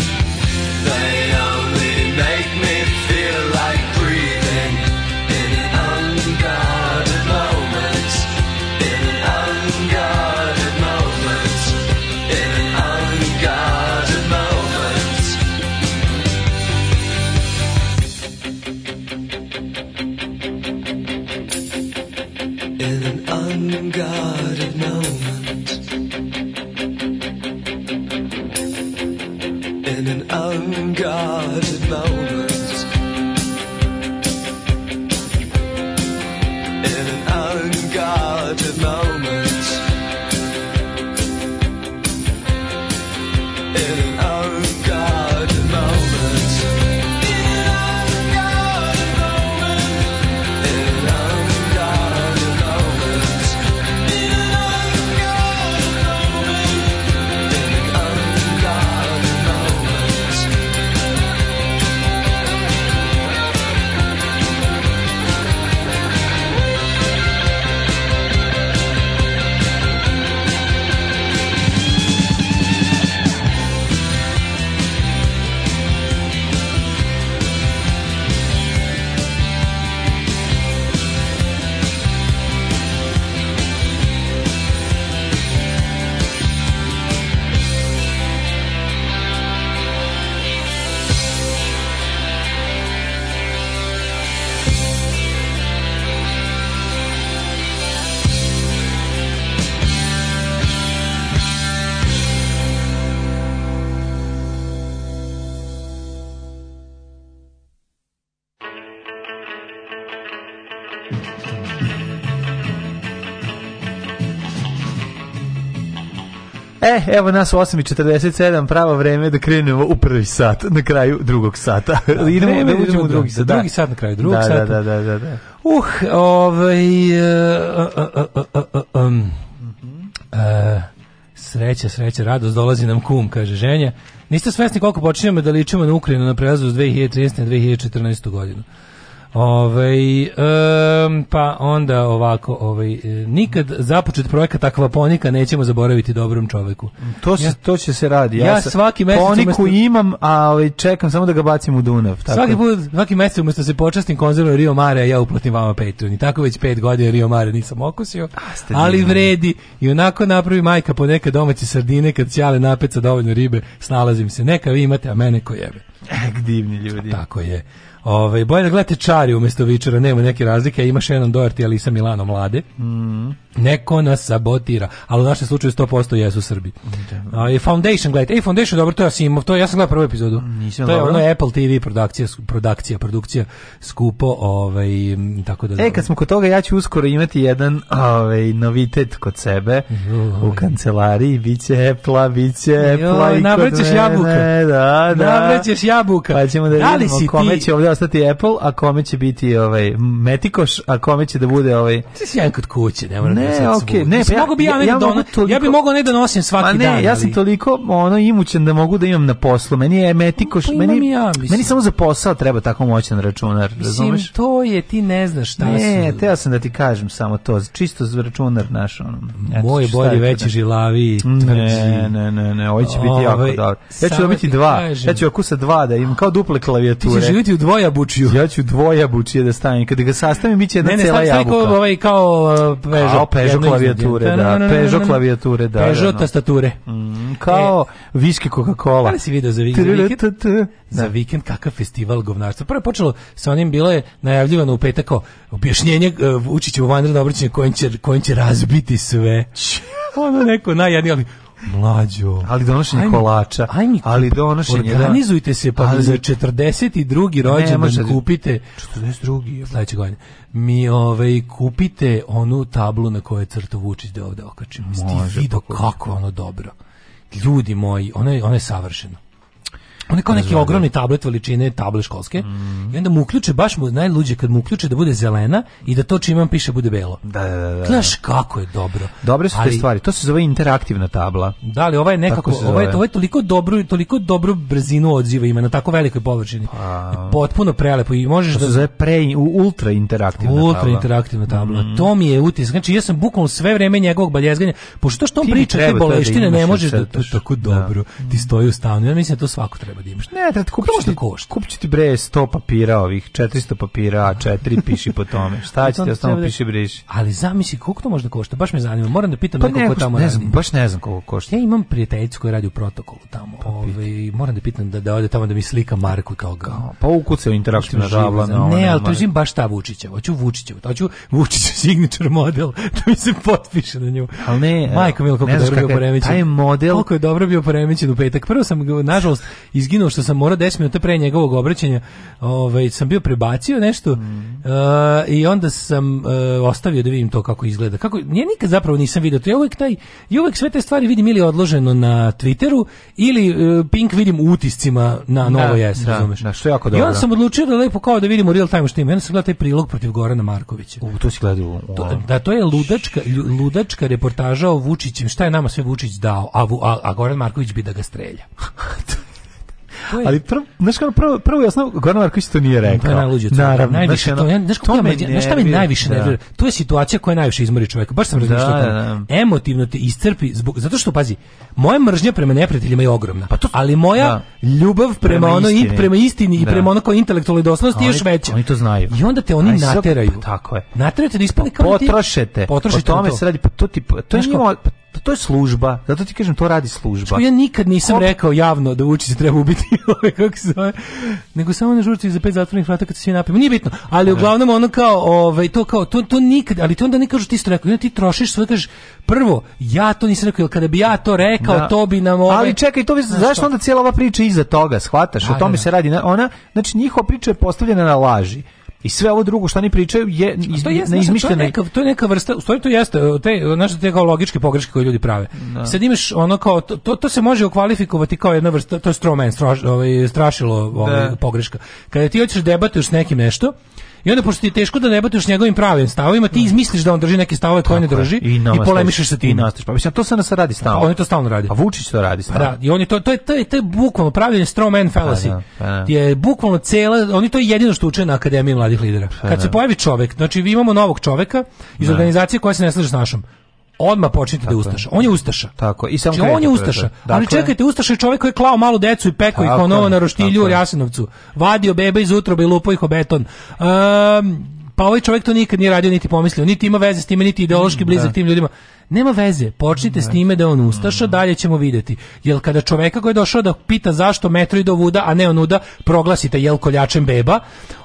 E, evo nas u 8.47, pravo vreme da krenemo u prvi sat, na kraju drugog sata. Da, idemo, vreme, da, da idemo u drugi da, sat. Da. Drugi sat na kraju drugog da, da sata. Da, da, da, da. Uh, ovaj... Uh, uh, uh, uh, um, sreća, sreća, radost, dolazi nam kum, kaže ženja. Niste svesni koliko počinjemo da ličimo na Ukrajinu na prelazu s 2013. na 2014. godinu. Ovaj um, pa onda ovako, ovaj e, nikad započet projekat takva ponika nećemo zaboraviti dobrom čoveku. To se ja, to će se radi. Ja, ja svaki mesec poniku umesto, imam, a ovaj čekam samo da ga bacim u Dunav, tako. Svaki put, svaki mesec umesto da se počastim konzervom Rio Mare, ja uplatim vama Patreon. I tako već 5 godina Rio Mare nisam okusio. A, ali vredi i onako napravi majka poneka domaće sardine kad ćale napeca dovoljno ribe, snalazim se. Neka vi imate, a mene ko jebe. Ek divni ljudi. Tako je. Ovaj bolje da gledate Čari umjesto Vičera, nema neke razlike, ima Shannon Doherty, ali sa Milano mlade. Mm. Neko nas sabotira, ali u našem slučaju 100% jesu Srbi. Da. Uh, Foundation, gledajte, ej Foundation, dobro, to ja sam to ja sam gledao prvu epizodu. Nisam to je ono Apple TV produkcija, produkcija, produkcija skupo, ovaj tako da. E, kad smo kod toga, ja ću uskoro imati jedan ovaj novitet kod sebe Juh. u uhuh. kancelariji, biće Apple, biće Apple. Navrćeš jabuka. Da, da. Navrćeš jabuka. Pa ćemo da, da vidimo kome će ovdje ostati Apple, a kome će biti ovaj Metikoš, a kome će da bude ovaj Ti si jedan kod kuće, ne moram da ne, da sad okay, ne, pa ja, mogu bi ja, ja, ja, toliko, ja bi mogao ne da nosim svaki pa ne, dan. Ne, ja ali... sam toliko ono imućen da mogu da imam na poslu. Meni je Metikoš, pa, meni ja, meni samo za posao treba tako moćan računar, mislim, razumeš? to je ti ne znaš šta ne, su. Ne, teo sam da ti kažem samo to, čisto za računar naš ono. Moj bolji veći da- žilavi. Ne, ne, ne, ne, ovo će biti jako ovaj, dobro. Ja ću dobiti dva. Ja ću okusa dva da im kao duple klavijature. Ti ćeš živjeti u dvoje dvojabučiju. Ja ću dvojabučije da stavim. Kada ga sastavim, bit će jedna ne, ne, cela jabuka. Ne, ne, ovaj kao uh, Kao Peugeot klavijature, da. da, da Peugeot klavijature, da. Pežo da, tastature. Mm, kao e, viške Coca-Cola. Kada si video za vikend? Za da. vikend kakav festival govnarstva. Prvo je počelo sa onim, bilo je najavljivano u petak kao objašnjenje e, Vučićevo vanredno obraćanje kojim će, kojim će razbiti sve ono neko najjadnije, ali Mlađo. Ali donošenje ajme, kolača. Ajme, ali donošenje... Da. Organizujte da, se, pa ali, za 42. rođendan da- kupite... 42. Sledeće godine. Mi ovaj, kupite onu tablu na kojoj je crto Vučić da ovde okačimo. Može. Ti vidio kako ono dobro. Ljudi moji, ona je, ona je savršeno on je kao neki ogromni tablet veličine table školske mm. i onda mu uključe baš mu najluđe kad mu uključe da bude zelena i da to čime on piše bude belo. Da, da, da, da. Znaš kako je dobro. Dobre su ali, te stvari. To se zove interaktivna tabla. Da, li ova je nekako ova ovaj ovaj toliko dobro toliko dobro brzinu odziva ima na tako velikoj površini. Pa, Potpuno prelepo i možeš to da se zove pre ultra interaktivna ultra tabla. interaktivna tabla. Mm. To mi je utisak. Znači ja sam bukvalno sve vreme njegovog baljezganja pošto što on ti priča te da bolestine ne možeš da to tako da. dobro. Ti stoji u stanu. Ja mislim da to svako treba treba da imaš. Ne, da kupit ću ti košta. Kupit ti bre 100 papira ovih, 400 papira, 4 piši po tome. Šta pa će ti ostalo da da- piši briši? Ali zamisli koliko to može da košta, baš me zanima. Moram da pitam pa nekog ko tamo ne znam, radi. Baš ne znam koliko košta. Ja imam prijateljicu koja radi u protokolu tamo. Pa, ovaj, moram da pitam da, da ode tamo da mi slika Marku toga. Kao, da, pa ukuca u interakciju žavla. Ne, ne, ali tražim baš ta Vučića. Hoću Vučića. Hoću Vučića signature model da mi se potpiše na nju. Al ne, Majko Milo, kako dobro bio Poremećin. Taj model, kako je dobro bio Poremećin u petak. Prvo sam nažalost izginuo što sam morao 10 minuta pre njegovog obraćanja, ovaj sam bio prebacio nešto mm. uh, i onda sam uh, ostavio da vidim to kako izgleda. Kako ja nikad zapravo nisam video to. Ja uvek taj i uvek sve te stvari vidim ili odloženo na Twitteru ili uh, Pink vidim u utiscima na da, Novo Jes, da, razumeš? Da, što jako dobro. I onda sam odlučio da lepo kao da vidimo real time što ima. Ja sam gledao taj prilog protiv Gorana Markovića. U, to si gledao. To, da, to je ludačka, ludačka reportaža o Vučićem. Šta je nama sve Vučić dao? A, a, a Goran Marković bi da ga strelja. Ali prvo, znaš kao prvo, prvo jasno, Goran Marković to nije da, rekao. Da, najluđe to. Naravno, najviše to, ja, znaš, to me, znaš šta me najviše da. nervira? To je situacija koja najviše izmori čovjeka. Baš sam razmišljao da, da, da. Emotivno te iscrpi, zbog, zato što, pazi, moja mržnja prema neprijateljima je ogromna, pa to, ali moja da. ljubav prema, prema ono, istini. i da. prema istini da. i prema onako intelektualnoj doslovnosti je još veća. Oni to znaju. I onda te oni Aj, nateraju. Pa tako je. Nateraju te da pa ispali kao potrošete. Potrošite. Po tome se radi, pa to ti, pa to je Pa to je služba. Zato ti kažem, to radi služba. Što ja nikad nisam Ob... rekao javno da Vučić se treba ubiti ove, ovaj, kako se zove, nego samo na žurci za pet zatvorenih vrata kad se svi napijemo. Nije bitno, ali Aha. Da. uglavnom ono kao, ovaj, to kao, to, to nikad, ali to onda ne kažu ti isto rekao. I onda ti trošiš svoje, kažeš, prvo, ja to nisam rekao, jer kada bi ja to rekao, da. to bi nam ove... Ovaj- ali čekaj, to bi, zašto onda cijela ova priča iza toga, shvataš, da, o tome da, da. se radi. Ona, znači, njihova priča je postavljena na laži. I sve ovo drugo što oni pričaju je iz, to je, na izmišljenoj... To je neka, to je neka vrsta, u to jeste, te, znaš, te kao logičke pogreške koje ljudi prave. Da. Sad imaš ono kao, to, to, to se može okvalifikovati kao jedna vrsta, to je stromen, straš, ovaj, strašilo ovaj, da. pogreška. Kada ti hoćeš debatuješ s nekim nešto, I onda pošto ti je teško da debatuješ njegovim pravim stavovima, ti izmisliš da on drži neke stavove koje ne drži i, i polemišeš sa tim. I nastaviš. Pa mislim to se na sa radi stalno. Pa, on to stalno radi. A Vučić to radi stalno. Da, i je to to je to je, to je bukvalno pravljenje straw man fallacy. Pa, da, pa, da. je bukvalno cela, oni to je jedino što uče na Akademiji mladih lidera. Pa Kad da. se pojavi čovjek, znači vi imamo novog čovjeka iz da. organizacije koja se ne slaže s našom odmah počinite da ustaša. On je ustaša. Tako, i samo znači, on je da ustaša. Dakle, ali čekajte, ustaša je čovjek koji je klao malu decu i pekao ih kao novo na roštilju u Jasenovcu. Vadio bebe iz utrobe i lupo ih o beton. Um, pa ovaj čovjek to nikad nije radio niti pomislio, niti ima veze s time, niti ideološki da. blizak da. tim ljudima. Nema veze, počnite ne. s time da on ustaša, dalje ćemo videti. Jel kada čoveka koji je došao da pita zašto Metroid ovuda, a ne onuda, proglasite jel koljačem beba,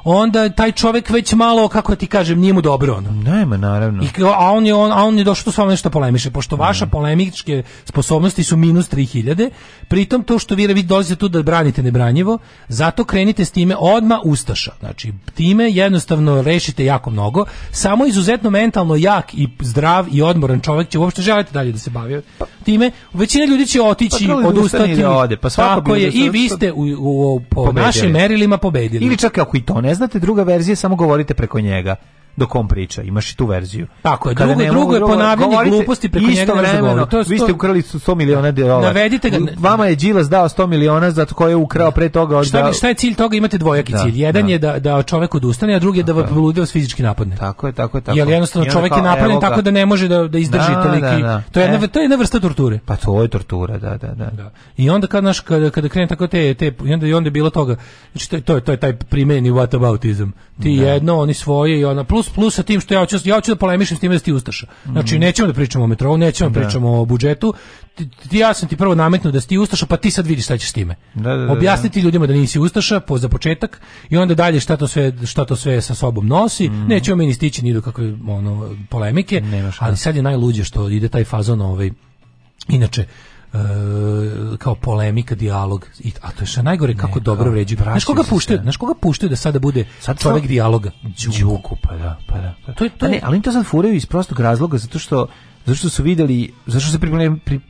onda taj čovek već malo, kako da ti kažem, nije mu dobro ono. Nema, naravno. I, a, on je, on, a on je došao s vama nešto polemiše, pošto ne. Da. vaša polemičke sposobnosti su minus 3000, pritom to što vi, da vi dolazite tu da branite nebranjivo, zato krenite s time odma ustaša. Znači, time jednostavno rešite jako mnogo, samo izuzetno mentalno jak i zdrav i odmoran čovek će se uopšte želite dalje da se bavi time, većina ljudi će otići, pa odustati. Da ode, pa tako je, da i vi ste u, u, u po pobedili. našim merilima pobedili. Ili čak ako i to ne znate, druga verzija, samo govorite preko njega do on priča. Imaš i tu verziju. Tako je. Drugo, drugo je ponavljanje govorite, gluposti preko njega vremeno, to je sto... Vi ste ukrali 100 miliona dolara. Navedite ga. Vama je Đilas dao 100 miliona zato koje je ukrao pre toga. Od šta, da... šta je cilj toga? Imate dvojaki da, cilj. Jedan da. je da, da čovek odustane, a drugi je da vas ludio fizički napadne. Tako je, tako je. Tako. Jer jednostavno čovek je napravljen tako da ne može da, da izdrži da, toliki. Da, da. to je jedna, e. to je jedna vrsta torture. Pa to je tortura, da, da, da. da. I onda kad naš kada kada krene tako te te i onda i onda je bilo toga. Znači to je to je taj primeni whataboutism. Ti da. jedno, oni svoje i ona plus plus plus sa tim što ja hoću ja hoću da polemišem s tim da si ustaša. Znači mhm. nećemo da pričamo o metrou, nećemo da, da pričamo o budžetu. Ti, ti, ja sam ti prvo nametnuo da si ti ustaša, pa ti sad vidiš šta ćeš s time. Da, da, da, da. Objasniti ljudima da nisi ustaša po za početak i onda dalje šta to sve šta to sve sa sobom nosi. Mm. Nećemo mi ni stići ni do kakve ono polemike, ali sad je najluđe što ide taj fazon ovaj Inače, Uh, kao polemika, dijalog. A to je što najgore kako ne, dobro da, vređu. Znaš koga puštaju? Znaš koga puštaju da sada bude sad čovjek to... dijaloga? Đuku, pa da, pa da. Pa. Da. To je, to pa je... ne, ali im to sad furaju iz prostog razloga zato što zato što su videli, zato što se približavaju, pri,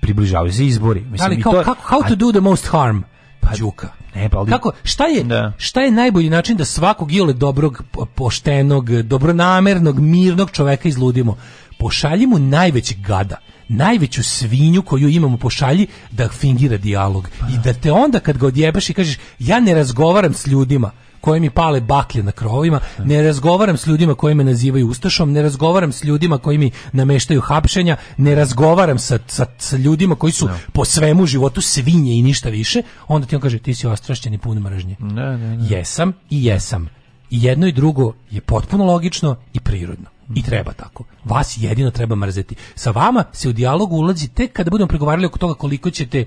približavaju se izbori. Mislim, ali kao, to, kako, how to do the most harm? Pa, Đuka. Ne, pa ali... Kako, šta je, da. šta je najbolji način da svakog jole dobrog, poštenog, dobronamernog, mirnog čoveka izludimo? Pošaljimo najvećeg gada najveću svinju koju imamo pošalji da fingira dijalog pa. i da. da te onda kad ga odjebaš i kažeš ja ne razgovaram s ljudima koji mi pale baklje na krovovima, da. ne razgovaram s ljudima koji me nazivaju ustašom, ne razgovaram s ljudima koji mi nameštaju hapšenja, ne razgovaram sa, sa, sa ljudima koji su no. Da. po svemu životu svinje i ništa više, onda ti on kaže ti si ostrašćen i pun mržnje. Ne, ne, ne. Jesam i jesam. I jedno i drugo je potpuno logično i prirodno. I treba tako. Vas jedino treba mrzeti. Sa vama se u dijalog ulazi tek kada budemo pregovarali oko toga koliko ćete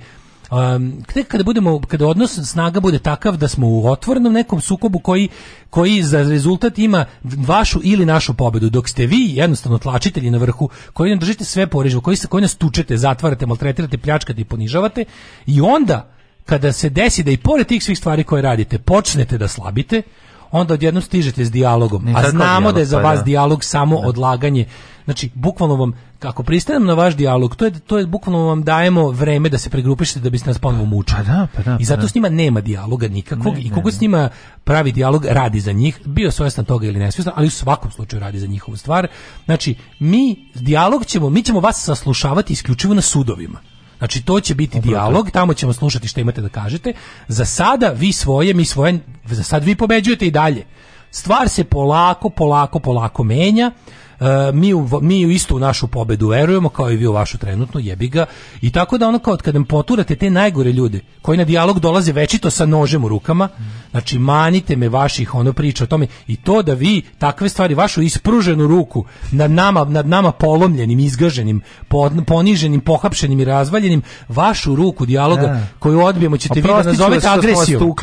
um, tek kada budemo kada odnos snaga bude takav da smo u otvorenom nekom sukobu koji koji za rezultat ima vašu ili našu pobedu dok ste vi jednostavno tlačitelji na vrhu koji nam držite sve porižno koji se koji nas tučete zatvarate maltretirate pljačkate i ponižavate i onda kada se desi da i pored tih svih stvari koje radite počnete da slabite onda odjednom stižete s dijalogom. A znamo da je za pa vas da. dijalog samo da. odlaganje. Znači, bukvalno vam kako pristanem na vaš dijalog, to je to je bukvalno vam dajemo vreme da se pregrupišete da biste nas ponovo mučili. Pa da, pa da, pa I zato da. s njima nema dijaloga nikakvog ne, i kogo s njima pravi dijalog radi za njih, bio svjestan toga ili nesvjestan, ali u svakom slučaju radi za njihovu stvar. Znači, mi dijalog ćemo, mi ćemo vas saslušavati isključivo na sudovima. Znači to će biti dijalog, tamo ćemo slušati što imate da kažete. Za sada vi svoje, mi svoje, za sad vi pobeđujete i dalje. Stvar se polako, polako, polako menja. E, mi, u, mi u istu našu pobedu verujemo kao i vi u vašu trenutnu jebiga i tako da ono kao kad nam poturate te najgore ljude koji na dijalog dolaze večito sa nožem u rukama znači manite me vaših ono priča o tome i to da vi takve stvari vašu ispruženu ruku nad nama nad nama polomljenim izgaženim poniženim pohapšenim i razvaljenim vašu ruku dijaloga da. koju odbijemo ćete pa vi da nazovete agresijom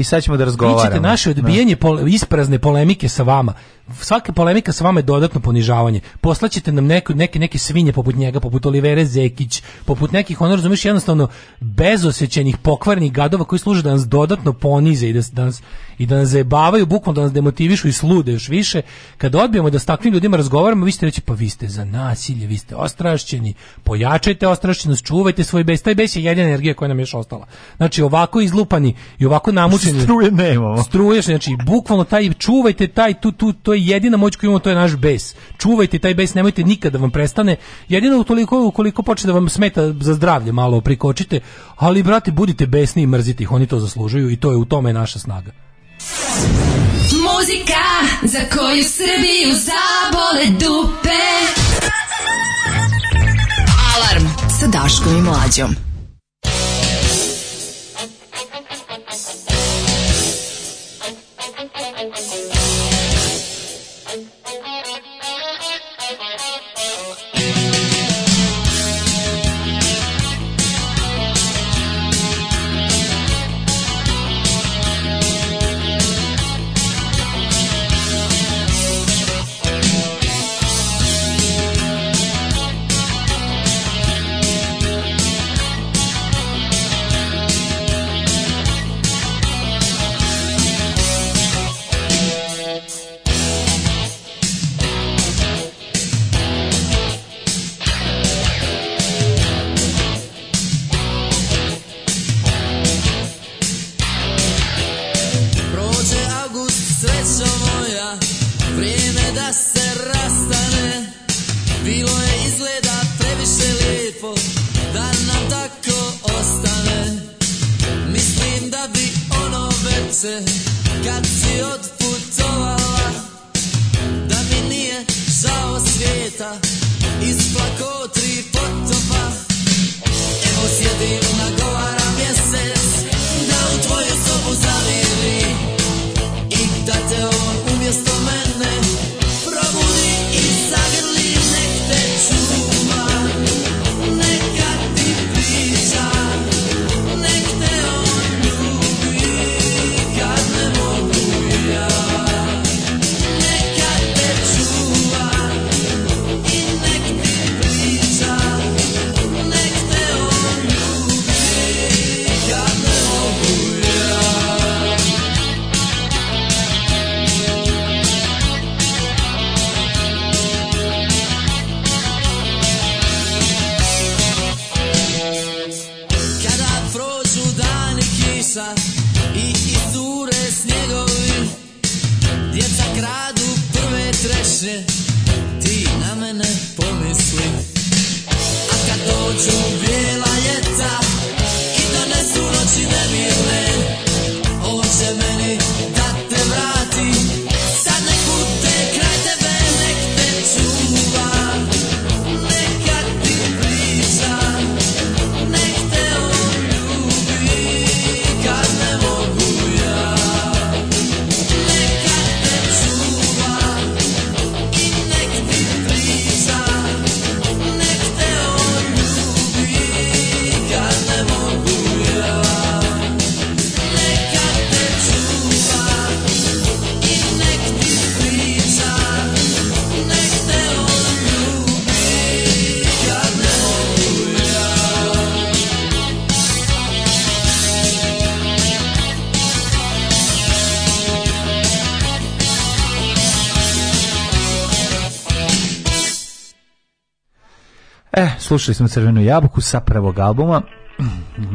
i sad ćemo da razgovaramo. Vićete naše da. odbijanje pole, isprazne polemike sa vama. Svaka polemika sa vama je dodatno ponižavanje. Poslaćete nam neke, neke, neke svinje poput njega, poput Olivera Zekić, poput nekih, ono razumiješ, jednostavno bezosećenih, pokvarnih gadova koji služe da nas dodatno ponize i da, da nas, i da nas zajebavaju, bukvalno da nas demotivišu i slude još više. Kad odbijamo da s takvim ljudima razgovaramo, vi ste reći, pa vi ste za nasilje, vi ste ostrašćeni, pojačajte ostrašćenost, čuvajte svoj bes. Taj bes je jedina energija koja nam je još ostala. Znači, ovako izlupani i ovako namučeni struje, struje nemamo. Struje, znači bukvalno taj čuvajte taj tu tu to je jedina moć koju imamo, to je naš bes. Čuvajte taj bes, nemojte nikada da vam prestane. Jedino utoliko ukoliko počne da vam smeta za zdravlje malo prikočite, ali brate budite besni i mrzite ih, oni to zaslužuju i to je u tome naša snaga. Muzika za koju Srbiju zabole dupe. Alarm sa Daškom i Mlađom. Thank you. da se rastane Bilo je izgleda previše lijepo Da nam tako ostane Mislim da bi ono veče Kad si odputovala Da mi nije žao svijeta slušali smo Crvenu jabuku sa prvog albuma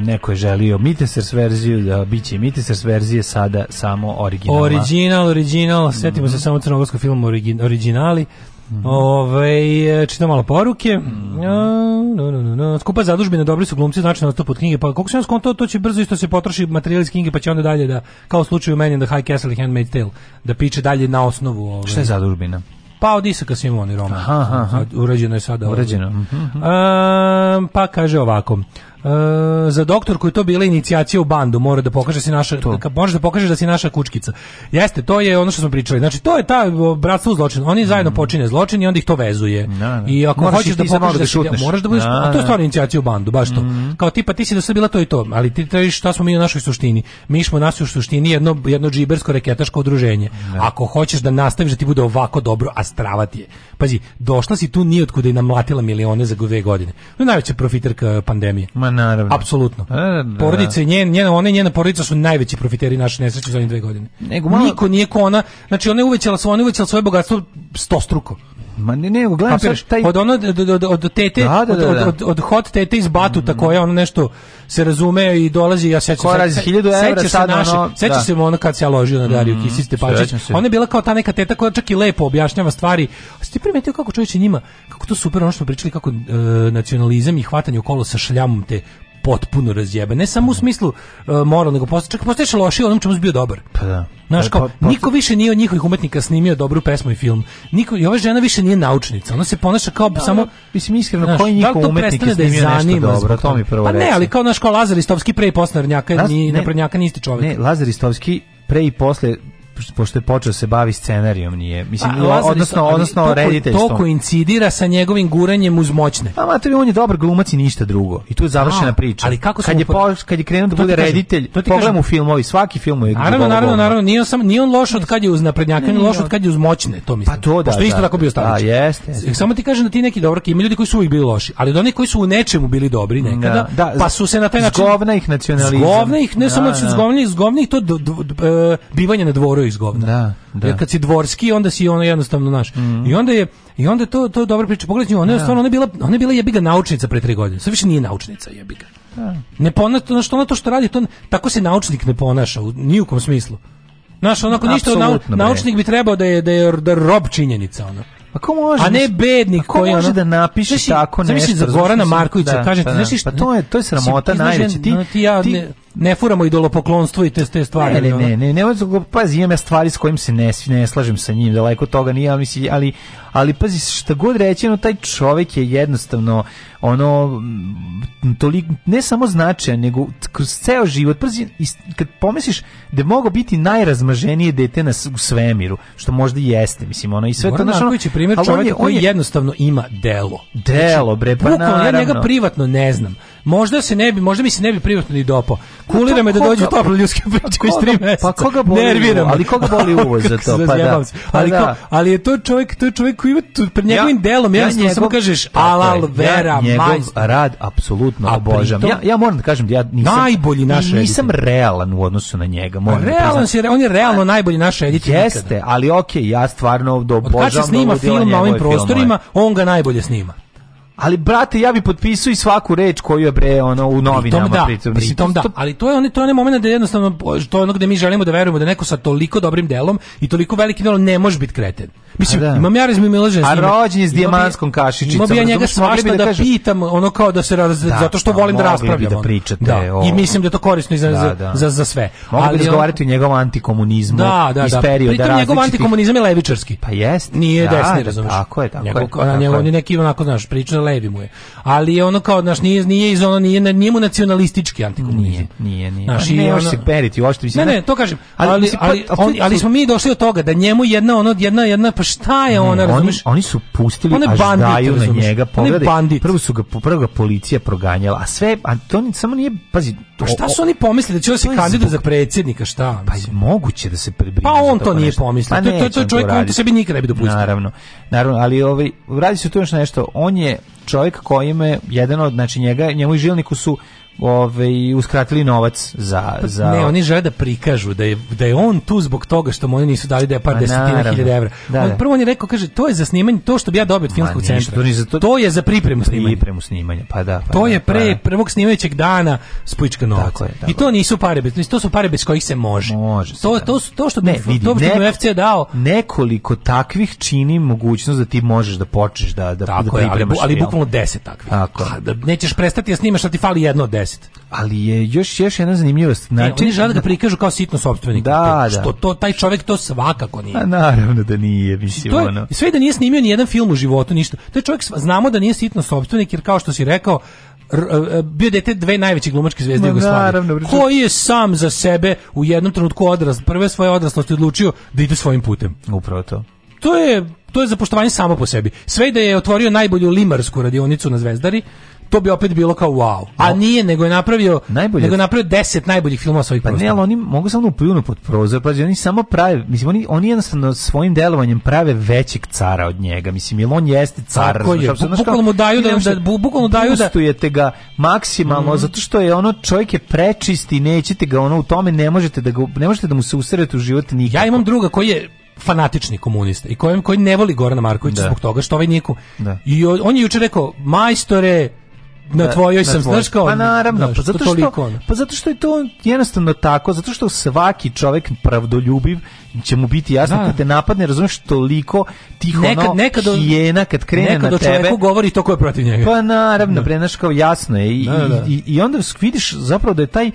neko je želio Mitesers verziju, da biće i Mitesers verzije sada samo originala Original, original, setimo mm -hmm. se mhm. samo crnogorskog filma originali. Mm -hmm. Ove, čitam malo poruke. Mm -hmm. no, no, no, no. Skupa zadužbina, dobri su glumci, znači na nastup od knjige. Pa koliko se nas konto, to će brzo isto se potroši materijal iz knjige, pa će onda dalje da, kao u slučaju meni, da High Castle i Handmaid's Tale, da piče dalje na osnovu. Ove. Šta je zadužbina? Pa od Isaka Simoni roman. Aha, aha. Urađeno je sada. Urađeno. Ovaj. Mm -hmm. A, pa kaže ovako. E, za doktorku je to bila inicijacija u bandu, mora da pokaže se naša ka, može da pokaže da si naša kučkica. Jeste, to je ono što smo pričali. Znači to je ta e, bratstvo zločin. Oni zajedno mm. počine zločin i onda ih to vezuje. Na, da, na. Da. I ako moraš hoćeš da pokažeš da, da si, da moraš da budeš, na, a to je stvarno inicijacija u bandu, baš to. Mm. Kao tipa ti si do sad bila to i to, ali ti tražiš šta smo mi u našoj suštini. Mi smo nas u suštini jedno jedno džibersko reketaško udruženje. Ako hoćeš da nastaviš da ti bude ovako dobro, a strava ti je Pazi, došla si tu ni od otkuda i namlatila milione za dve godine. To je najveća profiterka pandemije. Ma naravno. Apsolutno. da. da, da. Porodice njen, njena, ona i njena porodica su najveći profiteri naše nesreće za dve godine. Nego malo... Niko nije ko ona, znači ona je uvećala svoje, uvećala svoje bogatstvo struko. Ma ne, ne, gledam Kapiraš, sad taj... Od ono, od, od, od tete, da, da, da, od, da. od, od, hot tete iz batuta mm -hmm. koja ono nešto se razume i dolazi, ja sećam se. Koja hiljadu evra se sad naše, ono... Sećam da. se ono kad se ja ložio na Dariju mm -hmm. Kisić Ona je bila kao ta neka teta koja čak i lepo objašnjava stvari. A ste primetio kako čovječe njima, kako to super ono što smo pričali, kako e, nacionalizam i hvatanje okolo sa šljamom te potpuno razjebe. Ne samo u da. smislu uh, e, moral, nego postaje, čak postaješ loši onom čemu si bio dobar. Pa da. Znaš, da, kao, pa, pa- niko više nije od njihovih umetnika snimio dobru pesmu i film. Niko, I ova žena više nije naučnica. Ona se ponaša kao da, samo... Da. Mislim, iskreno, znaš, koji umetnika da je snimio nešto dobro? To mi prvo Pa ne, ali kao, znaš, kao Lazar Istovski pre i posle Rnjaka, ni, ne, naprednjaka, ni isti čovjek. Ne, Lazar Istovski pre i posle pošto je počeo da se bavi scenarijom nije mislim pa, Lazarist, odnosno odnosno rediteljstvom to koincidira sa njegovim guranjem uz moćne pa mater on je dobar glumac i ništa drugo i tu je završena A, priča ali kako kad je po, kad je krenuo da bude kažem, reditelj pogledaj u filmovi svaki film je naravno naravno naravno nije on sam nije on loš od kad je uz naprednjaka nije loš od kad je uz moćne to mislim pa to da, isto da, tako bio starić da, jeste, jeste. samo ti kažem da ti neki dobri ima ljudi koji su uvijek bili loši ali da oni koji su u nečemu bili dobri nekada da, da pa su se na taj način zgovna ih nacionalizam zgovna ih ne samo zgovna ih to e, bivanje na dvoru iz govna. Da, da. Jer kad si dvorski, onda si ono jednostavno naš. Mm -hmm. I onda je i onda je to to je dobra priča. Pogledaj, ona je da. stvarno ona je bila ona je bila jebiga naučnica pre 3 godine. Sve više nije naučnica, jebiga. Da. Ne ponaša što ona to što radi, to tako se naučnik ne ponaša u ni u kom smislu. Naš onako ništa nau, naučnik bi trebao da je da je da rob činjenica ona. Pa ko može? A ne bednik a ko koji može ono, da napiše tako nešto. Zamisli za Gorana Markovića, da, kažete, pa, da, znaš da. šta? Pa to je to je sramota najveća. Ti, no, ti, ja, ti, ne, ne furamo idolopoklonstvo i te, te stvari. Ne, ne, ne, ne, ne, pazi, imam ja stvari s kojim se ne, ne slažem sa njim, da daleko toga nije, ali, ali, ali pazi, šta god rečeno, taj čovjek je jednostavno, ono, toliko, ne samo značajan, nego kroz ceo život, przi, kad pomisliš da je mogao biti najrazmaženije dete na, u svemiru, što možda i jeste, mislim, ono, i sve Moram to, znaš, ono, primjer čovjeka on je, koji jednostavno ima delo. Znači, delo, bre, pa naravno. Ja njega privatno ne znam možda se ne bi, možda mi se ne bi privatno ni dopao. Kulira me da dođu tople ljudske pa priče iz 3 meseca. Pa koga boli? Nerviram. Ali koga boli uvoz za to? Pa da. Pa ali, da. ko, ali je to čovjek, to je čovjek koji ima tu, pred njegovim ja, delom, ja, njegov, samo kažeš pa alal vera, ja njegov rad apsolutno obožavam. Ja, ja moram da kažem, da ja nisam najbolji naš editor. Nisam realan u odnosu na njega, moram. Da realan se, on je realno najbolji naš editor. Jeste, ali okej, ja stvarno do obožavam. Kad se snima film na ovim prostorima, on ga najbolje snima. Ali brate, ja bi potpisao i svaku reč koju je bre ono u novinama pritom da, pritom, pritom da, ali to je onaj to je onaj momenat da jednostavno to je ono gde mi želimo da verujemo da neko sa toliko dobrim delom i toliko velikim delom ne može biti kreten. Mislim, da. imam ja razmimila ženskim. A rođen je s dijamanskom kašičicom. Imamo bi ja da njega svašta da, da kažu... pitam, ono kao da se raz... da, zato što da, volim da, da raspravljam. da pričate da. O... I mislim da je to korisno i za, da, da. za, za sve. Mogli Ali, bi razgovarati on... o njegovom antikomunizmu da, da, iz da. perioda Pritom njegov antikomunizam je levičarski. Pa jest. Nije da, desni, da, razumiješ. Tako je, tako njegov, je. Tako njegov, on je neki, onako, znaš, priča levi mu je. Ali je ono kao, znaš, nije, nije, iz ono, nije, nije mu nacionalistički antikomunizam. Nije, nije, nije. Znaš, pa ne, još se periti, uopšte mislim. Ne, ne, to kažem. Ali, ali, pa ali smo mi došli od toga da njemu jedna, ono, jedna, jedna, pa šta je ona, razumeš? oni, oni su pustili, a ždaju na njega, pogledaj, prvo su ga, prvo ga policija proganjala, a sve, a samo nije, pazi, to, pa šta su oni pomislili, da će on da se kandidovati za predsjednika, šta? Pa je moguće da se prebrine. Pa on to nije pa pomislio, to, to, to je čovjek koji sebi nikad ne bi dopustio. Naravno, naravno, ali ovaj, radi se tu još nešto, on je čovjek kojime je jedan od, znači njega, njemu i žilniku su ove, uskratili novac za, pa za... Ne, oni žele da prikažu da je, da je on tu zbog toga što mu oni nisu dali da je par pa desetina hiljada evra. Da, on, da. prvo on je rekao, kaže, to je za snimanje, to što bi ja dobio od filmskog ništa, centra. To, ni za to, to, je za pripremu pa snimanja. Pripremu snimanja, pa da. Pa to da, je pre pa, prvog snimajućeg dana spučka novac. Tako je, tako I to nisu pare bez, to su pare bez kojih se može. može se, to, to, su, to što bi, ne, vidi, to što neko, bi FC dao. Nekoliko takvih čini mogućnost da ti možeš da počneš da, da, tako da je, ali, ali bukvalno 10 takvih. Tako. A, da, nećeš prestati da snimaš, ali ti fali jedno od 60. Ali je još još jedna zanimljivost, znači e, oni žele da ga prikažu kao sitno sopstvenik. Da, da, što to taj čovek to svakako nije. A naravno da nije, mislim to je, ono. Sve da nije snimio ni jedan film u životu, ništa. Taj čovek znamo da nije sitno sopstvenik jer kao što si rekao, bio dete dve najveće glumačke zvezde Jugoslavije. Koji je sam za sebe u jednom trenutku odrast, prve svoje odraslosti odlučio da ide svojim putem. Upravo to. To je to je za poštovanje samo po sebi. Sve da je otvorio najbolju limarsku radionicu na Zvezdari, to bi opet bilo kao wow. A nije, nego je napravio Najbolje. nego je napravio 10 najboljih filmova svojih pa prostora. ne, oni mogu samo da upljunu pod prozor, pa oni samo prave, mislim oni oni jednostavno svojim delovanjem prave većeg cara od njega. Mislim, jel on jeste car, Tako je. Da da bukvalno mu daju da da bukvalno daju da ga maksimalno mm. zato što je ono čovjek je prečist nećete ga ono u tome ne možete da ga, ne možete da mu se usrete u život nikako. Ja imam druga koji je fanatični komunista i kojem koji ne voli Gorana Markovića zbog toga što ovaj niku. Da. I on je jučer rekao majstore na tvojoj na sam, tvoj. znaš kao, Pa naravno, pa, zato što, pa zato što je to jednostavno tako, zato što svaki čovjek pravdoljubiv će mu biti jasno da. kad te napadne, razumiješ, toliko tih nekad, ono nekad, hijena kad krene nekad na tebe. Nekad govori to ko je protiv njega. Pa naravno, da. prenaš jasno je. I, da, da. I, i, onda vidiš zapravo da je taj,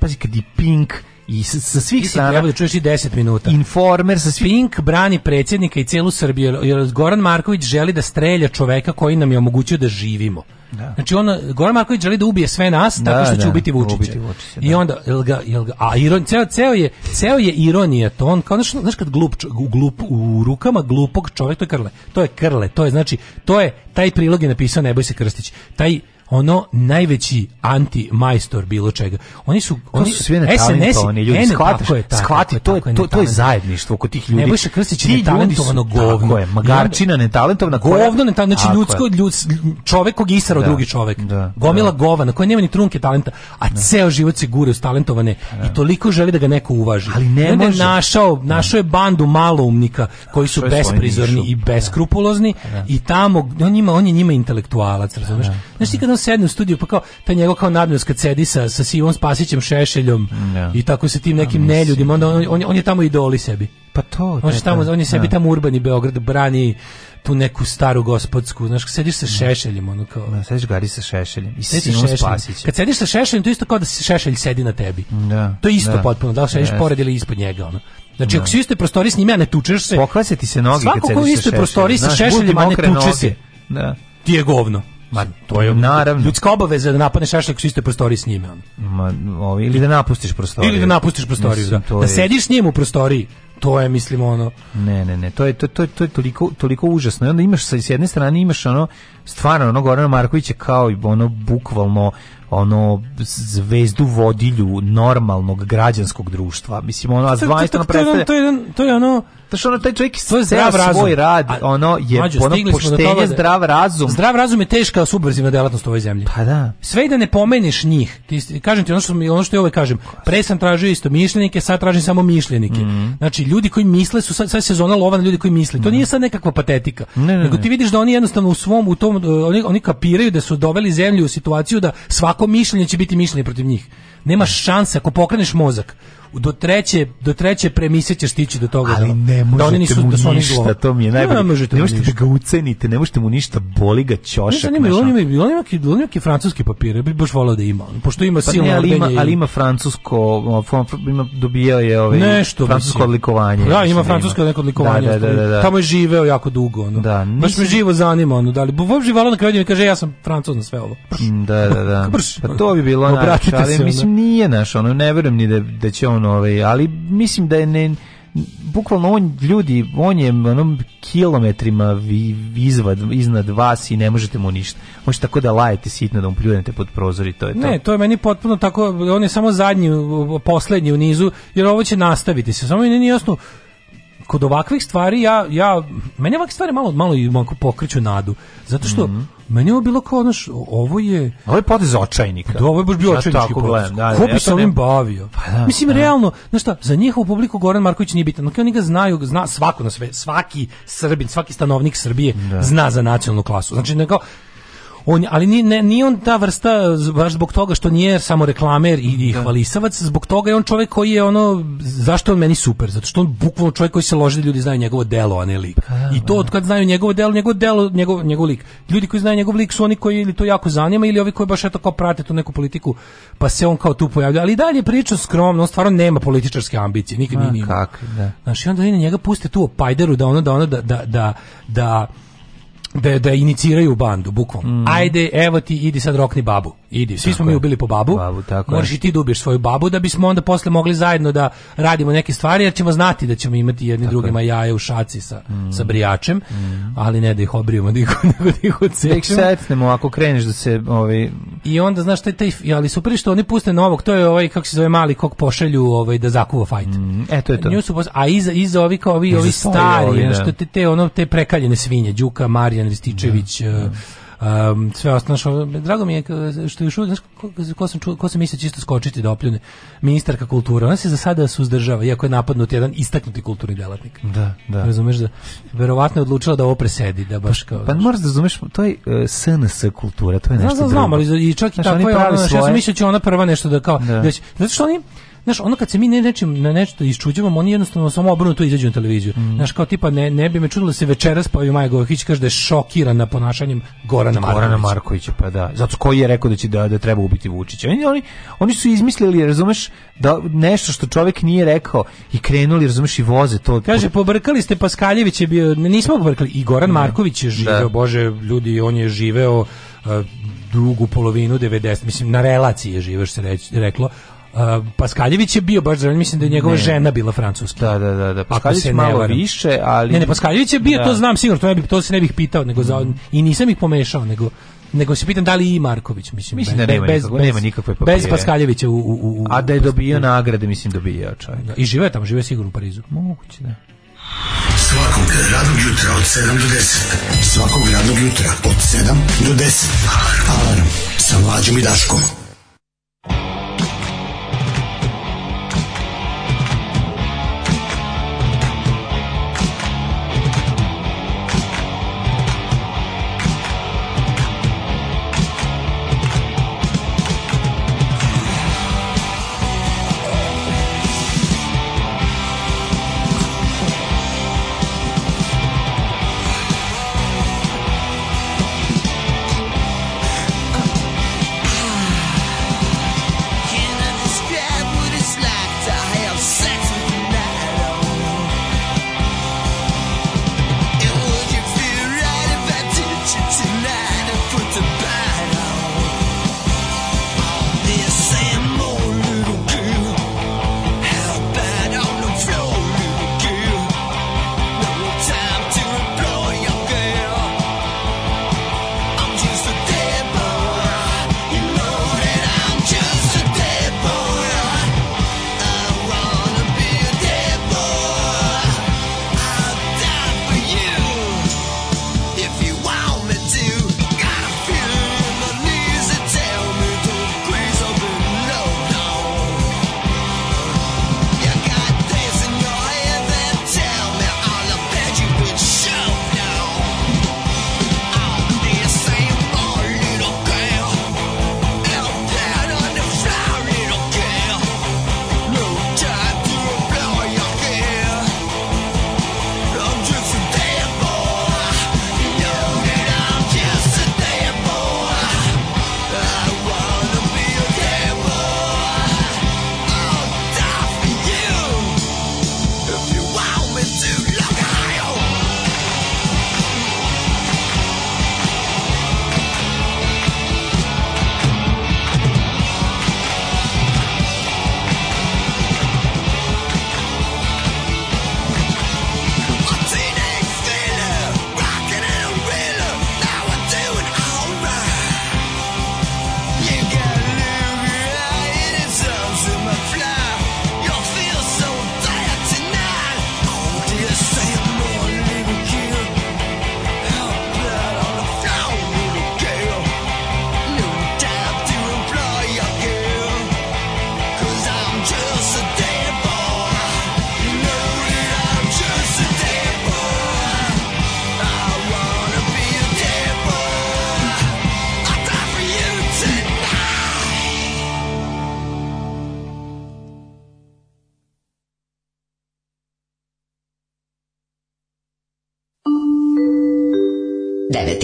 pazi, kad i Pink, i sa, sa svih Mislim, strana da čuješ i 10 minuta. Informer sa svih... Pink brani predsjednika i celu Srbiju jer Goran Marković želi da strelja čoveka koji nam je omogućio da živimo. Da. Znači on Goran Marković želi da ubije sve nas da, tako što da, će ubiti da, Vučića. Ubiti Vučića da. I onda jel ga, jel ga, a iron, ceo, ceo, je ceo je ironija to on kao znaš, znaš kad glup, glup u rukama glupog čovjeka to krle. To je krle, to je znači to je taj prilog je napisao Nebojša Krstić. Taj ono najveći anti majstor bilo čega. Oni su to oni su svi netalentovani ljudi, ene, shvatiš, tako to je to, to je zajedništvo kod tih ljudi. Nebojša Krstić je netalentovano govno. Tako je, magarčina netalentovana govno, netalentovano, znači ljudsko ljud, čovjek kog isaro da, drugi čovjek. Da, da, Gomila da. gova na nema ni trunke talenta, a da. ceo život se gure uz talentovane da. i toliko želi da ga neko uvaži. Ali ne može. našao, da. našao je bandu maloumnika koji su besprizorni i beskrupulozni i tamo on njima on je njima intelektualac, razumeš? Znači kad sedne u studiju, pa kao ta njegov kao nadnos kad sedi sa, sa Sivom Spasićem Šešeljom no. Da. i tako se tim nekim no, neljudima, onda da. on, on, on, je tamo idoli sebi. Pa to, on, je tamo, on je sebi no. Da. tamo urbani Beograd brani tu neku staru gospodsku, znaš, kad sediš sa šešeljem, ono kao... Da, sediš gari sa šešeljem i sinom spasićem. Kad sediš sa šešeljem, to isto kao da se šešelj sedi na tebi. Da, to je isto da. potpuno, da li sediš yes. pored ili ispod njega, ono. Znači, da. ako si u istoj prostoriji s njima, ne tučeš se. Pokvase ti se noge Svako kad sediš sa šešeljem. Svako ko u istoj prostoriji sa šešeljem, ne tuče noge. se. Da. Ti je govno. Ma to je naravno ljudska obaveza da napadneš šašlik su iste prostorije s njime Ma, ovi, ili da napustiš prostoriju. Ili da napustiš prostoriju, mislim, da. Da je... sediš s njim u prostoriji. To je mislim ono. Ne, ne, ne, to je to to to je toliko toliko užasno. I onda imaš sa jedne strane imaš ono stvarno ono Gorana Markovića kao ono bukvalno ono zvezdu vodilju normalnog građanskog društva. Mislim ono a s to, to, to, to, je, to je ono Znaš, ono, taj čovjek to je zdrav razum. svoj rad, ono, je mađu, ono poštenje, da, zdrav razum. Zdrav razum je teška subverzivna delatnost u ovoj zemlji. Pa da. Sve i da ne pomeniš njih, ti, kažem ti ono što, ono što ja uvek kažem, pre sam tražio isto mišljenike, sad tražim samo mišljenike. Mm. Znači, ljudi koji misle su, sad, sad sezona lova na ljudi koji misle. To mhm. nije sad nekakva patetika. Ne, ne, nego ti vidiš da oni jednostavno u svom, u tom, e, oni, oni kapiraju da su doveli zemlju u situaciju da svako mišljenje će biti mišljenje protiv njih nemaš šanse ako pokreneš mozak do treće do treće premise ćeš stići do toga ali da- ne možete da oni nisu, da su oni ništa to mi je najbolje ne, ne možete, ne možete da ga ucenite ne možete mu ništa boli ga ćošak ne zanima on ima on ima on ima francuski papir bi baš voleo da ima pošto ima pa silno ali ima, ali ima francusko ima dobijao je ovaj Nešto, francusko odlikovanje da ima francusko neko odlikovanje da, da, da, da, tamo je живеo jako dugo ono da, nisam... baš me živo zanima ono da li uopšte voleo da kaže ja sam francuz na sve ovo da da da pa to bi bilo na mislim nije naš, ono, ne verujem ni da, da će on, ovaj, ali mislim da je ne, bukvalno on ljudi, on je onom kilometrima vi, izvad, iznad vas i ne možete mu ništa. Možete tako da lajete sitno, da mu pljunete pod prozor i to je to. Ne, to je meni potpuno tako, on je samo zadnji, poslednji u nizu, jer ovo će nastaviti se. Samo mi nije jasno, kod ovakvih stvari ja ja mene ovakve stvari malo malo i malo pokreću nadu zato što mm -hmm. meni je bilo kao naš ovo je ovo je potez očajnika. Pa da, ovo je baš bio ja očajnički potez. Da, da, Ko bi ja se ovim ne... bavio? Pa, da, Mislim da. realno, znaš šta, za njihovu publiku Goran Marković nije bitan. Oni ga znaju, zna svako na sve, svaki Srbin, svaki stanovnik Srbije da. zna za nacionalnu klasu. Znači ne kao on, ali ni ne, ni on ta vrsta baš zbog toga što nije samo reklamer i, i da. hvalisavac, zbog toga je on čovjek koji je ono, zašto on meni super? Zato što on bukvalno čovjek koji se loži da ljudi znaju njegovo delo, a ne lik. Pa, da, I to da. od kad znaju njegovo delo, njegovo delo, njegov, njegov lik. Ljudi koji znaju njegov lik su oni koji ili to jako zanima ili ovi koji baš eto kao prate tu neku politiku, pa se on kao tu pojavljuje, Ali dalje priča skromno, on stvarno nema političarske ambicije, nikad nije imao. Znači, onda oni njega puste tu opajderu da ono, da ono, da, da, da, da da, da iniciraju bandu, bukvalno. Mm. Ajde, evo ti, idi sad rokni babu. Idi, svi tako smo je. mi ubili po babu. babu tako Možeš i ti da ubiješ svoju babu da bismo onda posle mogli zajedno da radimo neke stvari jer ćemo znati da ćemo imati jedni tako drugima jaje u šaci sa, mm. sa brijačem, mm. ali ne da ih obrijemo, nego da ih da odsečemo. ako kreneš da se... ovaj I onda, znaš, taj, taj, ali super što oni puste novog, to je ovaj, kako se zove, mali kog pošalju ovaj, da zakuva fajt. Mm. E, to je to. Nju A iza, iza ovi kao ovi, ovi stari, ovi, da. Što te, te, ono, te prekaljene svinje, Đuka, Marija, Marijan Rističević, da, eh, da. Um, sve ostalo, drago mi je što još uvijek, ko, ko, sam, ču, ko sam mislio čisto skočiti da opljune, ministarka kulture, ona se za sada suzdržava, iako je napadnut jedan istaknuti kulturni djelatnik. Da, da. Razumeš da, verovatno je odlučila da ovo presedi, da baš kao... Pa, pa moraš da razumeš, to je uh, eh, SNS kultura, to je nešto da, da, znam, ali i čak i znači, tako je, ja sam mislio da će ona prva nešto da kao, da. da će, zato što oni, znaš, ono kad se mi ne nečim, na nešto isčuđavamo, oni jednostavno samo obrnuto izađu na televiziju. Mm. Znaš, kao tipa, ne, ne bi me čudilo da se večeras pojavi Maja Gojković kaže da je šokirana ponašanjem Gorana Markovića. Gorana Markovića, pa da. Zato koji je rekao da će da, da treba ubiti Vučića. Oni, oni, oni su izmislili, razumeš, da nešto što čovjek nije rekao i krenuli, razumeš, i voze to. Kaže, pobrkali ste Paskaljević je bio, nismo pobrkali, i Goran ne. Marković je živeo, da. bože, ljudi, on je živeo drugu polovinu 90, mislim na relaciji je živaš se reč, reklo, Uh, Paskaljević je bio baš zelen, mislim da je njegova ne. žena bila francuska. Da, da, da, da. Paskaljević malo varam. više, ali Ne, ne, Paskaljević je bio, da. to znam sigurno, to ne bih to se ne bih pitao, nego za, mm. i nisam ih pomešao, nego nego se pitam da li i Marković mislim, mislim da nema, bez, nikakve, bez, nema nikakve papire. bez Paskaljevića u, u, u, a da je dobio nagrade mislim dobio čovjek da, i žive tamo žive sigurno u Parizu moguće da svakog radnog jutra od 7 do 10 svakog radnog jutra od 7 do 10 alarm sa mlađom i Daškom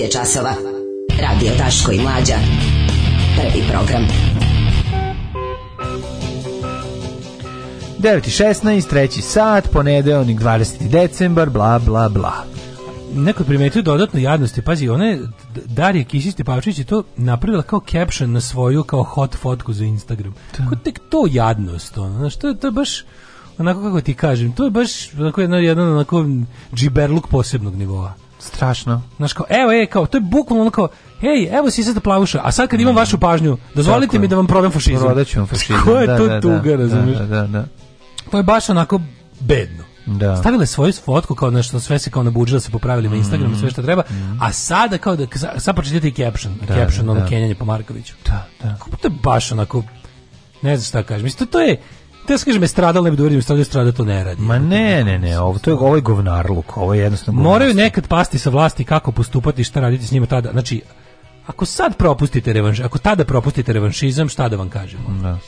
je časova. Radio Daško i Mlađa. Prvi program. 9.16, treći sat, ponedeonik 20. decembar, bla, bla, bla. Neko je primetio dodatno jadnosti, pazi, ona je, Darija Kisić Stepavčić je to napravila kao caption na svoju, kao hot fotku za Instagram. Kako da. tek to jadnost, ono, znaš, to, to je baš, onako kako ti kažem, to je baš onako jedno, jedno onako džiberluk posebnog nivoa. Strašno. Znaš kao, evo je, kao, to je bukvalno kao, hej, evo si sada da plavuša, a sad kad imam mm. vašu pažnju, dozvolite mi da vam prodam fašizam. Prodat ću vam fašizam. Ko je da, to da, da tuga, da, razumiješ? Da, da, da. To je baš onako bedno. Da. Stavile svoju fotku kao nešto sve se kao nabuđila se popravili na Instagramu mm -hmm. sve što treba, mm. mm a sada kao da sad pročitajte i caption, da, caption ono Kenjanje po Markoviću. Da, da. Kako pa to je baš onako ne znam šta kažem. Mislim, to, to je te da skažem estradal ne bi dovoljim da stavljaju strada to ne radi. Ma ne, ne, ne, ovo, to je ovaj govnarluk, ovo je jednostavno Moraju nekad pasti sa vlasti kako postupati, šta raditi s njima tada. Znači, ako sad propustite revanš, ako tada propustite revanšizam, šta da vam kažemo? Da.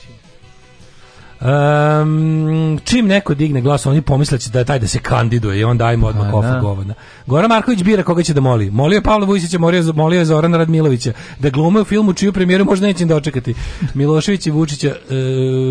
Um, čim neko digne glas, oni pomisleće da je taj da se kandiduje i onda ajmo odmah pa kofu da. govana. Goran Marković bira koga će da moli. Molio je Pavla Vujsića, molio, molio je Zorana Radmilovića da glume u filmu čiju premijeru možda neće da očekati. Milošević i Vučića e,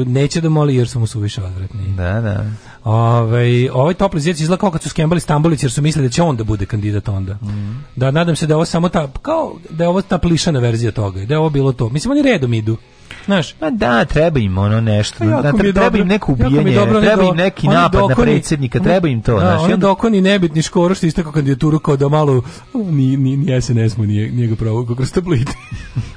neće da moli jer su mu suviše odvratni. Da, da. Ove, ovaj, ovaj topli zjec izgleda kao kad su skembali Stambolić jer su mislili da će on da bude kandidat onda. Mm. Da, nadam se da je ovo samo ta, kao da je ovo ta plišana verzija toga i da je ovo bilo to. Mislim, oni redom idu. Znaš, ma da, treba im ono nešto. Pa da, treba, dobro, im neko ubijanje, dobro, treba im neki napad dokoni, na predsjednika, treba im to. Da, znaš, on onda... dokoni nebitni škoro što istakao kandidaturu kao da malo ni, ni, ni SNS mu nije, nije ga pravo kako stabliti.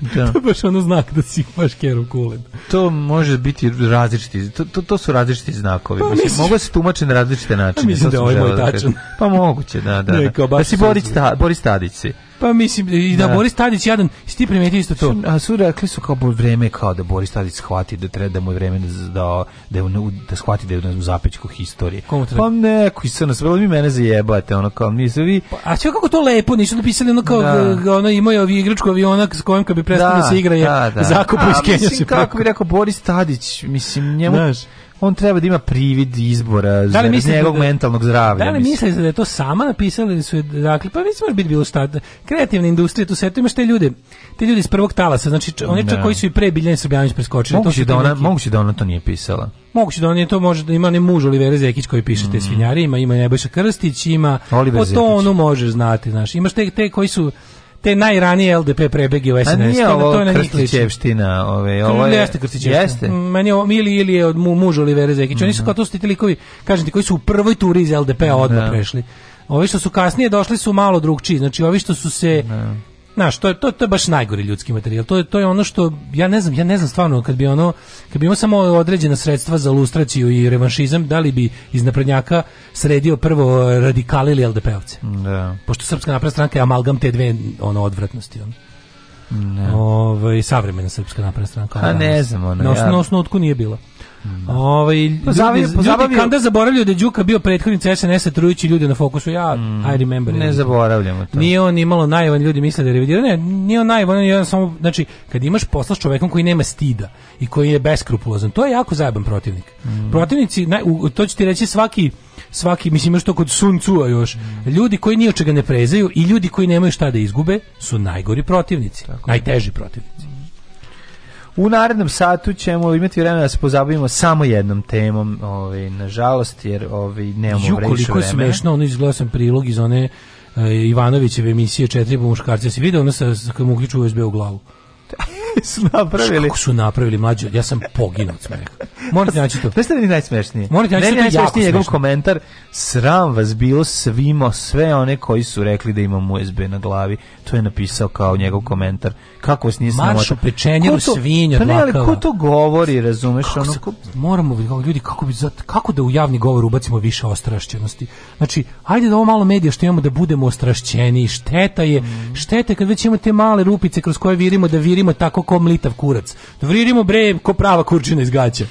da. to je baš ono znak da si baš kerov kulen. To može biti različiti, to, to, to su različiti znakovi. Pa, mislim, mogu da se tumačiti na različite pa načine. Pa, mislim da ovo je ovaj moj da tačan. Pa moguće, da, da. da. da si Boris, ta, Boris Tadić si. Pa mislim, i da, da. Boris Tadić jedan ti primeti isto to. A su rekli su kao vreme kao da Boris Tadić shvati da treba da mu je vreme da, da, da, da, da shvati da je u zapećku historije. Komu Pa neko iz SNS, mi pa mene zajebate, ono kao, nisu vi... Pa, a sve kako to lepo, nisu napisali ono kao, da. ono imao je ovi igračku aviona s kojim kad bi prestao da, da se igra je da, da. zakupu iz Kenja se kako bi rekao Boris Tadić, mislim, njemu... Znaš, on treba da ima privid izbora da li za da njegovog da, mentalnog zdravlja. Da li misliš da je to sama napisala ili su dakle pa mislim da bi bilo šta kreativna industrija tu sve to imaš te ljude. Te ljudi iz prvog talasa, znači oni da. koji su i pre Biljane Srbljanić preskočili, moguće to da ona, moguće da ona to nije pisala. Moguće da on je to može da ima ne muž Olivera Zekić koji piše mm. te mhm. svinjari, ima ima Nebojša Krstić, ima Oliver o to ono može, znate, znati, znaš. Imaš te te koji su te najranije LDP prebege u SNS. Pa A nije ovo to Krstićevština. Ove, ovaj, ovo jeste Krstićevština. Jeste. Mm, meni ovo, ili, ili je od mu, muža Olivera Zekića. Mm -hmm. Oni su mhm. kao to su ti likovi, kažem ti, koji su u prvoj turi iz LDP-a odmah da. prešli. Ovi što su kasnije došli su malo drugčiji. Znači, ovi što su se... Da znaš, to, to, to je baš najgori ljudski materijal. To je, to je ono što, ja ne znam, ja ne znam stvarno, kad bi ono, kad bi imao samo određena sredstva za lustraciju i revanšizam, da li bi iz naprednjaka sredio prvo radikali ili LDP-ovce? Da. Pošto Srpska napredna stranka je amalgam te dve ono, odvratnosti. Ono. Ne. Ove, ovaj, savremena Srpska napredna stranka. A ne znam, ono, Na osnovnu ja... nije bila. Mhm. Ovaj pozavi, pa ljudi, pozabavio... ljudi kada zaboravljaju da Đuka bio prethodnik SNS-a trujući ljude na fokusu. Ja mm, I remember. Ne zaboravljamo to. Nije on imalo najvan ljudi misle da je revidiran. Ne, nije on najvan, on je samo znači kad imaš posla s čovjekom koji nema stida i koji je beskrupulozan, to je jako zajeban protivnik. Mm. Protivnici naj, u, to će ti reći svaki svaki mislim što kod Sun još. Mm. Ljudi koji ni od čega ne prezaju i ljudi koji nemaju šta da izgube su najgori protivnici, Tako najteži protivnici. U narednom satu ćemo imati vremena da se pozabavimo samo jednom temom, ovaj nažalost jer ovaj nemamo Ju, vremena. Koliko je smešno ono izglasan prilog iz one uh, Ivanovićeve emisije Četiri muškarca. se vide ono sa, sa mu uključio USB u glavu. su napravili. Kako su napravili mlađi? Ja sam poginuo od smeha. Morate naći to. Šta je najsmešnije? Morate naći to. Najsmešniji njegov komentar. Sram vas bilo svimo sve one koji su rekli da imam USB na glavi. To je napisao kao njegov komentar. Kako vas nije sramota? Maršu pečenjeru svinja. Pa ne, ali ko to govori, razumeš? Kako ono, ko... Moramo, ljudi, kako, bi, kako da u javni govor ubacimo više ostrašćenosti? Znači, ajde da ovo malo medija što imamo da budemo ostrašćeni. Šteta je, mm. šteta je kad već imate male rupice kroz koje virimo da virimo virimo tako kom litav kurac. Virimo bre ko prava kurčina iz gaća.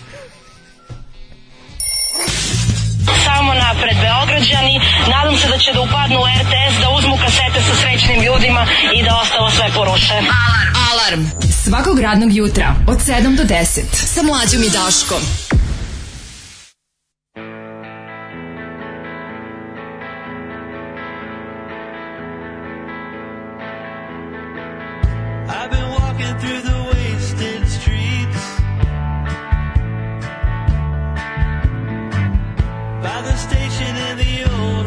Samo napred Beograđani, nadam se da će da upadnu u RTS, da uzmu kasete sa srećnim ljudima i da ostalo sve poruše. Alarm! Alarm! Svakog radnog jutra od 7 do 10 sa mlađom i Daškom. by the station in the old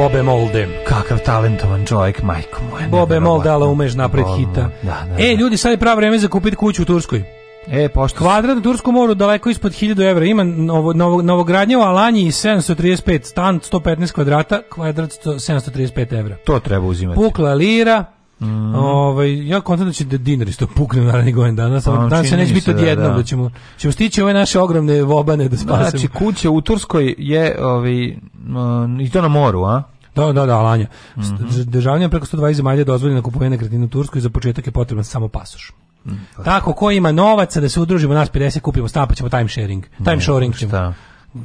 Bobe Molde. Kakav talentovan čovjek, majko moja. Bobe Molde, ali umeš napred Bob, hita. Da, da, e, da. ljudi, sad je pravo vreme za kupiti kuću u Turskoj. E, pošto... Kvadrat na Turskom moru daleko ispod 1000 evra. Ima novo, novo, novogradnje u Alanji 735, stan 115 kvadrata, kvadrat 735 evra. To treba uzimati. Pukla lira, Mm. Ovaj ja kontam da će da dinar isto pukne narednih godina danas, ali pa, danas se neće biti da, odjednom da, da. da, ćemo ćemo stići ove naše ogromne vobane da spasimo. Znači kuća u Turskoj je ovaj uh, i to na moru, a? Da, da, da, Alanja. Mm -hmm. Državljanima preko 120 zemalja dozvoljeno kupovanje nekretnina u Turskoj za početak je potreban samo pasoš. Mm, Tako, ko ima novaca da se udružimo, nas 50 kupimo stan, pa ćemo time sharing, time shoring ćemo. Šta?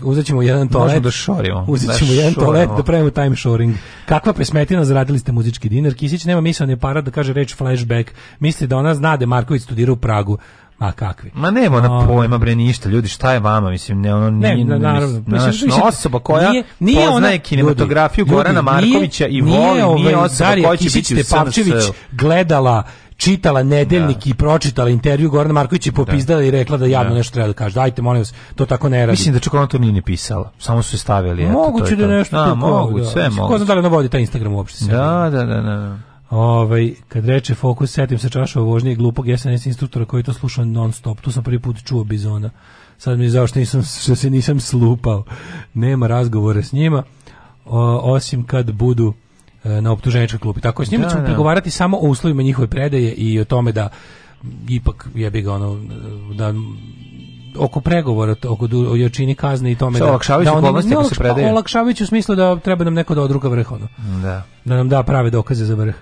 uzećemo jedan toalet. Možemo da šorimo. Uzećemo da jedan toalet da pravimo time shoring. Kakva pesmetina, zaradili ste muzički dinar. Kisić nema mislane para da kaže reč flashback. Misli da ona zna da Marković studira u Pragu. Ma kakvi? Ma nema na pojma bre ništa, ljudi, šta je vama, mislim, ne ono nije, ne, naravno, naš, mislim, osoba koja nije, nije poznaje ona, kinematografiju ljudi, Gorana Markovića i voli, nije, nije ovaj osoba koja će biti Papčević gledala čitala nedeljnik da. i pročitala intervju Gorana Markovića i da. popizdala da. i rekla da javno da. nešto treba da kaže. Ajte, molim vas, to tako ne radi. Mislim da čak ona to nije ni pisala. Samo su je stavili. Eto, moguće to je da nešto da, moguće, sve moguće. Ko zna da li ona vodi taj Instagram uopšte? Sve. Da, da, da, da, da. Ovaj kad reče fokus setim se čaša vožnje i glupog SNS instruktora koji to sluša non stop. Tu sam prvi put čuo Bizona. Sad mi je žao što nisam što se nisam slupao. Nema razgovora s njima o, osim kad budu E, na optuženičkoj klupi. Tako je, s njima da, ćemo da. pregovarati samo o uslovima njihove predaje i o tome da ipak je bi ga ono da oko pregovora oko o jačini kazne i tome so, da da on ne, Olakšavajući u smislu da treba nam neko da odruka vrh ono. Da. Da nam da prave dokaze za vrh.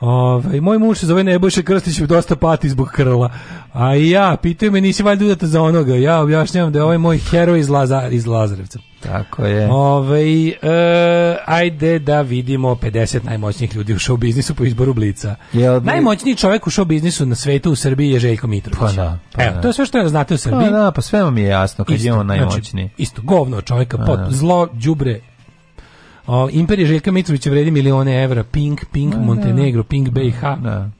Ovaj moj muž se zove Nebojša Krstić, dosta pati zbog krla. A i ja, pitaju me nisi valjda udata za onoga. Ja objašnjavam da je ovaj moj heroj iz, Laza, iz Lazarevca. Tako je. Ove, ovaj, e, ajde da vidimo 50 najmoćnijih ljudi u show biznisu po izboru Blica. Jel, Najmoćniji čovek u show biznisu na svetu u Srbiji je Željko Mitrović. Pa da. Pa Evo, da. to je sve što znate u pa Srbiji. Pa da, pa sve vam je jasno kad isto, je on znači, najmoćniji. Znači, isto, govno čoveka, pot, da. zlo, đubre, O, Imperija Željka Mitrovića vredi milione evra, Pink, Pink, da, da. Montenegro, Pink BiH. Da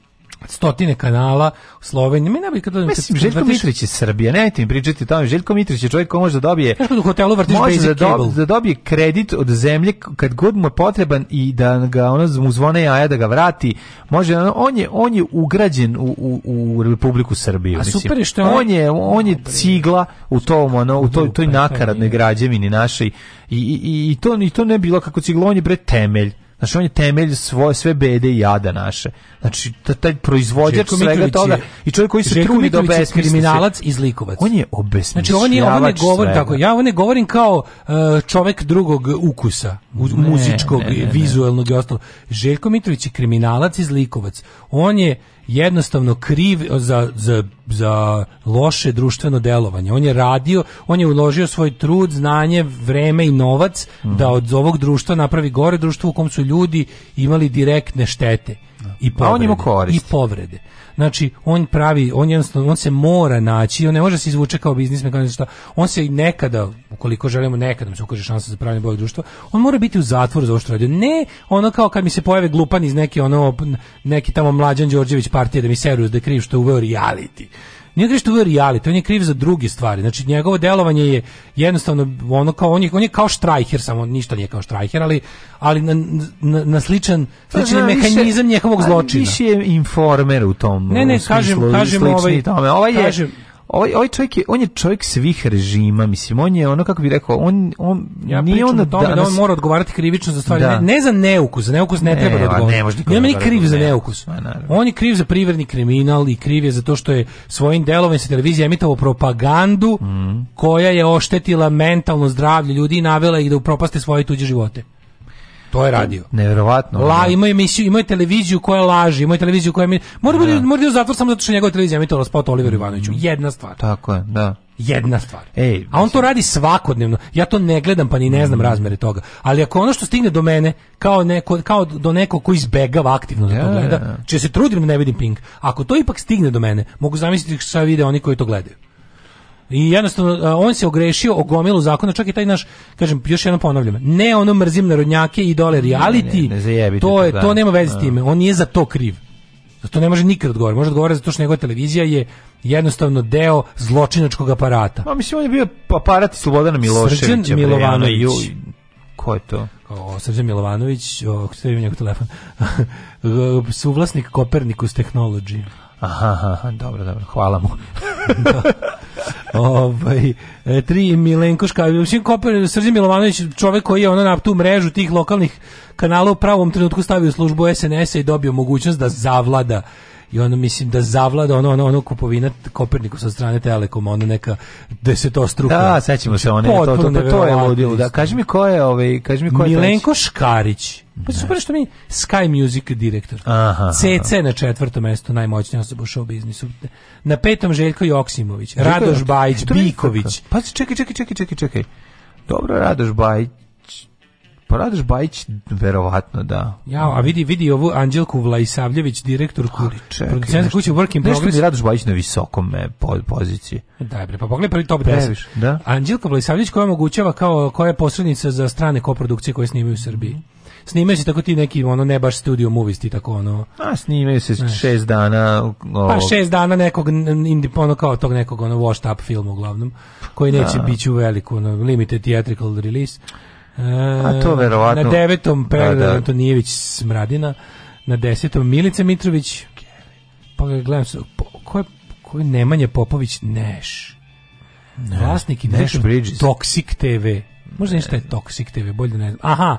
stotine kanala u Sloveniji. Mi bi kad Mislim, Željko vrtiš... Mitrić je Srbija, nemojte mi pričati o tome. Željko Mitrić je čovjek koji može da dobije... Kako u hotelu vrtiš može basic da, dob, cable. da dobije kredit od zemlje kad god mu je potreban i da ga ono mu zvone jaja da ga vrati. Može, ono, on, je, on je ugrađen u, u, u Republiku Srbiju. A super je što on... on... je, on je cigla u tom, ono, u toj, toj nakaradnoj građevini našoj i, i, i, to, ni to ne bilo kako ciglo, on je bre temelj Znači on je temelj svoje sve bede i jada naše. Znači taj proizvođač svega toga i čovjek koji se trudi da obesmisli kriminalac iz Likovac. On je obesmislio. Znači on je on ne govori tako, ja ovo ne govorim kao uh, e, čovjek drugog ukusa, uz, ne, muzičkog, ne, ne, vizuelnog i ostalo. Željko Mitrović je kriminalac iz Likovac. On je jednostavno kriv za, za, za loše društveno delovanje. On je radio, on je uložio svoj trud, znanje, vreme i novac mm. da mhm. od ovog društva napravi gore društvo u kom su ljudi imali direktne štete. I povrede, a on ima korist. I povrede. Znači, on pravi, on jednostavno, on se mora naći, on ne može da se izvući kao biznismen, kao nešto. On se nekada, ukoliko želimo nekada da mu se ukaže šansa za pravljenje boljeg društva, on mora biti u zatvoru za ovo što radi. Ne ono kao kad mi se pojave glupan iz neke ono, neki tamo mlađan Đorđević partije da mi seru da kriv što je uveo reality nije kriv što je reality, on je kriv za druge stvari. Znači njegovo delovanje je jednostavno ono kao on je, on je kao štrajher, samo ništa nije kao štrajher, ali ali na, na, na sličan sličan pa, mehanizam njegovog zločina. Više je informer u tom. Ne, ne, kažem, kažem ovaj, tome. Ovaj je kažem, ovaj, ovaj čovjek je, on je čovjek svih režima, mislim, on je ono, kako bi rekao, on, on ja nije on tome da danas... da on mora odgovarati krivično za stvari, da. ne, ne, za neukus, za neukus ne, e, da ne treba da odgovara. Ne, može Nema ni kriv za neukus. A, on je kriv za privredni kriminal i kriv je za to što je svojim delovima sa televizije emitovao propagandu mm. koja je oštetila mentalno zdravlje ljudi i navela ih da upropaste svoje tuđe živote. To je radio. Neverovatno. La, ima emisiju, ima televiziju koja laže, ima televiziju koja mi mora da. biti mora u zatvor samo zato što njegova televizija emituje spot Oliver mm. Ivanoviću. Jedna stvar. Tako je, da. Jedna stvar. Ej, a on to radi svakodnevno. Ja to ne gledam pa ni ne znam mm. razmere toga. Ali ako ono što stigne do mene kao neko kao do nekog ko izbegava aktivno da to gleda, ja, se trudim da ne vidim ping. Ako to ipak stigne do mene, mogu zamisliti šta vide oni koji to gledaju. I jednostavno on se ogrešio o gomilu zakona, čak i taj naš, kažem, još jednom ponavljam, ne ono mrzim narodnjake i dole reality, ne, ne, ne to, je, da. to nema veze s time, on nije za to kriv. To ne može nikad odgovoriti. Može odgovoriti zato što njegova televizija je jednostavno deo zločinačkog aparata. Ma pa, mislim on je bio aparat Slobodana Miloševića. Srđan Milovanović. ju, ko je to? O, Srđan Milovanović, o, ste vidim njegov telefon, suvlasnik Kopernikus Technology. Aha, aha, dobro, dobro, hvala mu. da. ovaj, e, tri Milenko Škavić, Srđan Milovanović, čovek koji je ono na tu mrežu tih lokalnih kanala u pravom trenutku stavio službu SNS-a i dobio mogućnost da zavlada i ono mislim da zavlada ono ono ono kupovina Koperniku sa strane Telekoma ono neka struka da sećamo se znači, one to to, to, to je ludilo da kaži mi ko je ovaj kaži mi ko je Milenko treći? Škarić pa super što mi Sky Music direktor aha, CC aha. na četvrtom mestu najmoćnija osoba u show biznisu na petom Željko Joksimović Radoš Bajić Biković pa čekaj čekaj čekaj čekaj čekaj dobro Radoš Bajić Pa Radoš Bajić, verovatno da. Ja, a vidi, vidi ovu Anđelku Vlajsavljević, direktorku producenta kuće Work in Progress. Nešto mi Radoš Bajić na visokom poziciji. Da, bre, pa pogledaj prvi top 10. Previš, da? Anđelka Vlajsavljević koja omogućava kao koja je posrednica za strane koprodukcije koje snimaju u Srbiji snimaju se tako ti neki ono ne baš studio movies ti tako ono a snimaju se znaš, šest dana o... pa šest dana nekog indi, ono kao tog nekog ono washed up filma uglavnom koji neće da. biti u veliku ono limited theatrical release A to e, verovatno... Na devetom Per da, da. Antonijević Smradina, na desetom Milica Mitrović, pa ga gledam, ko je, ko je Nemanja Popović? Neš. Ne. Vlasnik i Neš Bridges. Toxic TV. Možda ne. nešto je Toxic TV, bolje da ne znam. Aha,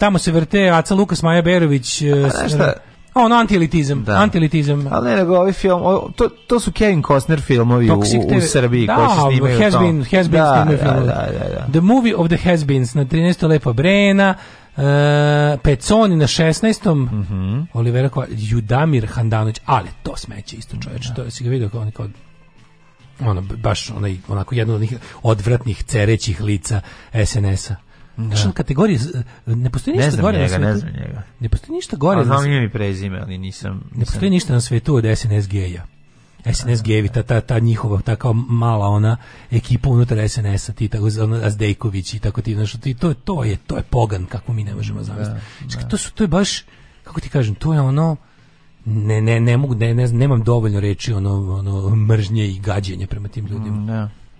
tamo se vrte Aca Lukas, Maja Berović. E, a, pa šta, On antilitizam, da. antilitizam. Ali ne, nego ovi film, o, to, to su Kevin Costner filmovi u, u Srbiji da, koji se snimaju. Has been, has been da, da, da, da, da. The Movie of the Has-beens na 13. Lepa Brena, uh, Peconi na 16. Mm -hmm. Olivera Kova, Judamir Handanović, ali to smeće isto čoveč, da. to je si ga vidio kao on kao ono, baš onaj, onako jedno od onih odvratnih cerećih lica SNS-a. Da. Znači, kategorije, ne postoji ništa ne znam gore njega, na svetu. Ne znam njega. Ne postoji ništa gore. A znam ime i prezime, ali nisam, nisam... Ne postoji ništa na svetu od SNS geja. SNS Gevi, da. ta, ta, ta njihova, ta kao mala ona ekipa unutar SNS-a, ti tako, Azdejković i tako ti, znaš, ti, to, to, je, to je pogan kako mi ne možemo da, zamisliti. Znači, to, su, to je baš, kako ti kažem, to je ono, ne, ne, ne mogu, ne, ne, nemam dovoljno reči ono, ono mržnje i gađenje prema tim ljudima. Mm,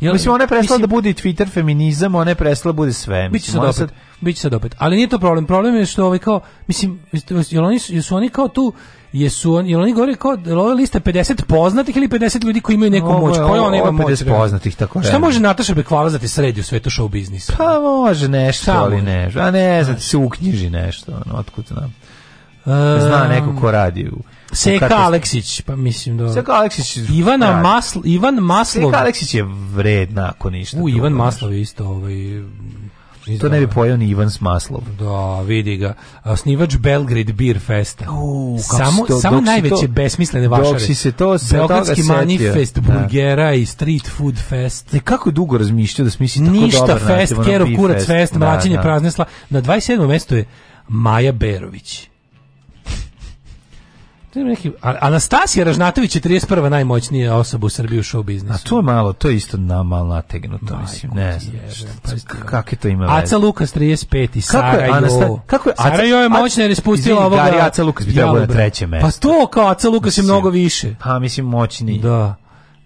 Jel, mislim, ona je prestala mislim, da bude Twitter feminizam, ona je prestala da bude sve. Biće sad opet, sad... biće sad opet. Ali nije to problem. Problem je što ovaj kao, mislim, jel oni, jel su oni kao tu, jesu oni, jel oni govore kao, jel ove liste 50 poznatih ili 50 ljudi koji imaju neku moć? Koja ona ima moć? 50 da? poznatih, tako Šta može Nataša Bekvala za te sredi u svetu show biznisu? Pa može nešto, Samo. ali nešto. A ne, znači se uknjiži nešto, ono, otkud nam. Zna neko ko radi u Seka Aleksić, pa mislim da... Seka Aleksić... Ivana da. radi. Masl, Ivan Maslov... Seka Aleksić je vredna, ako ništa. U, Ivan Maslov je isto ovaj... To ne bi pojao ni Ivan Smaslov. Da, vidi ga. Osnivač Belgrade Beer Festa. Uh, samo to, samo najveće to, besmislene vašare. Dok si se to se Beogradski manifest da. burgera i street food fest. Ne, kako dugo razmišljao da smisli tako Ništa dobar fest, Kero Kurac fest, fest da, mračenje da. praznesla. Na 27. mestu je Maja Berović neki, Anastasija Ražnatović je 31. najmoćnija osoba u Srbiji u show biznisu. A to je malo, to je isto na malo nategnuto, da, mislim, ne znam. Kako je to ima veze? Aca Lukas 35 i Sara Kako je, Anasta, kako je Aca, Sara je moćna jer je spustila ovoga. Gari Aca Lukas bi trebalo na treće pa mesto. Pa to kao Aca Lukas mislim, je mnogo više. Pa mislim moćniji. Da.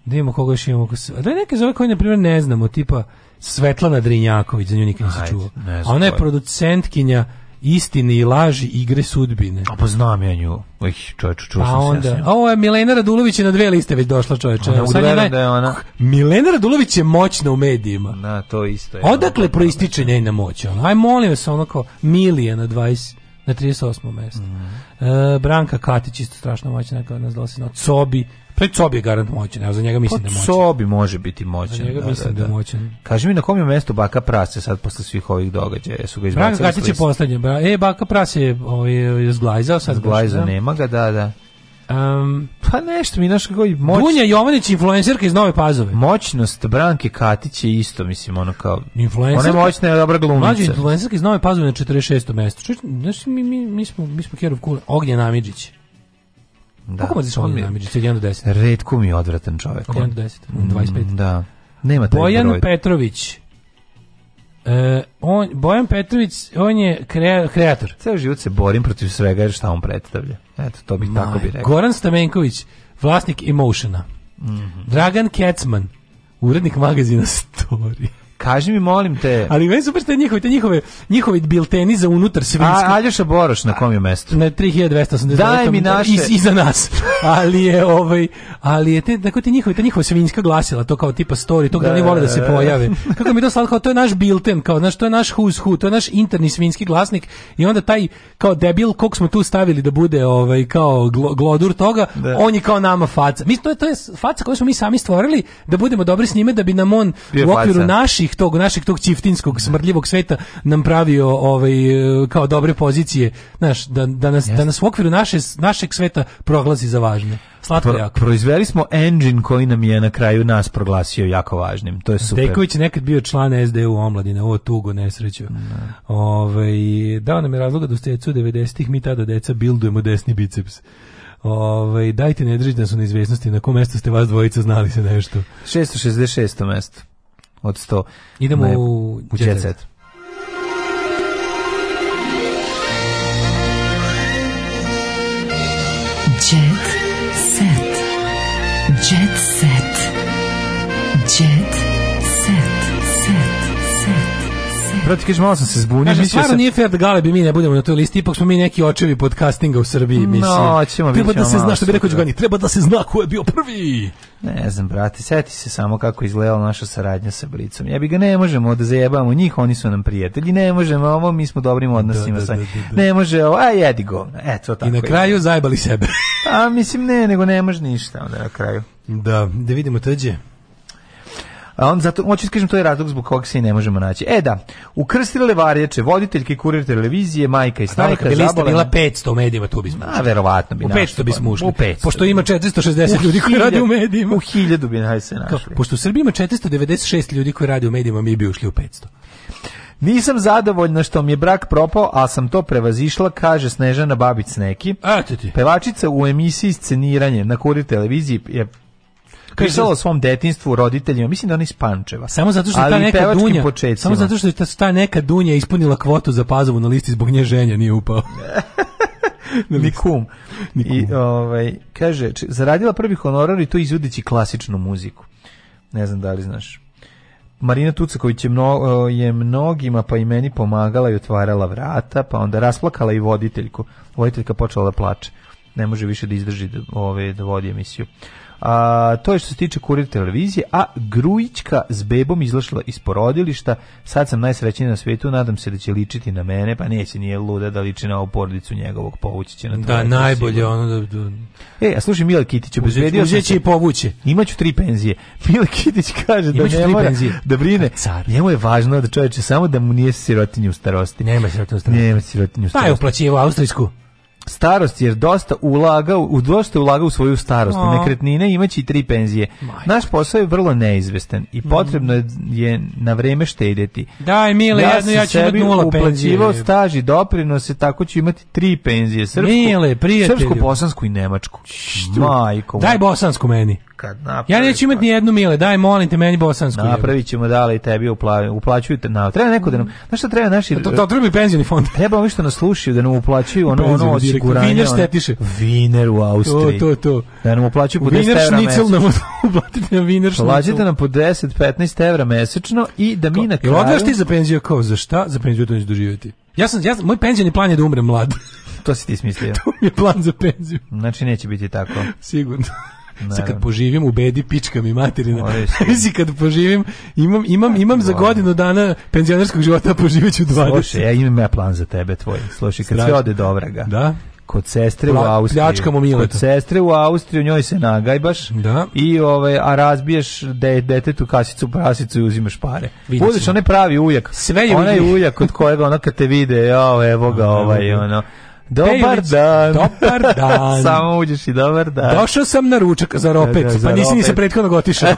Da imamo koga još imamo. Da je neke zove koje, na primjer, ne znamo, tipa Svetlana Drinjaković, za nju nikad nisi čuo. A ona je producentkinja istine i laži igre sudbine. A pa znam ja nju. Oj, čoveče, čuo pa sam onda, se. Ja a ovo je Milena Radulović je na dve liste već došla, čoveče. Ona, da je ona... Milena Radulović je moćna u medijima. Na, to isto je. Odakle proističe njena moć? Ona? Aj, molim vas, onako, Milija na 20 na 38. mesto. Mm. E, Branka Katić isto strašno moćna kao nas dosi na Cobi, Pa Cobi je garant moćan, za njega mislim pa, da je moćan. Cobi može biti moćan. Za njega da, mislim da, da. da moćan. Kaži mi na kom je mesto Baka Prase sad posle svih ovih događaja? Jesu ga izbacili? Baka Katić je poslednje. Bra. E, Baka Prase je ovaj, zglajzao sad. Zglajzao, da. nema ga, da, da. Um, pa nešto mi naš kako moć... Dunja Jovanić influencerka iz Nove Pazove. Moćnost Branke Katić je isto mislim ono kao. Influencerka. Ona je moćna je dobra glumica. Mlađa influencerka iz Nove Pazove na 46. mestu. Znači mi mi mi smo mi smo Kerov Kule Ognjen Amidžić. Da. Kako možeš on mi damage? 1 do 10. Retko mi odvratan čovjek. Od 1 do 10. 25. Mm, da. Nema taj Bojan broj. Petrović. E, on, Bojan Petrović, on je krea, kreator. Ceo život se borim protiv svega jer šta on predstavlja. Eto, to bih tako bi rekao. Goran Stamenković, vlasnik Emotiona. Mm -hmm. Dragan Kecman, urednik magazina Story. Kaži mi, molim te. Ali meni super te njihove, te njihove, njihove bilteni za unutar svinjski. A, Aljoša Boroš na kom je mestu? Na 3280. Daj mi naše. Iz, nas. ali je, ovaj, ali je, te, tako te njihove, te njihove svinjska glasila, to kao tipa story, to da, ne da, vole da se da, da. pojave. Kako mi je to slatko, to je naš bilten, kao, znaš, to je naš who's who, to je naš interni svinjski glasnik i onda taj, kao debil, kog smo tu stavili da bude, ovaj, kao glodur toga, da. on je kao nama faca. Mi, to, je, to je faca koju smo mi sami stvorili da budemo dobri s njime, da bi nam on u okviru faca. naših naših tog našeg tog čiftinskog smrdljivog sveta nam pravio ovaj kao dobre pozicije, znaš, da, da nas da nas u okviru naše našeg sveta proglasi za važne. Slatko Pro, jako. Proizveli smo engine koji nam je na kraju nas proglasio jako važnim. To je super. Deković je nekad bio član SDU omladine, ovo tugo nesreću. Mm. Ove, ovaj, dao nam je razloga da u stecu 90-ih mi tada deca bildujemo desni biceps. Ove, ovaj, dajte ne držite nas u neizvjesnosti, na kom mestu ste vas dvojica znali se nešto. 666. mesto od 100. Idemo u, u jet set. Proti kažeš malo sam se zbunio, znači, stvarno sam... nije fair da bi mi ne budemo na toj listi, ipak smo mi neki očevi podcastinga u Srbiji, mislim. No, ćemo treba da se zna što bi rekao Đugani, treba da se zna ko je bio prvi. Ne znam, brate, seti se samo kako izgledala naša saradnja sa Blicom. Ja bi ga ne možemo da zajebamo njih, oni su nam prijatelji, ne možemo ovo, mi smo dobrim da, odnosima da, da, da, da, sa Ne može ovo, a jedi govna, eto tako. I na kraju zajebali sebe. a pa, mislim ne, nego ne može ništa onda na kraju. Da, da vidimo tađe. A on zato hoću da kažem to je razlog zbog kog se i ne možemo naći. E da, u Krstile Varječe, voditeljka kurir televizije, majka i snajka, bili ste bila 500 u medijima, tu bismo. A verovatno bi našli. U 500 bismo pa, ušli. U 500. Pošto ima 460 ljudi koji rade u medijima. U 1000 bi nas se našli. pošto u Srbiji ima 496 ljudi koji rade u medijima, mi bi ušli u 500. Nisam zadovoljna što mi je brak propao, a sam to prevazišla, kaže Snežana Babić Sneki. Eto ti. Pevačica u emisiji Sceniranje na Kurir televiziji je pisala o svom detinjstvu roditeljima, mislim da ona iz Pančeva. Samo zato što ta neka dunja, početcima. samo zato što je ta, ta neka dunja ispunila kvotu za Pazovu na listi zbog nje ženja nije upao. ni kum. I, ovaj, kaže, zaradila prvi honorar i to izudeći klasičnu muziku. Ne znam da li znaš. Marina Tucaković je, mno, je mnogima pa i meni pomagala i otvarala vrata, pa onda rasplakala i voditeljku. Voditeljka počela da plače. Ne može više da izdrži da, ove, da vodi emisiju. A, to je što se tiče kurir televizije, a Grujićka s bebom izlašla iz porodilišta. Sad sam najsrećniji na svetu, nadam se da će ličiti na mene, pa neće nije luda da liči na ovu porodicu njegovog, povući će na to. Da, najbolje sigurno. ono da... da... E, a slušaj, Mila Kitić, obezbedio sam se... i povuće. Imaću tri penzije. Mila Kitić kaže da Imaću ne mora penzije. da brine. Car. Njemu je važno da čovječe samo da mu nije sirotinje u starosti. Nema sirotinje u starosti. Nema sirotinje u starosti. Pa je uplaćivo austrijsku starost jer dosta ulagao u dosta ulagao u svoju starost no. nekretnine imaći i tri penzije Majka. naš posao je vrlo neizvestan i potrebno je, mm. je na vreme štedjeti daj mile jedno ja ću imati nula uplaćivao staž i doprinose tako ću imati tri penzije srpsku mile, srpsku bosansku i nemačku Štu. majko daj bosansku meni kad napravi, Ja neću imati ni jednu mile, daj molim te meni bosansku. Napravićemo da ali tebi upla, uplaćuju te na. Treba neko da nam, znaš šta treba naši To, to treba penzioni fond. Treba mi što nas slušaju da nam uplaćuju ono ono osiguranje. Viner štetiše. Viner u Austriji. To to to. Da nam uplaćuju po 10 evra mesečno. Viner šnicel nam uplatite na viner šnicel. Plaćate nam po 10 15 evra mesečno i da mi na kraju. Jel ti za penziju kao za šta? Za penziju da ne doživeti. Ja sam, ja sam, moj penzioni plan je da umrem mlad. to si ti smislio. to mi je plan za penziju. Znači neće biti tako. Sigurno. Sad kad poživim u bedi pička mi materina. Mislim kad poživim imam imam imam za godinu dana penzionerskog života poživeću 20. Slušaj, ja imam ja plan za tebe tvoj. Slušaj, kad sve ode do Da kod sestre Pla, u Austriji. Pljačkamo Mileta. Kod sestre u Austriju, njoj se nagajbaš da. i ovaj, a razbiješ de, detetu kasicu, prasicu i uzimaš pare. Budeš onaj pravi ujak. Sve je onaj ujak kod kojega ona kad te vide, jo, evo ga, da, da, da. ovaj, ono, Dobar Pejović, dan. Dobar dan. Samo uđeš i dobar dan. Došao sam na ručak za ropet, da, da, da pa za nisi ni se prethodno otišao.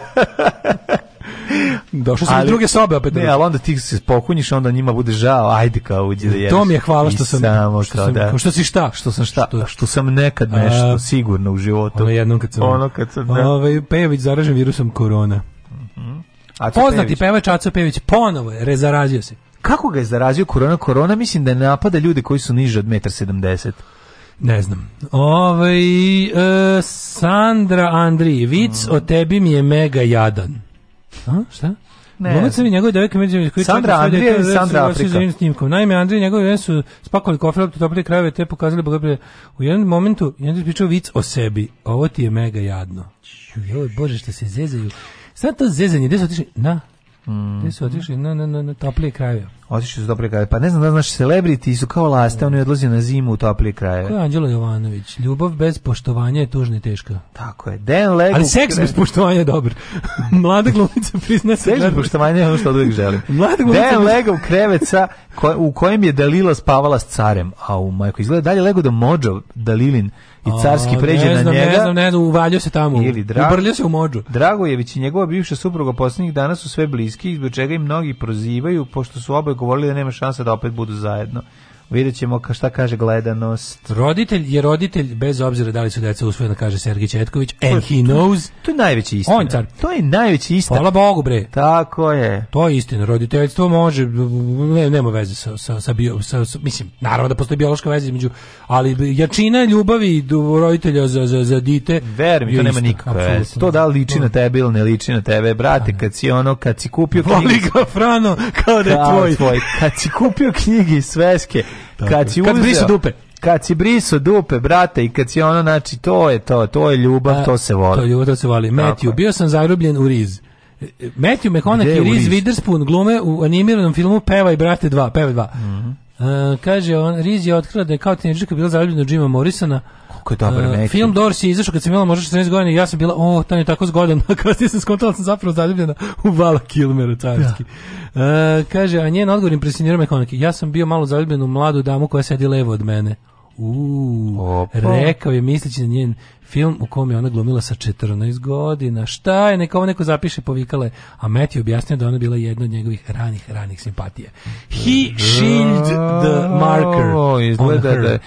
Došao sam iz druge sobe opet. Ne, ali onda ti se pokunjiš, onda njima bude žao, ajde kao uđi da jedeš. To mi je hvala što sam, samo što, sam, da. što si šta? Što sam šta? Što, što sam nekad nešto, a, sigurno u životu. Ono jednom kad sam... Ono kad sam... Da. Ovaj, Pejović zaražen virusom korona. Mhm. Mm -hmm. Poznati Pejović. pevač Aco Pejović ponovo je, rezarazio se. Kako ga je zarazio korona? Korona mislim da ne napada ljude koji su niže od 1,70 Ne znam. Ovaj e, Sandra Andrijevic, mm. o tebi mi je mega jadan. A, šta? Ne. Glumica mi njegove devojke među koji Sandra Andri i da Sandra da Afrika. Sa snimkom. Naime, Andrije njegove su spakovali kofer opet dobre krajeve te pokazali bogabre. U jednom momentu je je pričao vic o sebi. Ovo ti je mega jadno. Joj, bože, što se zezaju. Sad to zezanje, gde su otišli? Na Mm. Mm-hmm. Gde su otišli? Na, na, na, na toplije krajeve. Otišli su toplije krajeve. Pa ne znam da znaš, celebrity su kao laste, mm. oni odlaze na zimu u toplije krajeve. Ko je Anđelo Jovanović? Ljubav bez poštovanja je tužna i teška. Tako je. Dan Legu... Ali seks bez poštovanja je dobar. Mlada glumica prizna se. Seks bez poštovanja je ono što uvijek želim. Mlada glumica... Dan Lego krevet sa, ko, u kojem je Dalila spavala s carem. A u majko, izgleda dalje Lego da Mođo Dalilin i carski pređe na njega. Ne znam, ne znam, uvaljio se tamo. Ili drag, ubrljio se u mođu. Dragojević i njegova bivša supruga poslednjih dana su sve bliski, izbog čega i mnogi prozivaju, pošto su oboje govorili da nema šanse da opet budu zajedno. Vidjet ćemo šta kaže gledanost. Roditelj je roditelj, bez obzira da li su deca usvojena, kaže Sergij Četković, and he knows. To je najveći istina. On car. To je najveći istina. Hvala Bogu, bre. Tako je. To je istina. Roditeljstvo može, ne, nema veze sa, sa, sa, bio, sa, sa mislim, naravno da postoji biološka veza između, ali jačina ljubavi roditelja za, za, za dite. Verujem, to nema nikakve To da liči na tebe ili ne liči na tebe, brate, da. kad si ono, kad si kupio knjige. Voli ga Frano, kao da je tvoj. tvoj. Kad si kupio knjige i sveske, kad si uzeo, kad brisu dupe. Kad si briso dupe, brate, i kad si ono, znači, to je to, to je ljubav, A, to se voli. To ljubav, to se voli. Matthew, bio sam zarubljen u riz. E, e, Matthew McConaughey Riz Reese Witherspoon glume u animiranom filmu Peva i Brate 2, Peva 2. Mm -hmm. E, uh, kaže on, Riz je otkrila da je kao tineđerka bila zaljubljena u Jima Morrisona, Jako je dobar uh, neki. Film Doors je izašao kad sam imala možda 14 godina ja sam bila, o, tamo je tako zgodan, a kasnije da sam skontala da sam zapravo zaljubljena u Vala Kilmera, carski. Da. Uh, kaže, a njen odgovor impresionira me konaki. Ja sam bio malo zaljubljen u mladu damu koja sedi levo od mene. Uuu, rekao je misleći na njen film u kom je ona glumila sa 14 godina. Šta je, neka ovo neko zapiše, povikala A Matt je objasnio da ona bila jedna od njegovih ranih, ranih simpatije. He shield the marker. O, izgleda da,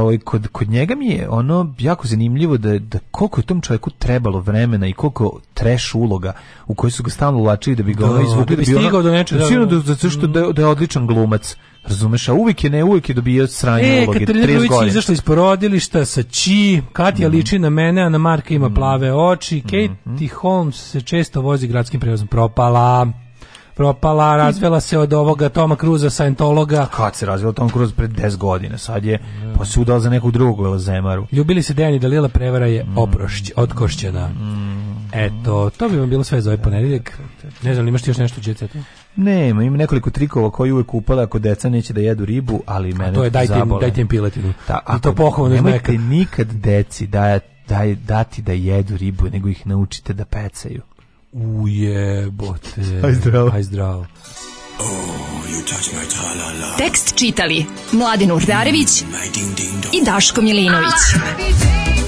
ovaj, kod, kod njega mi je ono jako zanimljivo da, da koliko je tom čovjeku trebalo vremena i koliko treš uloga u kojoj su ga stalno ulačili da bi ga da, ono izvukli. Da, da bi, stigao ono, do nečega. Da, da, da, da, da je odličan glumac Razumeš, a uvijek je ne, uvijek je dobio sranje e, uloge, 30 godina. izašla iz porodilišta sa Či, Katja mm liči na mene, a na Marka ima mhm. plave oči, mhm. Katie mm -hmm. Holmes se često vozi gradskim prevozom, propala propala, razvela se od ovoga Toma Cruza, Scientologa. Kad se razvela Tom Cruise pred 10 godina, sad je pa se za nekog drugog velozemaru. Ljubili se Dejan i Dalila, prevara je mhm. oprošć, otkošćena. Eto, to bi vam bilo sve za ovaj da, ponedeljak. Da, da, ne znam, imaš ti još nešto u džetetu? Nema, ima nekoliko trikova koji uvek upale ako deca neće da jedu ribu, ali mene A to je dajte im, dajte im piletinu. Ta, da, ako, I to pohvalno Nemojte nikad deci da, da, dati da jedu ribu, nego ih naučite da pecaju. Ujebote. Aj zdravo. Aj zdravo. Oh, Tekst čitali Mladin Urdarević i Daško Milinović. Ah,